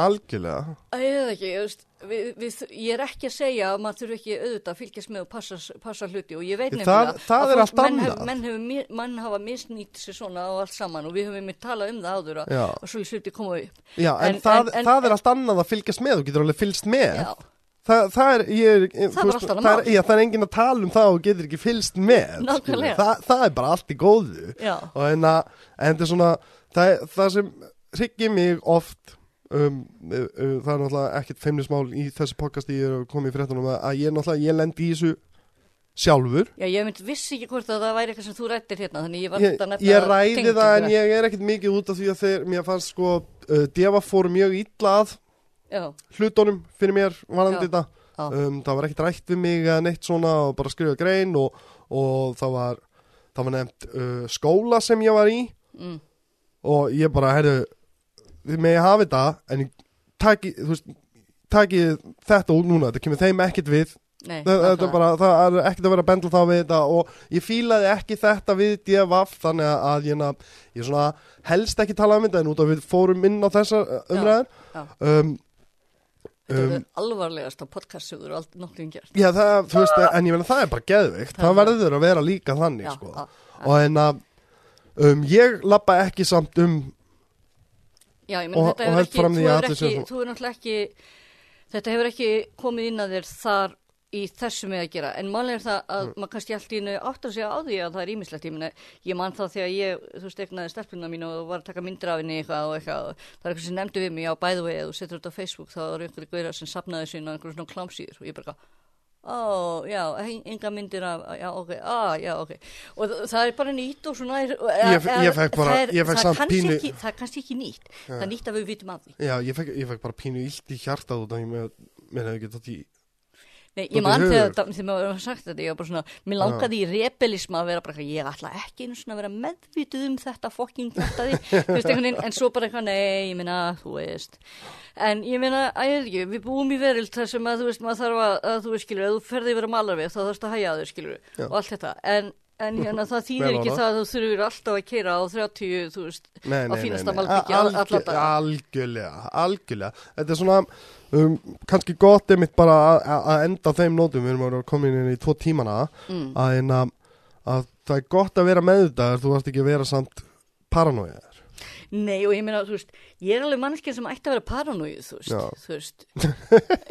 algjörlega. Æ, Ég veit ekki, þú veist, við, við, ég er ekki að segja að maður þurfi ekki auðvitað að fylgjast með og passa, passa hluti og ég veit Það- nefnilega það að allt menn, hef, menn, mi- menn hafa misnýtt sér svona og allt saman og við höfum með talað um það áður að, og svo hluti koma upp. Já, en, En- það, en- en- það er allt annað að fylgjast með, þú getur alveg fylgst með. Já, Þa, það er, ég er, Það annað það er, já, það er enginn að tala um það og getur ekki fylgst með. Nákvæmlega. skilur. Þa, það er bara allt í góðu. já, Og en, að, en þetta er svona, það, það sem hryggir mig oft um, uh, uh, það er náttúrulega ekkert feimnismál í þessu podcasti ég er komið í fréttunum að, að ég náttúrulega, ég lendi í þessu sjálfur. Já, ég mynd vissi ekki hvort að það væri eitthvað sem þú rættir hérna, þannig ég var þetta nefna ég ræði það en ég er ekkert mikið út af því að þeir, mér fannst sko uh, Deva fór mjög illa að Já, hlutunum fyrir mér varandi þetta. Um, það var ekkert rætt við mig eða neitt svona og bara skrifa grein og, og það var það var nefnt uh, skóla sem ég var í. Mm, og ég bara, herru þið megi hafa þetta en taki, veist taki þetta út núna, þetta kemur þeim ekkert við nei, það, nákvæmlega. bara, það er ekkert að vera að bendla þá við þetta og ég fílaði ekki þetta við DFF þannig að- ég, ég svona helst ekki tala um þetta en út af við fórum inn á þessar umræðin já. um, Þetta um, er alvarlegasta podcast sem þú eru aldrei nokkuð gert. Já, það, veist, en ég meina það er bara geðvikt Það það er það. verður að vera líka þannig, Já, sko já, og en að um, ég lappa ekki samt um Já, ég menn Og- þetta og hefur ekki, þú að séu ekki, þú hefur náttúrulega ekki, þetta hefur ekki komið inn að þér þar í þessu með að gera, en málega er það að Mm. maður kannski allt í hennu áttar sig á því að það er ímislegt, ég meina, ég man þá þegar ég, þú veist, egnaði stelpuna mín og var að taka myndir af henni eitthvað og eitthvað, og það er eitthvað sem nefndi við mig á bæðu vegi, þú setur þetta á Facebook, þá eru einhverju gauðra sem sapnaði sín á einhverju svona klámsýður og ég bara, ó, já, en- enga myndir af, já, ok, á, já, ok, og það er bara nýtt og svona, er, Ég fe- ég fekk bara- það er, ég fekk það er samt pínu- ekki, það er kannski ekki nýtt, það er nýtt að við vitum af því. Já, ég fekk, ég fekk bara pínu illt í hjartað út af ég með, mér hefði ekki þátt í Nei, ég man þegar, það- þegar maður var sagt þetta, ég var bara svona, mér langaði í rebelisma að vera bara, eitthvað, ég ætla ekki einu svona að vera meðvituð um þetta fokking þetta því, þú veist, einhvern veginn, en svo bara eitthvað, nei, ég meina, þú veist, en ég meina, að ég veit ekki, við búum í verild þar sem að, þú veist, maður þarf að, að þú veist, skilur, ef þú ferði yfir að malar við, þá þarfst að hæja að þau, skilur, Já. og allt þetta, en, en hérna, það þýðir ekki það að þú þurfur alltaf að keira á 30, þú veist, Nei, á nei, nei, fínasta daga. Algjörlega, algjörlega. Þetta er svona, um, kannski gott einmitt bara að- enda þeim nótum við erum komin inn í tvo tímana Mm. að, en að, að það er gott að vera meðvitaður þú varst ekki að vera samt paranoiðar Nei og ég meina, þú veist, ég er alveg mannskið sem ætti að vera paranoið, þú veist, þú veist,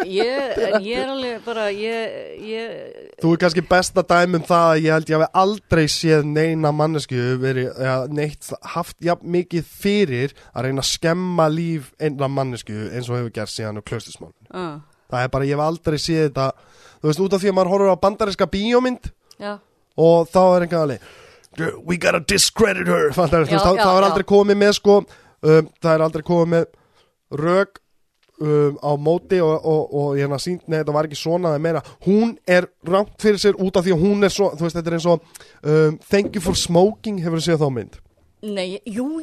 ég, ég er alveg bara, ég, ég, Þú er kannski besta dæmi um það að ég held ég hafi aldrei séð neina mannesku verið, ja, neitt haft ja, mikið fyrir að reyna að skemma líf einna mannesku eins og hefur gert síðan á klaustismál. uh, Það er bara, ég hef aldrei séð þetta, þú veist, út af því að maður horfur á bandariska bíómynd já, og þá er einhvern veginn we gotta discredit her. Fattar, Já, þá, já, þá er já. aldrei komið með sko, um, það er aldrei komið með rög um, á móti og, og, og ég hann að sínt, nei þetta var ekki svona það er meira, hún er rámt fyrir sér út af því að hún er svo, þú veist þetta er eins og um, thank you for smoking, hefur þú séð þá mynd? Nei, jú,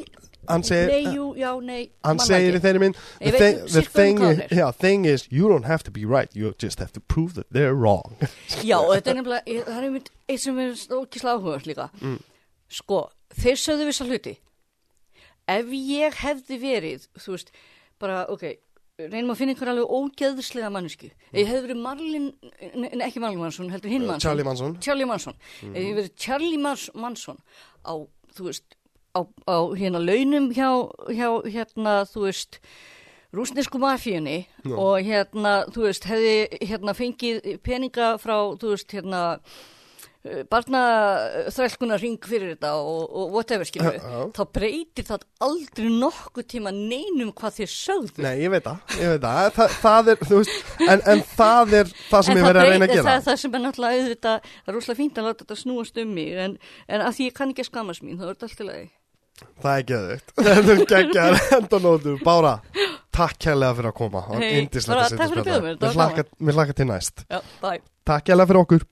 hann segir, nei, jú, já, nei, hann segir í ekki. þeirri Ég the, thing, the, um thing, hvað is, yeah, thing is you don't have to be right, you just have to prove that they're wrong. Já, og þetta er nefnilega, það er einmitt eitt sem er ókísla áhugað líka, Mm. sko, þeir sögðu vissa hluti, ef ég hefði verið, þú veist, bara, ok, reynum að finna einhver alveg ógeðslega mannesku, ef ég hefði verið Marlin, ne, ekki Marlin Mansson, heldur hinn Mansson, Charlie Manson. Charlie Manson. Ef ég verið Charlie Mans Manson á, þú veist, á, á hérna launum hjá, hjá hérna, þú veist rúsnesku mafíunni Já. og hérna, þú veist, hefði hérna fengið peninga frá, þú veist, hérna barna þrælkuna ring fyrir þetta og, og whatever við, Já, já. þá breytir það aldrei nokkuð tíma neinum hvað þér sögðu Nei, ég veit það, ég veit það, það, það er, veist, en, en það er það sem En ég verið að reyna að gera. Það það sem er náttúrulega auðvitað, það er rúslega fínt að láta þetta snúast um mig, en, en að því ég kann ekki að skammast mín, þá er þetta allt í lagi. Það er geðvikt. Þetta er geggjar endanótu. Bára, takk kærlega fyrir að koma. Hey, takk fyrir að bjóða mér, Mér hlakka- til næst. Já, bye. Takk kærlega fyrir okkur.